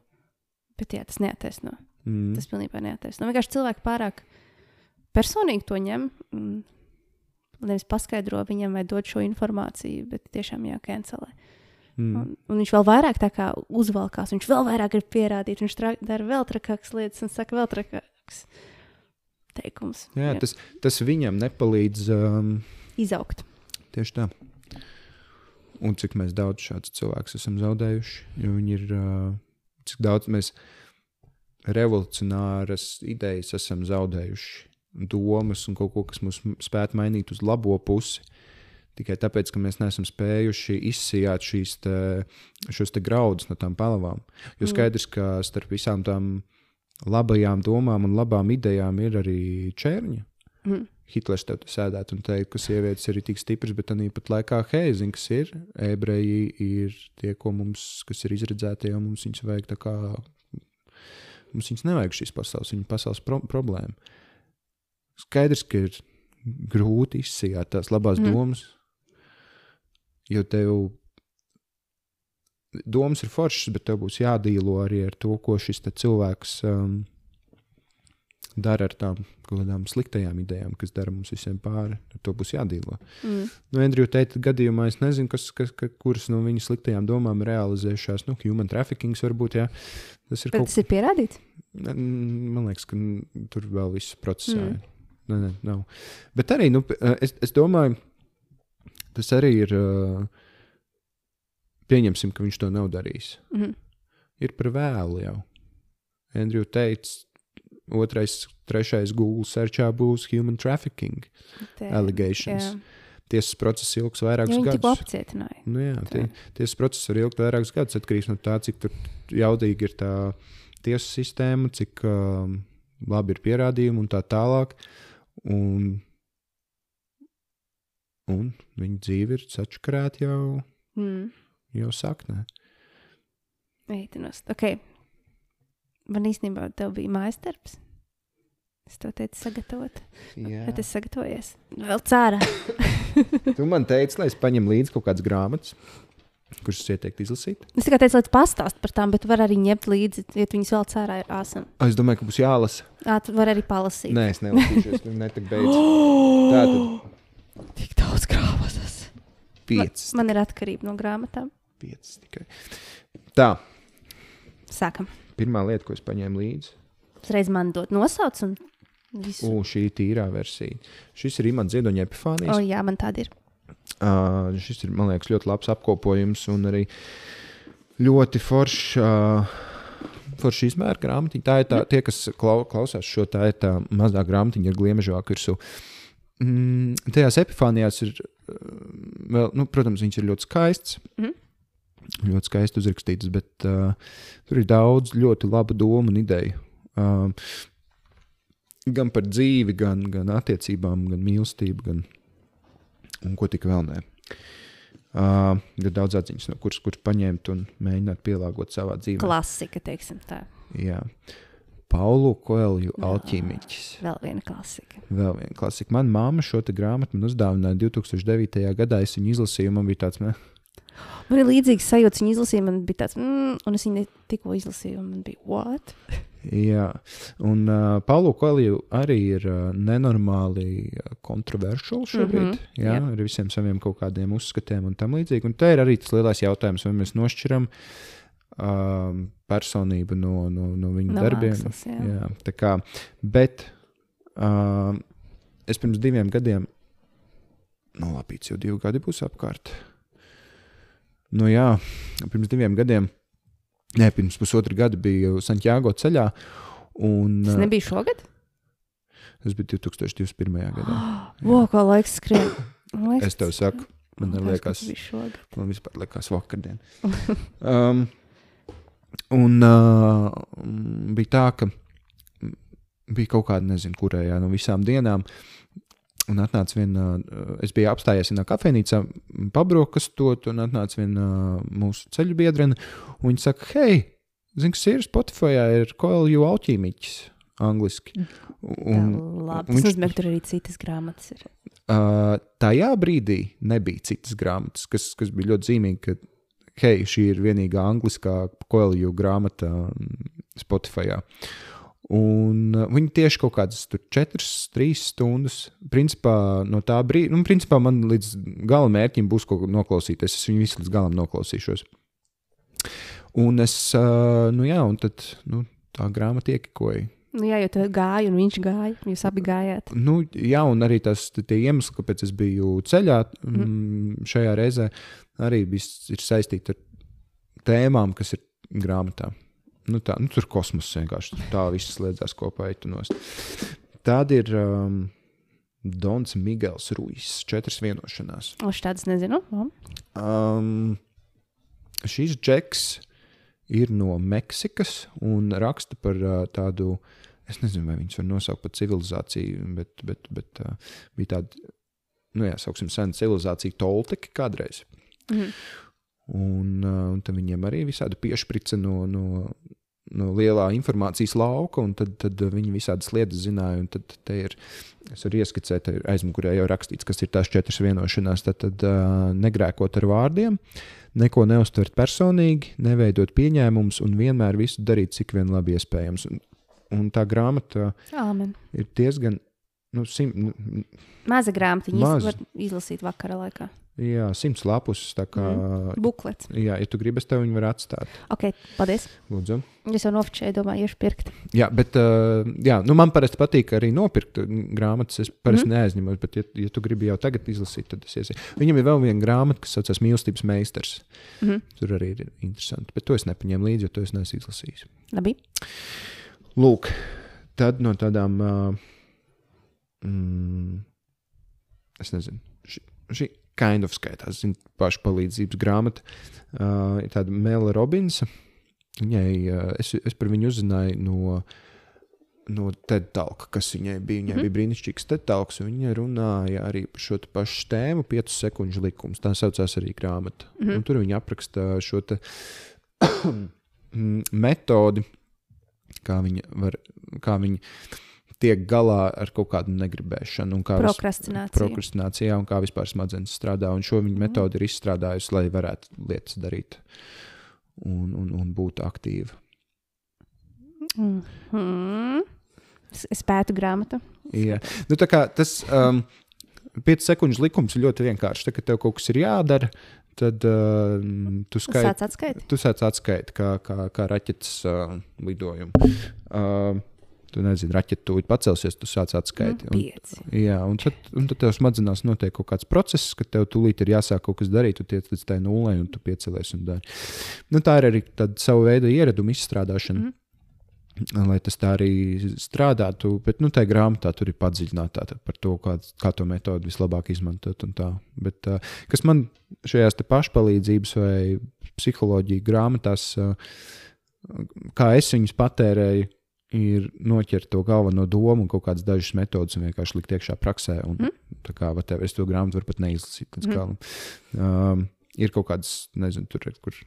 bet jā, tas neataisno. Mm. Tas pilnībā neataisno. Vienkārši cilvēki pārāk personīgi to ņem. un Nevis paskaidro viņam, vai dod šo informāciju, bet tiešām jākancelē. Mm. Un, un viņš vēl vairāk tā kā uzvalkās, viņš vēl vairāk grib pierādīt, viņš tra dara vēl trakākas lietas un saka vēl trakākas teikumus. Jā, tas, tas viņam nepalīdz. Um, Izaugt. tieši tā. Un cik mēs daudz šādus cilvēkus esam zaudējuši, jo viņi ir. Uh, cik daudz mēs revolucionāras idejas esam zaudējuši, domas un kaut ko, kas mums spētu mainīt uz labo pusi. Tikai tāpēc, ka mēs neesam spējuši izsijāt šīs te, šos te graudus no tām palavām. Jo Mm. skaidrs, ka starp visām tām labajām domām un labām idejām ir arī čērņi. Mm. Hitlers te sēdētu un teikt, ka sievietes ir tik stipras, bet arī pat laikā heizina, kas ir. Ebreji ir tie, mums, kas ir izredzēti, jo mums viņus vajag tā kā. Mums viņus nevajag šīs pasaules, viņa pasaules pro problēma. Skaidrs, ka ir grūti izsijāt tās labās Mm. domas, jo tev domas ir foršas, bet tev būs jādīlo arī ar to, ko šis cilvēks um, dara ar tām kādām sliktajām idejām, kas dara mums visiem pāri. Ar to būs jādīlo. Mm. Nu, Andrija teica, gadījumā es nezinu, kas, kas, ka, kuras no viņas sliktajām domām realizējušās. Nu, human trafficking varbūt, jā. Tas ir Bet kaut tas ir pierādīts. kas, man liekas, ka tur vēl viss procesā. Mm. Nē, nē, nav. Bet arī, nu, es, es domāju, tas arī ir. Pieņemsim, ka viņš to nav darījis. Mm. Ir par vēlu jau. Andrija teica, otrais, trešais Google searchā būs human trafficking Te, allegations. jā. Tiesas process ilgs Ja vairākus tikko gadus. apcietināja. Nu, jā, tie, tiesas process var ilgt vairākus gadus. Atkarīgs no tā, cik jaudīga ir tā tiesu sistēma, cik um, labi ir pierādījumi un tā tālāk. Un, un viņa dzīve ir sačakarēta jau, Mm. jau saknē. Eitinos. Okay. Man īstenībā tev bija mājas darbs. Es to teicu sagatavot. Bet es sagatavojos. Vēl cārā. Tu man teici, lai es paņemu līdzi kaut kādas grāmatas, kuras es ieteiktu izlasīt. Es tikai teicu, lai tu pastāst par tām, bet tu vari arī ņemt līdzi, ja tu viņus vēl cārā ir āsam. Ah, Es domāju, ka būs jālasa. Ā, tu vari arī palasīt. Nē, es nelasīšu, es netik beidzu. Tā tad Tik daudz grāmatas. piecas. Man ir atkarība no grāmatām. Piecas tikai. Tā. Sākam. Pirmā lieta, ko es paņēmu līdzi. Uzreiz man dod nosauc un visu. U, šī ir tīrā versija. Šis ir Imants Ziedoņa O, epifānijas. jā, man tāda ir. Uh, šis ir, man liekas, ļoti labs apkopojums un arī ļoti foršs. Uh, Forši izmēra grāmatiņa. Tā ir tā, tie, kas klau, klausās šo, tā ir tā mazā grāmatiņa ar gliemežāku virsmu. Mm, tajās epifānijās ir, vēl, nu, protams, viņš ir ļoti skaists. Mhm. Ļoti skaisti uzrakstīts, bet uh, tur ir daudz ļoti labu domu un ideju. Uh, gan par dzīvi, gan, gan attiecībām, gan mīlestību, gan un ko tik vēl nē. Uh, ir daudz atziņas, no kuras, kuras paņemt un mēģināt pielāgot savā dzīvē. Klasika, teiksim tā. Jā. Paulu Koelju alķīmiķis. Vēl viena klasika. Vēl viena klasika. Manā māma šo grāmatu man uzdāvināja 2009. gadā. Es viņu izlasīju, man bija tāds, ne, Man ir līdzīgs sajūta, viņa izlasīja, man bija tāds, mm, un es viņu tikko izlasīju, un man bija, what? Jā, un uh, Paulo Koeliju arī ir uh, nenormāli kontroversiāls šobrīd. Mm Mhm, -hmm, jā, jā. ar visiem saviem kaut kādiem uzskatiem un tam līdzīgi. Un te ir arī tas lielais jautājums, vai mēs nošķiram um, personību no, no, no viņa No darbiem. mākslas, jā. jā, tā kā, bet um, es pirms diviem gadiem, nu labi, jau divi gadi būs apkārt. Nu jā, pirms diviem gadiem. Nē, pirms pusotra gada biju Santiago ceļā. Un, Tas nebija šogad? tas bija 2021. gadā. Vo, kā laiks skrien. Liekas, Es tev saku, man liekas, man vispār liekas vakardien. Um, un uh, bija tā, ka bija kaut kāda, nezinu, kurējā no visām dienām. Un atnāca viena, uh, es biju apstājies vienā kafejnīcā, mm, pabrokastot, un atnāca viena uh, mūsu ceļu biedrene. un Viņa saka, hei, zini, kas ir Spotify, ir Koelju alķīmiķis, angliski. Un, Labi, un viņš- ka tur arī citas grāmatas ir. Uh, tajā brīdī nebija citas grāmatas, kas, kas bija ļoti zīmīgi, ka hei, šī ir vienīgā angliskā koeliju grāmata mm, Spotify. Un uh, viņi tieši kaut kādas 4, 3 stundas. Principā no tā brīža, nu, principā man līdz gala mērķim būs ko noklausīties. Es viņu visu līdz galam noklausīšos. Un es, uh, nu jā, un tad nu, tā grāmata iekikoja. Nu, jā, jo tu gāji un viņš gāja. Jūs abi gājāt. Nu, jā, un arī tas iemesli, kāpēc es biju ceļā mm. šajā reizē, arī bija s- ir saistīti ar tēmām, kas ir grāmatā. Nu, tā, nu, tur kosmoss vienkārši tā viss slēdzās kopā. Tāda ir um, Dons Migels Ruijs, četras vienošanās. O, šādas nezinu. Um, šīs džeks ir no Meksikas un raksta par uh, tādu, es nezinu, vai viņas var nosaukt par civilizāciju, bet, bet, bet uh, bija tāda, nu jā, sauksim, sena civilizācija Tolteki kādreiz. Mhm. Un, uh, un tad viņiem arī visādi piešprica no, no, no lielā informācijas lauka, un tad, tad viņi visādas lietas zināja. Tad te ir, es varu ieskicēt, aizmugurē jau rakstīts, kas ir tās četras vienošanās. Tad, tad uh, negrēkot ar vārdiem, neko neuztvert personīgi, neveidot pieņēmumus un vienmēr visu darīt, cik vien labi iespējams. Un, un tā grāmata Āmen. ir diezgan. Nu, sim, nu, Maza grāmatiņa. Maza. Var izlasīt vakara laikā. jā, simts lapus. Kā, mm. Buklets. Jā, ja tu gribi, es tev viņu varu atstāt. Ok, paldies. Lūdzu. Es jau nofočēju, domāju, iešu pirkt. Jā, bet uh, jā, nu man parasti patīk arī nopirkt grāmatas. Es parasti mm. neaizņemos, bet, ja, ja tu gribi jau tagad izlasīt, tad es iesaku. Viņam ir vēl viena grāmata, kas saucas Mīlestības meistars. Mm. Tur arī ir interesanti. Bet to es nepaņēmu līdzi, jo to es neesmu izlasījis. Labi. Lūk, tad no tādām. Uh, mm, es nezinu, šī, šī kind of skaitās, zinu, pašpalīdzības grāmata. Uh, ir tāda Mēla Robinsa. Viņai, uh, es, es par viņu uzzināju no, no TED Talka, kas viņai bija. Viņai mm -hmm. bija brīnišķīgs TED Talks, un viņa runāja arī par šo pašu tēmu, 5 sekundžu likums. Tā saucās arī grāmata. Mm -hmm. Un tur viņa apraksta šo te metodi, kā viņi, var, kā viņi tiek galā ar kaut kādu negribēšanu. un kā Prokrastinācija. prokrastinācijā un kā vispār smadzenes strādā. Un šo viņa metodi ir izstrādājusi, lai varētu lietas darīt un, un, un būt aktīva. Mm. Es, es pētu grāmatu. Jā. Nu, tā kā tas um, 5 sekundžu likums ir ļoti vienkāršs. Tā, kad tev kaut kas ir jādara, tad uh, tu. Sāc atskaiti. Tu sāc atskaiti, kā, kā, kā raķetes uh, lidojumu. Uh, Tu nezini, raķeite tūlīt pacelsies, tu sāc atskaiti. Nu, un, jā, un tad, un tad tev smadzenēs notiek kaut kāds process, ka tev tūlīt ir jāsāk kaut kas darīt, tu tiec līdz tai nulē, un tu piecelies un dari. Nu, tā ir arī sava veida ieraduma izstrādāšana. Mm. Lai tas tā arī strādātu, bet nu, tajā grāmatā tur ir padziļināta par to, kā, kā to metodi vislabāk izmantot. Bet, uh, kas man šajās pašpalīdzības vai psiholoģijas grāmatās, uh, kā es viņus patērēju, ir noķert to galveno domu un kaut kādas dažas metodas un vienkārši likt iekšā praksē. Un, mm. Tā kā tev, es to grāmatu varu pat neizlasīt līdz mm. galam. Um, ir kaut kādas, nezinu, tur. Kur,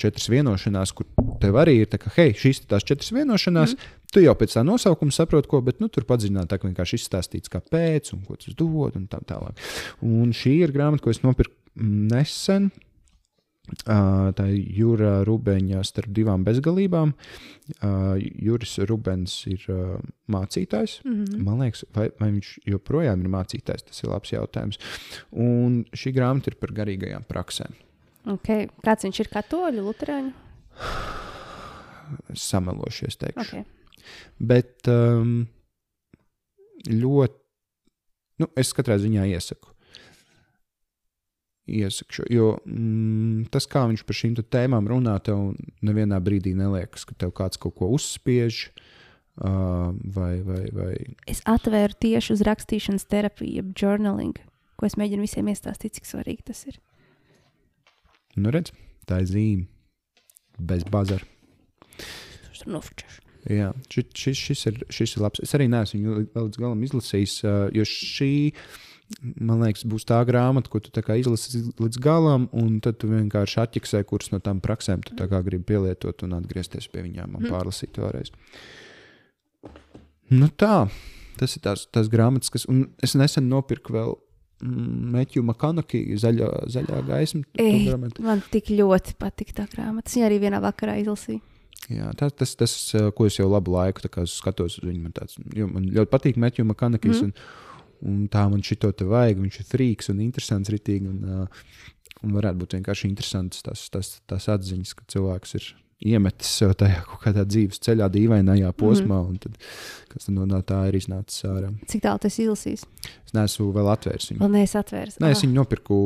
Četras vienošanās, kur tev arī ir tā, ka, hei, šīs ir tās četras vienošanās. Mm. Tu jau pēc tā nosaukuma saproti, ko, bet nu, tur padziļinātāk vienkārši izstāstīts, kāpēc un ko tas dod un tā tālāk. Un šī ir grāmata, ko es nopirku nesen. Tā Jūra Rubeņa starp divām bezgalībām. Juris Rubens ir mācītājs. Mm -hmm. Man liekas, vai, vai viņš joprojām ir mācītājs, tas ir labs jautājums. Un šī grāmata ir par garīgajām praksēm. Okay. Kāds viņš ir katoļu, luterāņu? Samelošies, teikšu. Okay. Bet um, ļoti, nu, es katrā ziņā iesaku iesakšu. Jo mm, tas, kā viņš par šīm tēmām runā, tev nevienā brīdī neliekas, ka tev kāds kaut ko uzspiež. Uh, vai, vai, vai. Es atvēru tieši uz rakstīšanas terapiju, jeb journaling, ko es mēģinu visiem iestāstīt, cik svarīgi tas ir. Nu, redz, tā ir zīme. Bez bazara. Jā, šis, šis, šis, ir, šis ir labs. Es arī neesmu viņu līdz galam izlasījis, jo šī man liekas, būs tā grāmata, ko tu izlasi līdz galam, un tad tu vienkārši atķeksē, kuras no tām praksēm tu gribi pielietot un atgriezties pie viņām un mm. pārlasīt vēlreiz. Nu tā, tas ir tās, tās grāmatas, kas, un es nesen nopirku vēl. Mēķu Makanaki, zaļā, zaļā gaisma. Ei, man tik ļoti patīk tā grāmata. Viņa arī vienā vakarā izlasīja. Jā, tā, tas, tas, ko es jau labu laiku skatos uz viņu, man, tāds, man ļoti patīk Mēķu Makanakis. Mm. Un, un tā man šito te vajag. Viņš ir frīks un interesants, ritīgi. Un, uh, un varētu būt vienkārši interesants tās, tās, tās atziņas, ka cilvēks ir iemetis sev tajā kaut kādā dzīves ceļā, dīvainajā posmā, mm -hmm. un tad, kas tad no, tā ir iznācis ārā. Cik tālu tas izlasīs? Es neesmu vēl atvērs viņu. Vēl neesi atvērs. Nē, es ah. viņu nopirku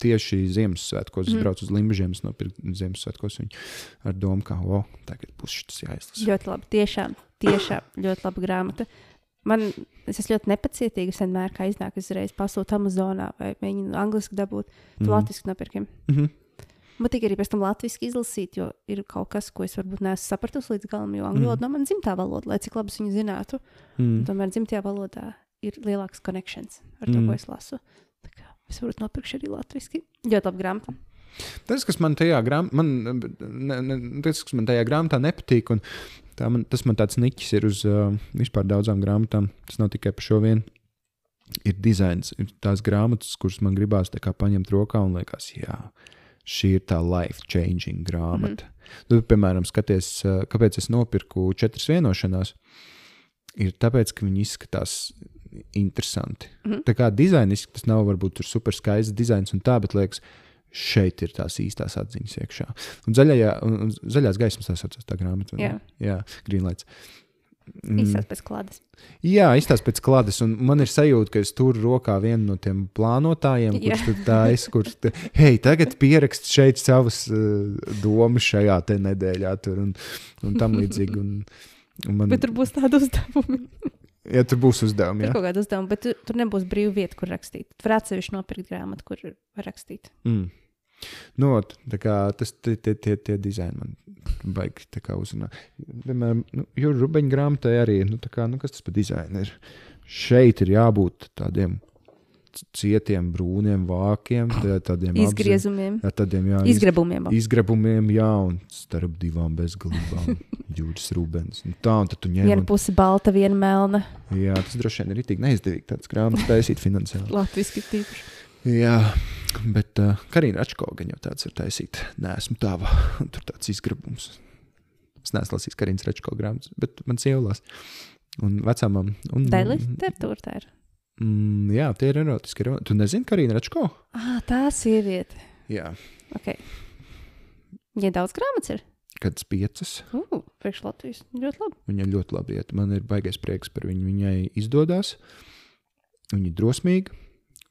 tieši Ziemassvētkos. Es mm. braucu uz Limbaģiem, nopirku Ziemassvētkos viņu ar domu, ka, o, tagad būs šis jāizlasa. Ļoti labi, tiešām, tiešām ļoti laba grāmata. Man, es ļoti nepacietīga. Es vienmēr, kā iznāk, uzreiz pasūtu Amazonā vai mēģinu angliski dabūt. Tu mm. latviešu nopirkiem. Mm -hmm. Man tikai arī pēc tam latviešu izlasīt, jo ir kaut kas, ko es varbūt neesmu sapratusi līdz galam, jo angļu valoda mm. no manas dzimtā valoda, lai cik labi viņu zinātu. Mm. Tomēr dzimtajā valodā ir lielāks konekšņs ar to, mm. ko es lasu. Es varu nopirkt arī latviešu. Ļoti labi grāmata. Tas, kas man tajā, grām, man, ne, ne, tas, kas man tajā grāmatā nepatīk, un man, tas man tāds niķis ir uz uh, vispār daudzām grāmatām. Tas nav tikai par šo vienu. Ir dizains, ir tās grāmatas, kuras man gribās paņemt rokā un liekas, jā, šī ir tā life-changing grāmata. Mm. Tu, piemēram, skaties, uh, kāpēc es nopirku četras vienošanās. Ir tāpēc, ka viņi izskatās interesanti. Mm. Tā kā dizainiski tas nav varbūt super skaists dizains un tā, bet liekas, šeit ir tās īstās atziņas iekšā. Un, zaļajā, un zaļās gaismas tas saucās tā grāmata. Jā, Jā Greenlights. Mm. Izstāsta pēc klādes. Jā, izstāsta pēc klādes. Man ir sajūta, ka es turu rokā vienu no tiem plānotājiem, Jā. kurš tur taisa, kurš te, hei, tagad pierakst šeit savas uh, domas šajā nedēļā, tur un, un tam līdzīgi. Un, un man... Bet tur būs tādi uzdevumi. Ja tur būs uzdevumi, jā. Tur kaut kāda uzdevuma, bet tur, tur nebūs brīva vieta, kur rakstīt. Tur atsevišķi nopirkt grāmatu, kur var rakstīt. Mm. Nu, kā, tas tie, tie, tie, tie dizaini man baigi uzrunā. Piemēram, nu, Jūra Rubeņa grāmatai arī nu, kā, nu, kas tas par dizainu ir. Šeit ir jābūt tādiem cietiem, brūniem vākiem, tādiem izgriezumiem, jā, tādiem jā, izgrabumiem. Izgrabumiem, jā, un starp divām bezgalībām jūras rūbens. Un tā, un tad tu ņem. Viena puse balta, viena melna. Jā, tas droši vien ir itīgi neizdevīgi tāds grāmatas taisīt finansiāli. Latviski tīpaši. Jā, bet uh, Karina Račko gan jau tāds ir taisīt. Nē, esmu tāva. Tur tāds izgrabums. Es neesmu lasījis Karinas Račko grāmatas, bet man sievās. Un vecāmam. Daļai literatūra tā ir. Mm, jā, tie ir erotiski. ero- Tu nezini, ka arī Račko? Ah, tā sieviete. Jā, Okay. Ja daudz grāmatas ir, kad piecas. uh, priekš Latvijas ļoti labi. Viņa ļoti labi iet. Man ir baigais prieks par viņu. Viņai izdodas. Viņa ir drosmīga.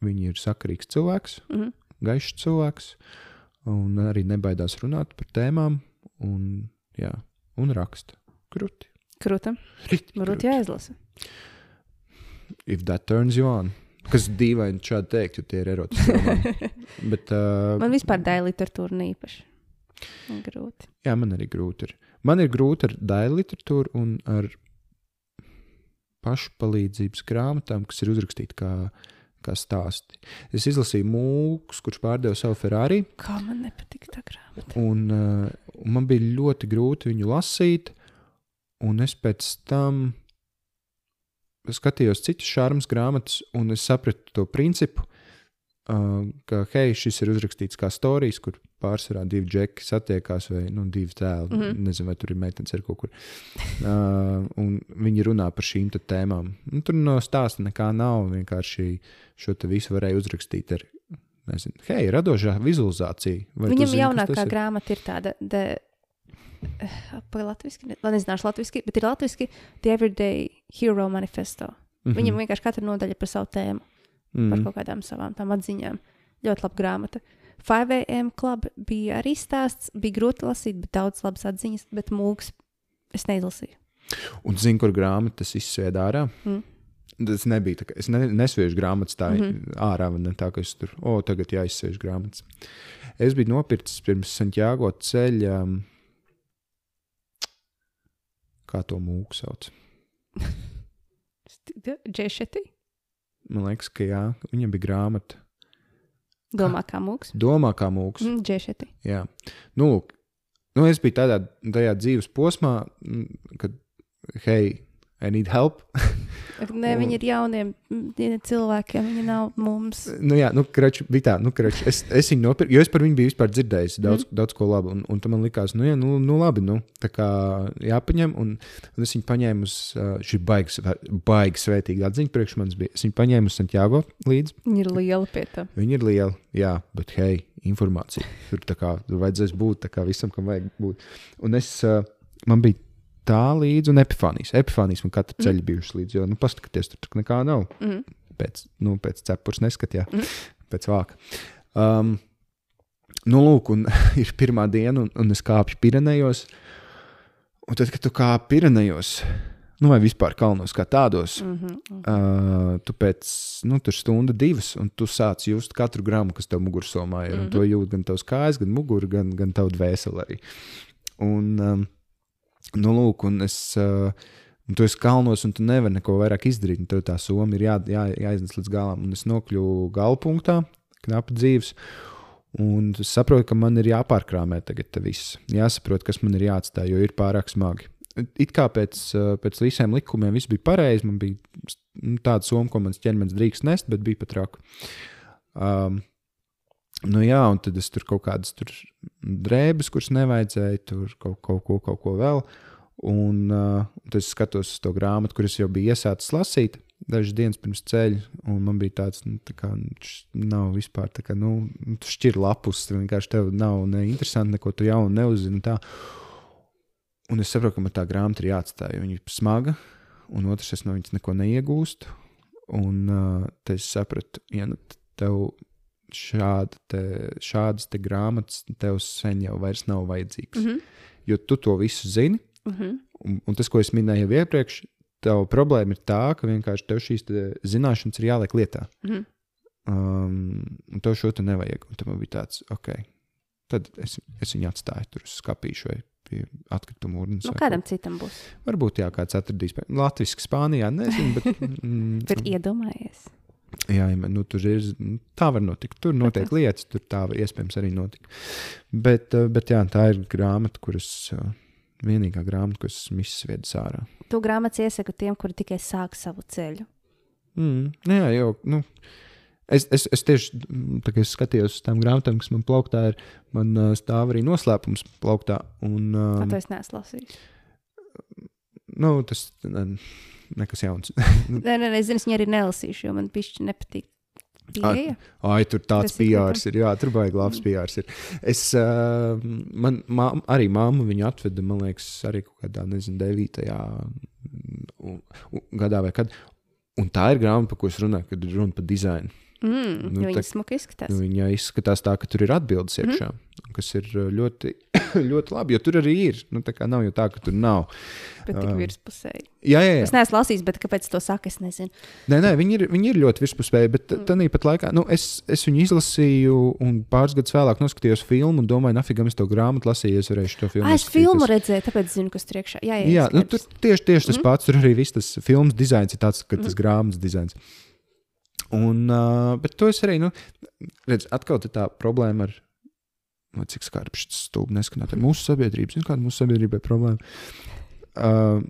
Viņa ir sakarīgs cilvēks, Mhm. gaišs cilvēks. Un arī nebaidās runāt par tēmām. Un, jā, un raksta. Krūti. Krūta. Riti Varbūt jāizlasa. If that turns you on. Kas dīvaini šādi teikt, jo tie ir erotiski. Bet, uh, Man vispār daļa literatūra neīpaši. Man Grūti. Jā, man arī grūti ir. Man ir grūti ar daļu literatūru un ar pašpalīdzības grāmatām, kas ir uzrakstītas kā, kā stāsti. Es izlasīju mūku, kurš pārdeva savu Ferrari, Kā man nepatīk tā grāmata. un, uh, un man bija ļoti grūti viņu lasīt. Un es pēc tam skatījos citas šādas grāmatas, un es sapratu to principu, uh, ka hei, šis ir uzrakstīts kā stāstījums, kur pārsvarā divi džeki satiekās, vai nu, divi tēli. Mm. -hmm. Nezinu, vai tur ir meitenes ar kaut kur. Uh, un viņi runā par šīm tēmām. Nu, tur no stāsta nekā nav. Vienkārši šo visu varēja uzrakstīt ar. Nezinu, hei, radošā vizualizācija. Vai Viņam zini, jaunākā grāmata ir tāda. The, Pagaidām, latviešu, lai nezināšu latviešu, bet ir latviešu The Everyday Hero Manifesto. Mm Mhm. -hmm. Viņam vienkārši katra nodaļa par savu tēmu, mm -hmm. par Mm. kaut kādām savām tām atziņām. Ļoti laba grāmata. 5AM Club bija arī stāsts, bija grūti lasīt, bet daudz labas atziņas, bet mūks es neizlasīju. Un zinu, kur grāmatas izsvied ārā. Mm. Tas nebija tā, ka es ne, nesviežu grāmatas tā mm Mhm. -hmm. ārā, vai ne tā, ka es tur, o, oh, tagad jāizsviež grāmatas. Es biju nopircis pirms Santiago ceļa, um, kā to mūku sauc. Džešeti? Man liekas, ka jā, viņam bija grāmata. Domā, kā mūks? Domā, kā mūks. Mm, Džešeti. Jā, nu, lūk, nu, es biju tādā, tajā dzīves posmā, mm, kad, hei, I need help. Nē, viņi ir jauniem cilvēkiem, viņi nav mums. Nu, jā, nu, krač, bija tā, nu, krač, es, es viņu nopirku, jo es par viņu biju vispār dzirdējis daudz, mm. daudz ko labu. Un, un tam man likās, nu, jā, nu, nu labi, nu, tā kā jāpaņem. Un, un es viņu paņēmu uz, šī baigas, baigas svētīga atziņa priekš manis bija. Es viņu paņēmu uz Santiago līdzi. Viņi ir lieli pie tā. Viņi ir lieli, jā, bet hei, informācija. Tur tā kā tur vajadzēs būt tā kā visam, kam vajag būt. Un es, man bija tā līdzi, un epifānijas. Epifānijas man katra ceļa bijušas līdzi, jo, nu, paskatieties, tur, tur nekā nav. Mm. Pēc, nu, pēc cepures neskatījā, Mhm. pēc vāka. Um, nu, lūk, un ir pirmā diena, un, un es kāpju Pirenejos. Un tad, kad tu kāpi Pirenejos, nu, vai vispār kalnos kā tādos, Mm -hmm. Uh, tu pēc nu, tur stunda, divas, un tu sāc just katru gramu, kas tev mugursomā ir. Mm -hmm. To jūt gan tavs kājas, gan mugura, gan, gan tavu dvēseli arī. Un, um, nu, lūk, un es. Uh, Un tu esi kalnos, un tu nevari neko vairāk izdarīt. Tev tā soma ir jā, jā, jāiznes līdz galam. Un es nokļuvu galpunktā, knapi dzīves. Un es saprotu, ka man ir jāpārkrāmē tagad viss. Jāsaprot, kas man ir jāatstāj, jo ir pārāk smagi. It kā pēc, uh, pēc visiem likumiem viss bija pareizi. Man bija nu, tāda soma, ko mans ķermenis drīkst nest, bet bija pat traki. Um, nu jā, un tad es tur kaut kādas tur drēbes, kuras nevajadzēja, tur kaut, kaut ko, kaut ko vēl. Un uh, tad es skatos uz to grāmatu, kuras jau bija iesācis lasīt dažas dienas pirms ceļa. Man bija tāds, nu, tā kā š- nav vispār tā, kā, nu, tu šķir lapus. tur Vienkārši tev nav ne interesanti, neko tu jaunu neuzzini. Tā. Un es saprotu, ka man tā grāmata ir jāatstāj. jo Viņa ir smaga, un otrs, es no viņas neko neiegūstu. Un uh, tad es sapratu, ja nu tev šāda te, šādas te grāmatas tev sen jau vairs nav vajadzīgas. Mm Mm -hmm. Jo tu to visu zini, Mm -hmm. un, un tas, ko es minēju jau iepriekš, tev problēma ir tā, ka vienkārši tev šīs zināšanas ir jāliek lietā. Mm -hmm. Um, un tev šo te nevajag. Un tad man bija tāds, ok, tad es, es viņu atstāju tur uz skāpīšu vai pie atkrituma urnas. Nu, kādam kaut- citam būs. Varbūt jā, kāds atradīs. Latvijas, Spānijā, nezinu, bet. Mm, Bet iedomājies. Jā, nu, tur ir tā, var notikt. Tur notiek lietas, tur tā iespējams arī notikt. Bet, eh, bet jā, tā ir grāmata, kuras eh, vienīgā grāmata, ko esmu izsviedis ārā. To grāmatas iesaku tiem, kuri tikai sāk savu ceļu. Mm, jā, jau. Nu, es, es, es tieši mm, tā es skatījos uz tām grāmatām, kas man plauktā, ir, man uh, stāv arī noslēpums plauktā. Un, Um, um, to es neesmu lasījis. nu, tas ne, nekas jauns. nē, nē, nē, zinu, viņa arī nelasīšu, jo man pišķi nepatīk. Ai, ai, tur tāds PRs ir. Jā, tur baigi labs PRs ir. Es, uh, man mā, arī māmu viņu atveda, man liekas, arī kaut kādā, nezinu, 9. gadā vai kad. Un tā ir grāmata, par ko es runāju, kad runa par dizainu. Mm, nu, viņa smuki izskatās. Nu, viņa izskatās tā, ka tur ir atbildes mhm. iekšā, mm. kas ir uh, ļoti, ļoti labi. Jo tur arī ir. Nu, tā kā nav jau tā, ka tur nav. Bet tik um, virspusēji. Jā, jā, jā. Es neesmu lasījis, bet kāpēc to saka, es nezinu. Nē, nē, viņi ir, viņi ir ļoti virspusēji, bet mm. tā pat laikā nu, es, es viņu izlasīju un pāris gadus vēlāk noskatījos filmu un domāju, nafigam es to grāmatu lasīju, es varēšu to filmu. Ah, es filmu redzēju, tāpēc zinu, kas tur iekšā. Jā, jā, jā nu, tur tieši, tieši tas mm. pats. Tur arī viss tas filmas dizains ir tāds, ka tas mm. grāmatas dizains. Un, uh, bet to es arī, nu, redz, atkal tā problēma ar, nu, cik skarbs tas stūbi neskanāt, ar mūsu sabiedrību. Zinu, kāda mūsu sabiedrība ir problēma. Uh,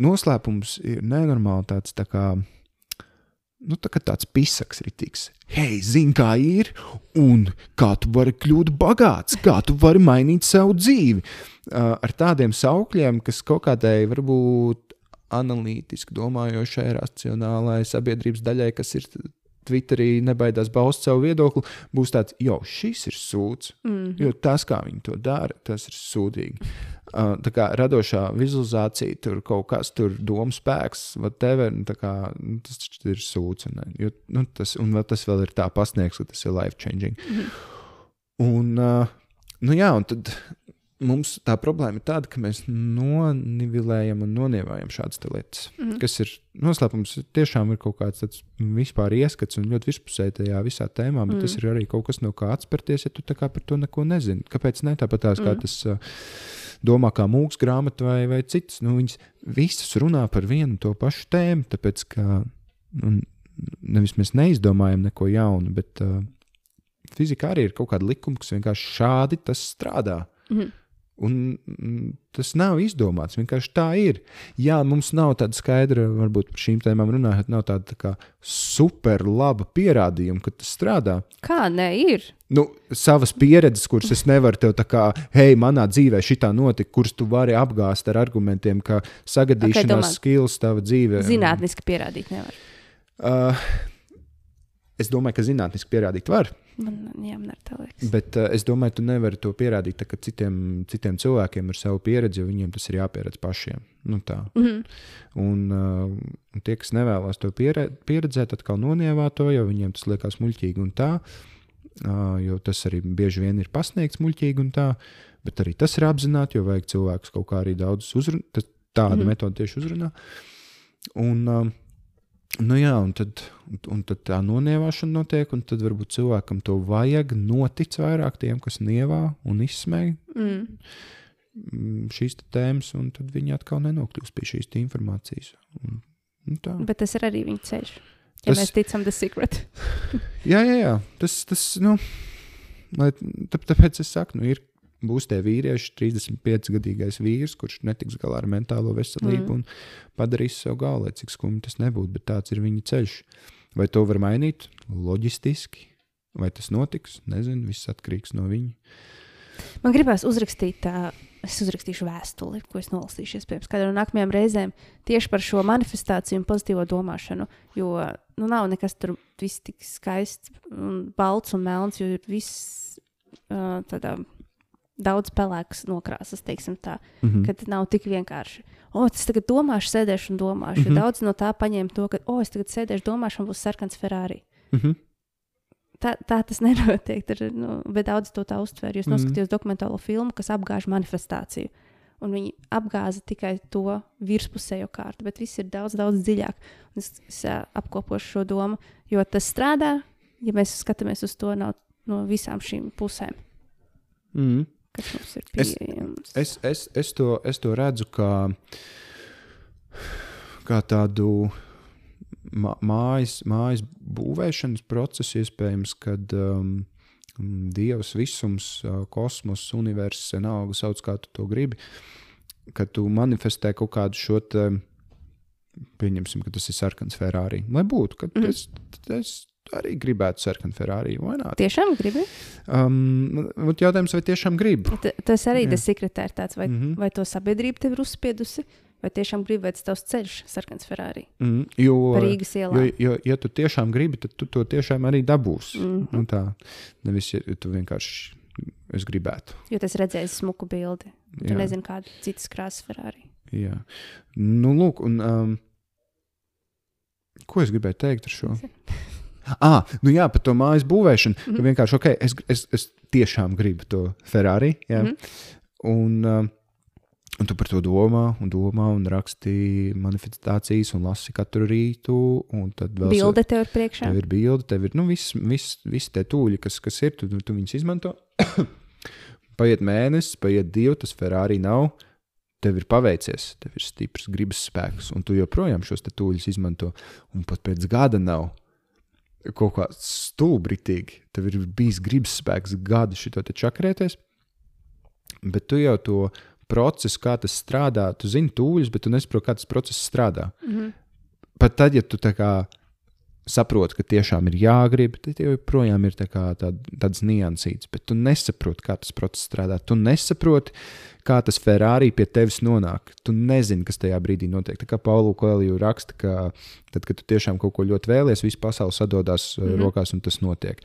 noslēpums ir nenormāli tāds, tā kā, nu, tā kā tāds pisaks ritīgs. Hei, zini, kā ir, un kā tu vari kļūt bagāts, kā tu vari mainīt savu dzīvi. Uh, ar tādiem saukļiem, kas kaut kādai varbūt analītiski domājošai, racionālai sabiedrības daļai, kas ir Twitterī, nebaidās baust savu viedokli, būs tāds, jo šis ir sūds. Mm -hmm. Jo tas, kā viņi to dara, tas ir sūdīgi. Uh, tā kā radošā vizualizācija, tur kaut kas, tur domu spēks, whatever, nu, kā, nu, tas ir sūds. Un, jo, nu, tas, un tas vēl ir tā pasniegts, ka tas ir life changing. Mm -hmm. Un, uh, nu jā, un tad mums tā problēma ir tāda, ka mēs nonivilējam un nonievājam šādas lietas. Mm -hmm. Kas ir noslēpums, tiešām ir kaut kāds vispār ieskats un ļoti virspusēji tajā visā tēmā, bet mm -hmm. tas ir arī kaut kas no kā atspērties, ja tu par to neko nezini. Kāpēc ne tāpat tās, mm -hmm. kā mhm. tas domā, kā mūks grāmata vai, vai cits? Nu, viņas visas runā par vienu to pašu tēmu, tāpēc ka nu, nevis mēs neizdomājam neko jaunu, bet uh, fizikā arī ir kaut kāda likuma, kas vienkārši šādi tas strādā. Mm -hmm. Un mm, tas nav izdomāts. Vienkārši tā ir. Jā, mums nav tāda skaidra, varbūt par šīm tēmām runājot, nav tāda tā super laba pierādījuma, ka tas strādā. Kā ne ir? Nu, savas pieredzes, kuras es nevaru tev tā kā, hei, manā dzīvē šitā notika, kuras tu vari apgāzt ar argumentiem, ka sagadīšanās okay, skills tava dzīvē. Zinātniski pierādīt nevar. Uh, es domāju, ka zinātniski pierādīt var. Man, jā, man tā liekas. Bet uh, es domāju, tu nevari to pierādīt tā, citiem, citiem cilvēkiem ar savu pieredzi, jo viņiem tas ir jāpieredz pašiem. Nu, tā. mm -hmm. un, uh, un tie, kas nevēlas to piere, pieredzēt, atkal nonievā to, jo viņiem tas liekas muļķīgi un tā. Uh, jo tas arī bieži vien ir pasniegts muļķīgi un tā. Bet arī tas ir apzināti, jo vajag cilvēkus kaut kā arī daudz uzrunāt. Tāda mm -hmm. metode tieši uzrunā. Un, uh, Nu jā, un tad, un, un tad tā nonievāšana notiek, un tad varbūt cilvēkam to vajag notic vairāk tiem, kas nievā un izsmēja mm. mm. šīs tēmas, un tad viņi atkal nenokļūst pie šīs informācijas. Un, un tā. Bet tas ir arī viņa ceļš. Ja tas, mēs ticam The Secret. jā, jā, jā. Tas, tas nu, lai, tāpēc es saku, nu, ir būs tie vīrieši, 35 gadīgais vīrs, kurš netiks galā ar mentālo veselību mm. un padarīs galvu, lai cik skumji tas nebūtu, bet tāds ir viņa ceļš. Vai to var mainīt? Loģistiski, vai tas notiks? Nezinu, viss atkarīgs no viņa. Man gribās uzrakstīt tā. Es uzrakstīšu vēstuli, ko es nolasīšu pirms kāda no nākamajām reizēm tieši par šo manifestāciju un pozitīvo domāšanu. Jo nu, nav nekas tur viss tik skaists, un balts un melns, jo ir viss uh, tādā daudz pelēkas nokrāsas, teiksim tā, mm -hmm. kad nav tik vienkārši. O, es tagad domāšu, sēdēšu un domāšu. Mm -hmm. Daudz no tā paņēma to, ka, o, es tagad sēdēšu, domāšu, man būs sarkans Ferrari. Mm -hmm. Tā, tā tas nenotiek, tur, nu, bet daudz to tā uztver. Jūs mm -hmm. noskatījāties dokumentālo filmu, kas apgāž manifestāciju. Un viņi apgāza tikai to virspusējo kārtu, bet viss ir daudz, daudz dziļāk. Un es, es apkopošu šo domu, jo tas strādā, ja mēs skatāmies uz to no, no visām šīm pusēm. Mm -hmm kas mums ir pieejams. Es, es, es, es, to, es to redzu kā, kā tādu mājas, mājas būvēšanas procesu, iespējams, kad um, Dievs, visums, kosmos, universs, vienalga sauc, kā tu to gribi, kad tu manifestē kaut kādu šo te, pieņemsim, ka tas ir sarkans Ferrari. Lai būtu, ka mm. es, es arī gribētu sarkanu Ferrari. Tiešām gribi? Um, jautājums, vai tiešām gribi? T tas arī tas sekretārs tāds, vai, mm -hmm. vai to sabiedrība tev ir uzspiedusi, Vai tiešām gribi, vai tas tavs ceļš, sarkans Ferrari? Mm, jo, Pa Rīgas ielām. jo, jo, ja tu tiešām gribi, tad tu to tiešām arī dabūsi. Mm. -hmm. nu, tā nevis ja tu vienkārši es gribētu. Jo tas redzēs smuku bildi. Tu Jā. nezini, kāda citas krāsas Ferrari. Jā, nu, lūk, un um, ko es gribēju teikt ar šo? Ah, nu jā, par to mājas būvēšanu. Mm. -hmm. Vienkārši, ok, es, es, es tiešām gribu to Ferrari. Jā. Mm. -hmm. un, um, un tu par to domā, un domā, un raksti manifestācijas, un lasi katru rītu. un tad vēl Bilde tev ir priekšā. Tev ir bilde, tev ir nu, viss vis, vis tie tūļi, kas, kas ir. Tu, tu viņus izmanto. paiet mēnesis, paiet divi, tas Ferrari nav. Tev ir paveicies, tev ir stiprs gribas spēks, un tu joprojām šos tūļus izmanto. Un pat pēc gada nav kaut kā stulbritīgi. Tev ir bijis gribas spēks gadu šito čakarēties, bet tu jau to procesu, kā tas strādā, tu zini tūļus, bet tu nesaproti, kā tas process strādā Mhm. pat tad, ja tu tā kā saproti, ka tiešām ir jāgrib, tad jau joprojām ir tā kā tād, tāds niansīts, bet tu nesaproti, kā tas process strādā. Tu nesaproti, kā tas Ferrari pie tevis nonāk. Tu nezini, kas tajā brīdī notiek. Tā kā Paulu Koeliju raksta, ka tad, kad tu tiešām kaut ko ļoti vēlies, viss pasaule sadodas mm. -hmm. rokās un tas notiek.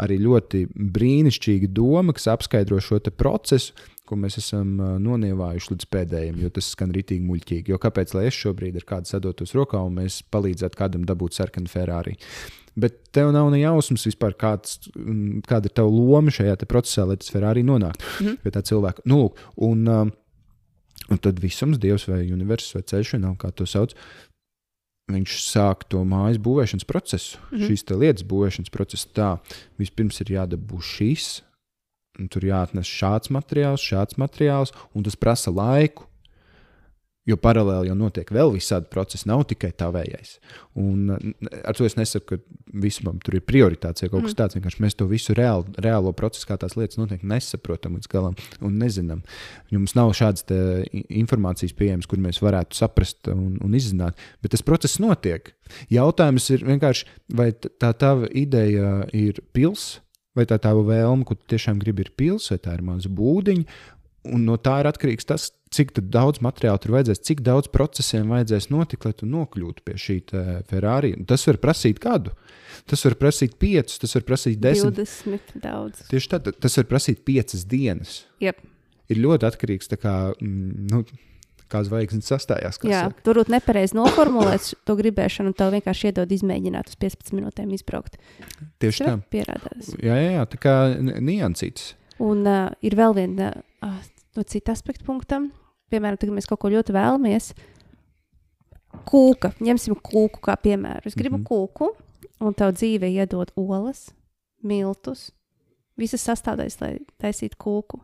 Arī ļoti brīnišķīga doma, kas apskaidro šo te procesu, ko mēs esam nonievājuši līdz pēdējiem, jo tas skan rītīgi muļķīgi. Jo kāpēc, lai es šobrīd ar kādu sadotos rokā un mēs palīdzētu kādam dabūt sarkanu Ferrari? Bet tev nav ne jausmas vispār, kāds, mm, kāda ir tava loma šajā procesā, lai tas Ferrari nonāktu Mhm. pie tā cilvēka. Nu, lūk, un, um, un tad visums, Dievs vai universums vai ceļš, nav kā to sauc, viņš sāk to mājas būvēšanas procesu, mm. -hmm. šīs lietas būvēšanas procesu. Tā vispirms ir jādabū šīs, un tur jāatnes šāds materiāls, šāds materiāls, un tas prasa laiku. Jo paralēli jau notiek vēl visādi procesi, nav tikai tavējais. Un n- ar to es nesaku, ka visam tur ir prioritāte kaut kas tāds. Vienkārši mēs to visu reāli, reālo procesu, kā tās lietas notiek, nesaprotam līdz galam un nezinām. Jums nav šādas informācijas pieejamas, kur mēs varētu saprast un, un izzināt. Bet tas process notiek. Jautājums ir vienkārši, vai tā tava ideja ir pils, vai tā tava vēlme, ko tu tiešām gribi, ir pils, vai tā ir maza būdiņa. Un no tā ir atkarīgs tas, cik daudz materiāla tur vajadzēs, cik daudz procesiem vajadzēs notikt, lai tu nokļūtu pie šī Ferrari. Tas var prasīt gadu, tas var prasīt piecus, tas var prasīt desmit. 20 daudz. Tieši tā, tas var prasīt piecas dienas. Jep. Ir ļoti atkarīgs no tā, kā, mm, nu, kā zvaigznes sastājās. Jā, saka. tur būtu nepareizi noformulēts to gribēšanu, un tev vienkārši iedod izmēģināt uz 15 minūtēm izbraukt. Tieši tā. pierādās. Jā, jā, jā tā kā niansīts. Un uh, ir vēl viena uh, no cita aspekta punktam. Piemēram, tad, kad mēs kaut ko ļoti vēlamies, kūka, ņemsim kūku kā piemēru. Es gribu mm Mhm. -hmm. kūku, un tev dzīve iedod olas, miltus, visas sastāvdaļas, lai taisītu kūku.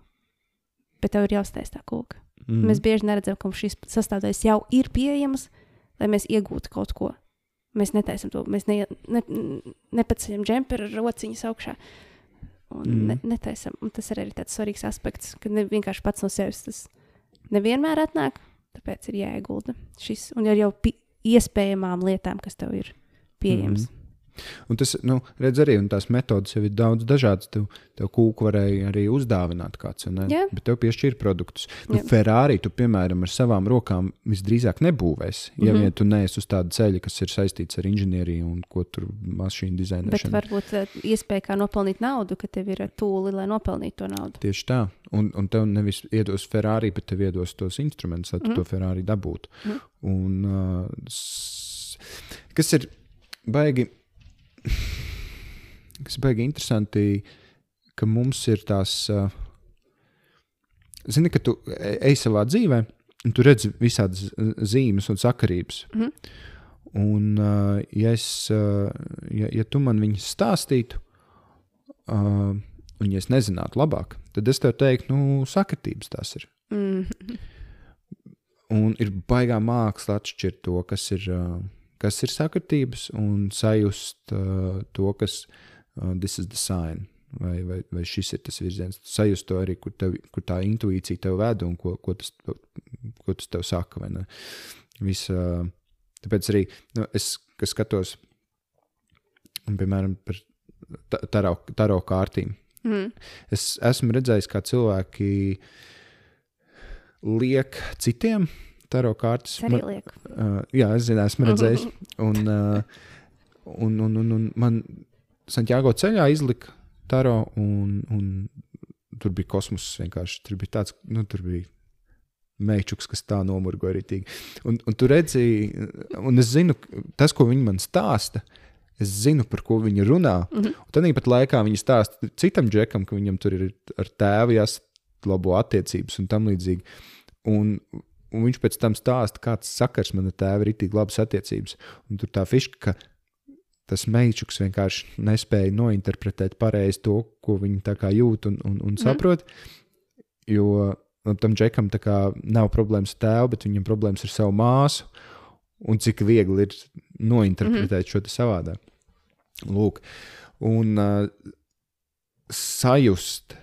Bet tev ir jāuztais tā kūka. Mm. Mēs bieži neredzam, ka šīs sastāvdaļas jau ir pieejamas, lai mēs iegūtu kaut ko. Mēs netaisām to, mēs ne, ne, nepaceļam džemperu ar rociņas augšā. Un Mm. mm. ne, netaisam. Un tas arī ir tāds svarīgs aspekts, ka ne vienkārši pats no sevis tas nevienmēr atnāk. Tāpēc ir jāiegulda šis un ar jau iespējamām lietām, kas tev ir pieejamas. Mm. Un tas, nu, redz, arī un tās metodas jau ir daudz dažādas. Tev, tev kūku varēja arī uzdāvināt kāds? Jā. bet tev piešķīra produktus. Nu, Jā. Ferrari tu, piemēram, ar savām rokām visdrīzāk nebūvēsi. Ja Mhm. vien tu neesi uz tāda ceļa, kas ir saistīts ar inženieriju un ko tur mašīnu Bet dizainēšanu. varbūt eh, iespēja kā nopelnīt naudu, ka tev ir tūli, lai nopelnītu to naudu. Tieši tā. Un, un tev nevis iedos Ferrari, bet tev iedos tos instrumentus, lai tu mm. Mhm. to Ferrari dabūtu. Mhm. Un, uh, kas ir baigi, kas baigi interesanti, ka mums ir tās, uh, zini, ka tu ej savā dzīvē, un tu redzi visādas zīmes un sakarības. Mhm. Un, uh, ja, es, uh, ja, ja tu man viņas stāstītu, un ja es nezinātu labāk, tad es tev teiktu, nu, sakritības tās ir. Mm. Un ir baigā māksla atšķirt to, kas ir, uh, kas ir sakritības, un sajust uh, to, kas uh, this is the sign. Vai, vai, vai šis ir tas virziens? Sajust to arī, kur, tev, kur tā intuīcija tev ved un ko, ko, tas, ko tas tev saka. vai ne? Vis, uh, tāpēc arī nu, es skatos, un, piemēram, par ta- taro, taro kārtīm. Mm. Es esmu redzējis, kā cilvēki liek citiem taro kārtas. Lieku. Uh, jā, es zinu, esmu redzējis. Un, uh, un, un, un, un man Santiago ceļā izlika taro, un, un tur bija kosmos vienkārši. Tur bija tāds, nu, tur bija mečuks, kas tā nomurgoja arī. Un, un tu redzēji, un es zinu, tas, ko viņi man stāsta. Es zinu, par ko viņi runā. Mm -hmm. Un tad pat laikā viņi stāsta citam džekam, ka viņam tur ir ar tēvu jāsaglabā attiecības un tam līdzīgi. Un, un viņš pēc tam stāsta, kāds sakars man ar tēvu ir tik labas attiecības. Un tur tā fiška, ka tas meičuks vienkārši nespēja nointerpretēt pareizi to, ko viņi jūt un, un, un saprot. Mm. Jo nu, tam džekam nav problēmas ar tēvu, bet viņam problēmas ar savu māsu. Un cik viegli ir nointerpretēt mm šo savādāk. Lūk, un uh, sajust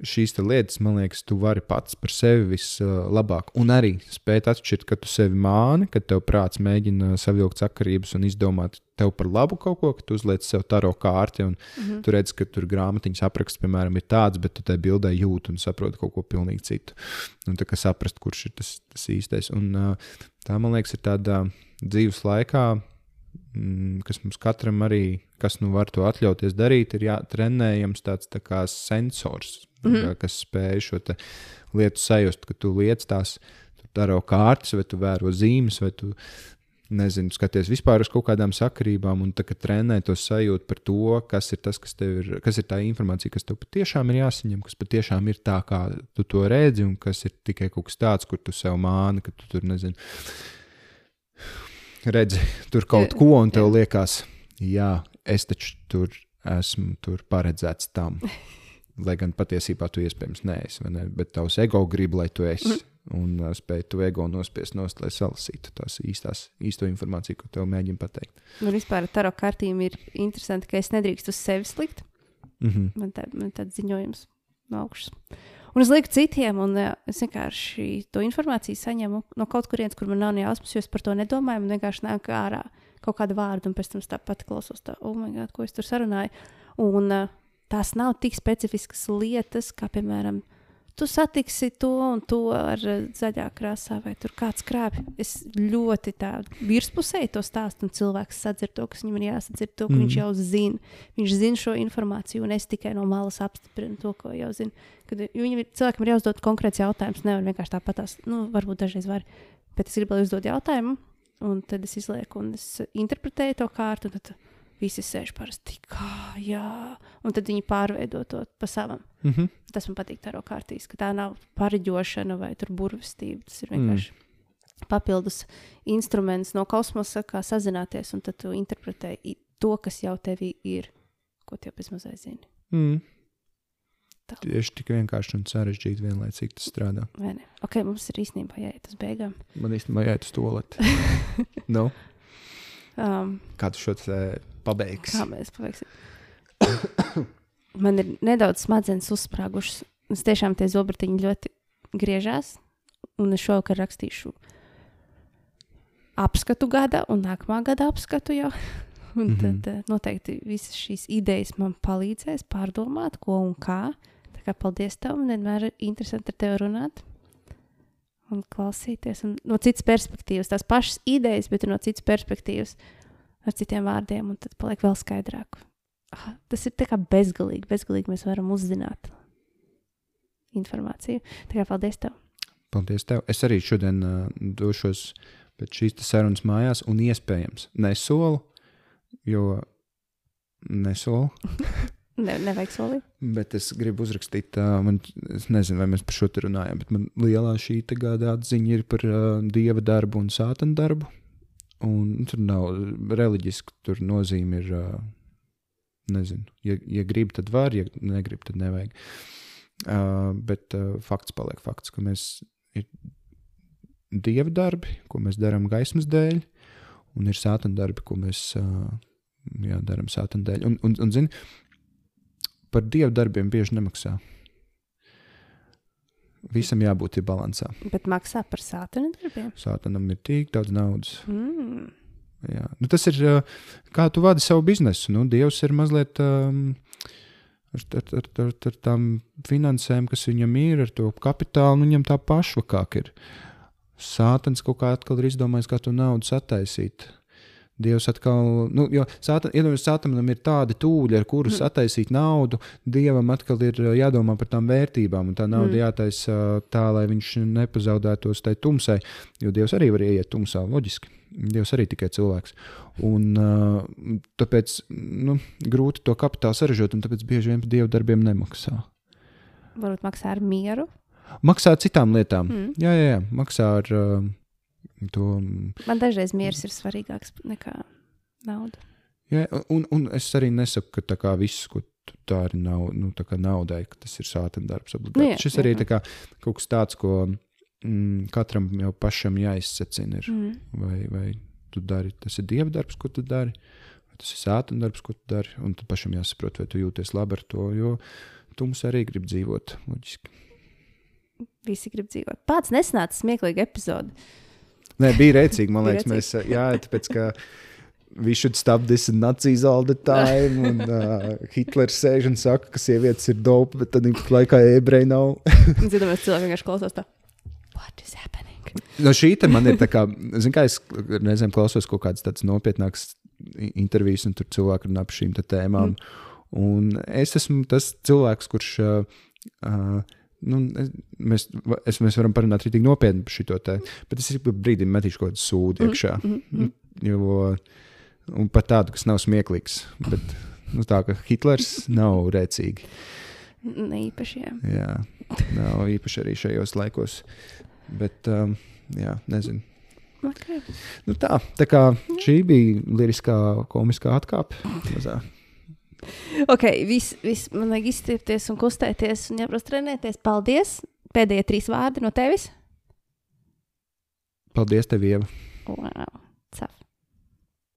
šīs lietas, man liekas, tu vari pats par sevi vislabāk. Un arī spēt atšķirt, ka tu sevi māni, ka tev prāts mēģina savilkt sakarības un izdomāt tev par labu kaut ko, ka tu uzliec sev taro kārti un mm -hmm. tu redz, ka tur grāmatiņas apraksts, piemēram, ir tāds, bet tu tajā bildē jūti un saproti kaut ko pilnīgi citu. Un tā kā saprast, kurš ir tas, tas īstais. Un tā, man liekas, ir tāda dzīves laikā kas mums katram arī, kas nu var to atļauties darīt, ir jātrenējams tāds tā kā sensors, mm -hmm. kas spēj šo lietu sajust, ka tu lietas tās daro kārtas, vai tu vēro zīmes, vai tu nezinu, skaties vispār uz kaut kādām sakarībām, un tā, trenē to sajūtu par to, kas ir tas, kas tev ir, kas ir tā informācija, kas tev patiešām ir jāsaņem, kas patiešām ir tā, kā tu to redzi, un kas ir tikai kaut kas tāds, kur tu sev māni, ka tu tur nezini redzi tur kaut ko, un tev liekas, jā, es taču tur esmu tur paredzēts tam. Lai gan patiesībā tu iespējams neesi, ne? bet tavs ego grib, lai tu esi. Mm. Un uh, spēj tu ego nospiest nost, lai salasītu tās īstās, īsto informāciju, ko tev mēģina pateikt. Man vispār ar taro kartīm ir interesanti, ka es nedrīkstu uz sevi slikt. Mm -hmm. Man, tā, tāds ziņojums no augšas. Un es lieku citiem, un uh, es vienkārši to informāciju saņemu no kaut kurienes, kur man nav nejausmas, jo es par to nedomāju. Man vienkārši nāk ārā kaut kāda vārda, un pēc tam tāpat klausos, tā, oh, God, ko es tur sarunāju. Un uh, tās nav tik specifiskas lietas, kā piemēram tu satiksi to un to ar eh, zaļā krāsā, vai tur kāds krāpj. Es ļoti tādu virspusēju to stāstu, un cilvēks sadzird to, kas viņam ir jāsadzird, to, ko mm. viņš jau zina. Viņš zina šo informāciju, un es tikai no malas apstiprinu to, ko jau zinu. Kad viņam, cilvēkam ir jāuzdod konkrēts jautājums, nevar vienkārši tāpatās, nu, varbūt dažreiz var, bet es gribu, lai uzdod jautājumu, un tad es izlieku, un es interpretēju to kārtu. Tad, visi sēž parasti kā, jā, un tad viņi pārveido to pa savam. Mm -hmm. Tas man patīk tā kārtīs, ka tā nav pareģošana vai burvestība. Tas ir vienkārši mm. papildus instruments no kosmosa, kā sazināties, un tad tu interpretē to, kas jau tevī ir, ko tu jau bezmazliet zini. Mm. Tieši tik vienkārši un sarežģīti vienlaicīgi tas strādā. Vai ne? Ok, mums ir īstenībā jāiet uz beigām. Man īstenībā jāiet uz to lietu. no? Um, Kādu šo te pabeigs. Kā mēs pabeigsim? Man ir nedaudz smadzenes uzsprāgušas. Es tiešām tie zobratiņi ļoti griežās. Un es šovakar rakstīšu apskatu gada un nākamā gada apskatu jau. Un mm -hmm. tad noteikti visas šīs idejas man palīdzēs pārdomāt, ko un kā. Kā paldies tev, man vienmēr ir interesanti ar tevi runāt un klausīties. Un no citas perspektīvas, tās pašas idejas, bet no citas perspektīvas. Ar citiem vārdiem, un tad paliek vēl skaidrāk. Ah, tas ir kā bezgalīgi, bezgalīgi mēs varam uzzināt informāciju. Tā kā paldies tev! Paldies tev! Es arī šodien uh, došos pēc šīs sarunas mājās, un iespējams nesolu, jo nesolu. ne, nevajag solīt. Bet es gribu uzrakstīt, uh, man, es nezinu, vai mēs par šo te runājam, bet man lielā šī gada atziņa ir par uh, dieva darbu un sātana darbu. Un tur nav reliģiski, tur nozīme ir, nezinu, ja, ja grib, tad var, ja negrib, tad nevajag. Uh, bet uh, fakts paliek fakts, ka mēs ir dieva darbi, ko mēs darām gaismas dēļ, un ir sātana darbi, ko mēs uh, jā, darām sātana dēļ. Un, un, un zini, par dieva darbiem bieži nemaksā. Visam jābūt līdzsvarā. Bet maksā par sātana darbiem? Sātanam ir tik daudz naudas. Mm. Jā. Nu, tas ir kā tu vadi savu biznesu. Nu, Dievs ir mazliet um, ar, ar, ar, ar, ar tām finansēm, kas viņam ir, ar to kapitālu. Nu, viņam tā pašvakāk ir. Sātans kaut kā atkal ir izdomājis, kā to naudu sataisīt. Dievs atkal, nu, jo Sātanam ir tādi tūļi, ar kurus mm. attaisīt naudu. Dievam atkal ir jādomā par tām vērtībām, un tā nauda mm. jātaisa tā, lai viņš nepazaudētos tai tumsai. Jo Dievs arī var ieiet tumsā, loģiski. Dievs arī tikai cilvēks. Un, tāpēc nu, grūti to kapitālu sarežģīt, un tāpēc bieži vien par dievu darbiem nemaksā. Varbūt maksā ar mieru. Maksā ar citām lietām. Mm. Jā, jā, jā, maksā ar uh, to. Man dažreiz miers ir svarīgāks nekā nauda. Jā, un, un es arī nesaku, ka kā, viss, ko tu dari nav, nu, naudai, ka tas ir sāpes darbs. Nu, jā, Šis arī jā. kā, kaut kas tāds, ko mm, katram jau pašam jāizsacina. Ir, mm. vai, vai tu dari, tas ir dieva darbs, ko tu dari, vai tas ir sāta darbs, ko tu dari. Un tad pašam jāsaprot, vai tu jūties labi ar to, jo tu mums arī grib dzīvot. Loģiski. Visi grib dzīvot. Pats nesnāca smieklīgi epizode. Nē, bija rēcīgi, man liekas, mēs, jā, tāpēc, ka we should stop this Nazis all the time. Un uh, Hitlers sēž un saka, ka sievietes ir dope, bet tad laikā ebreji nav. Zinām, mēs cilvēki vienkārši klausās tā. What is happening? No šī te man ir tā kā, zin, kā es reizēm klausos kaut kādas tādas nopietnākas intervijas, un tur cilvēki runā par šīm tēmām. Mm. Un es esmu tas cilvēks, kurš. Uh, nu, mēs, es, mēs varam parunāt arī nopietni par šo te, bet es brīdim metīšu kaut kādu sūdu mm, iekšā. Mm, mm, mm. Jo, un pat tādu, kas nav smieklīgs. Bet nu, tā kā Hitlers nav rēcīgi. Ne īpaši. Jā. jā, nav īpaši arī šajos laikos. Bet, um, jā, nezinu. Okay. Nu tā, tā kā šī bija liriskā, komiskā atkāpe. Ok, viss, vis, man vajag izstirties un kustēties un jāprast trenēties. Paldies! Pēdējie trīs vārdi no tevis. Paldies, tev, Ieva! Wow, caf.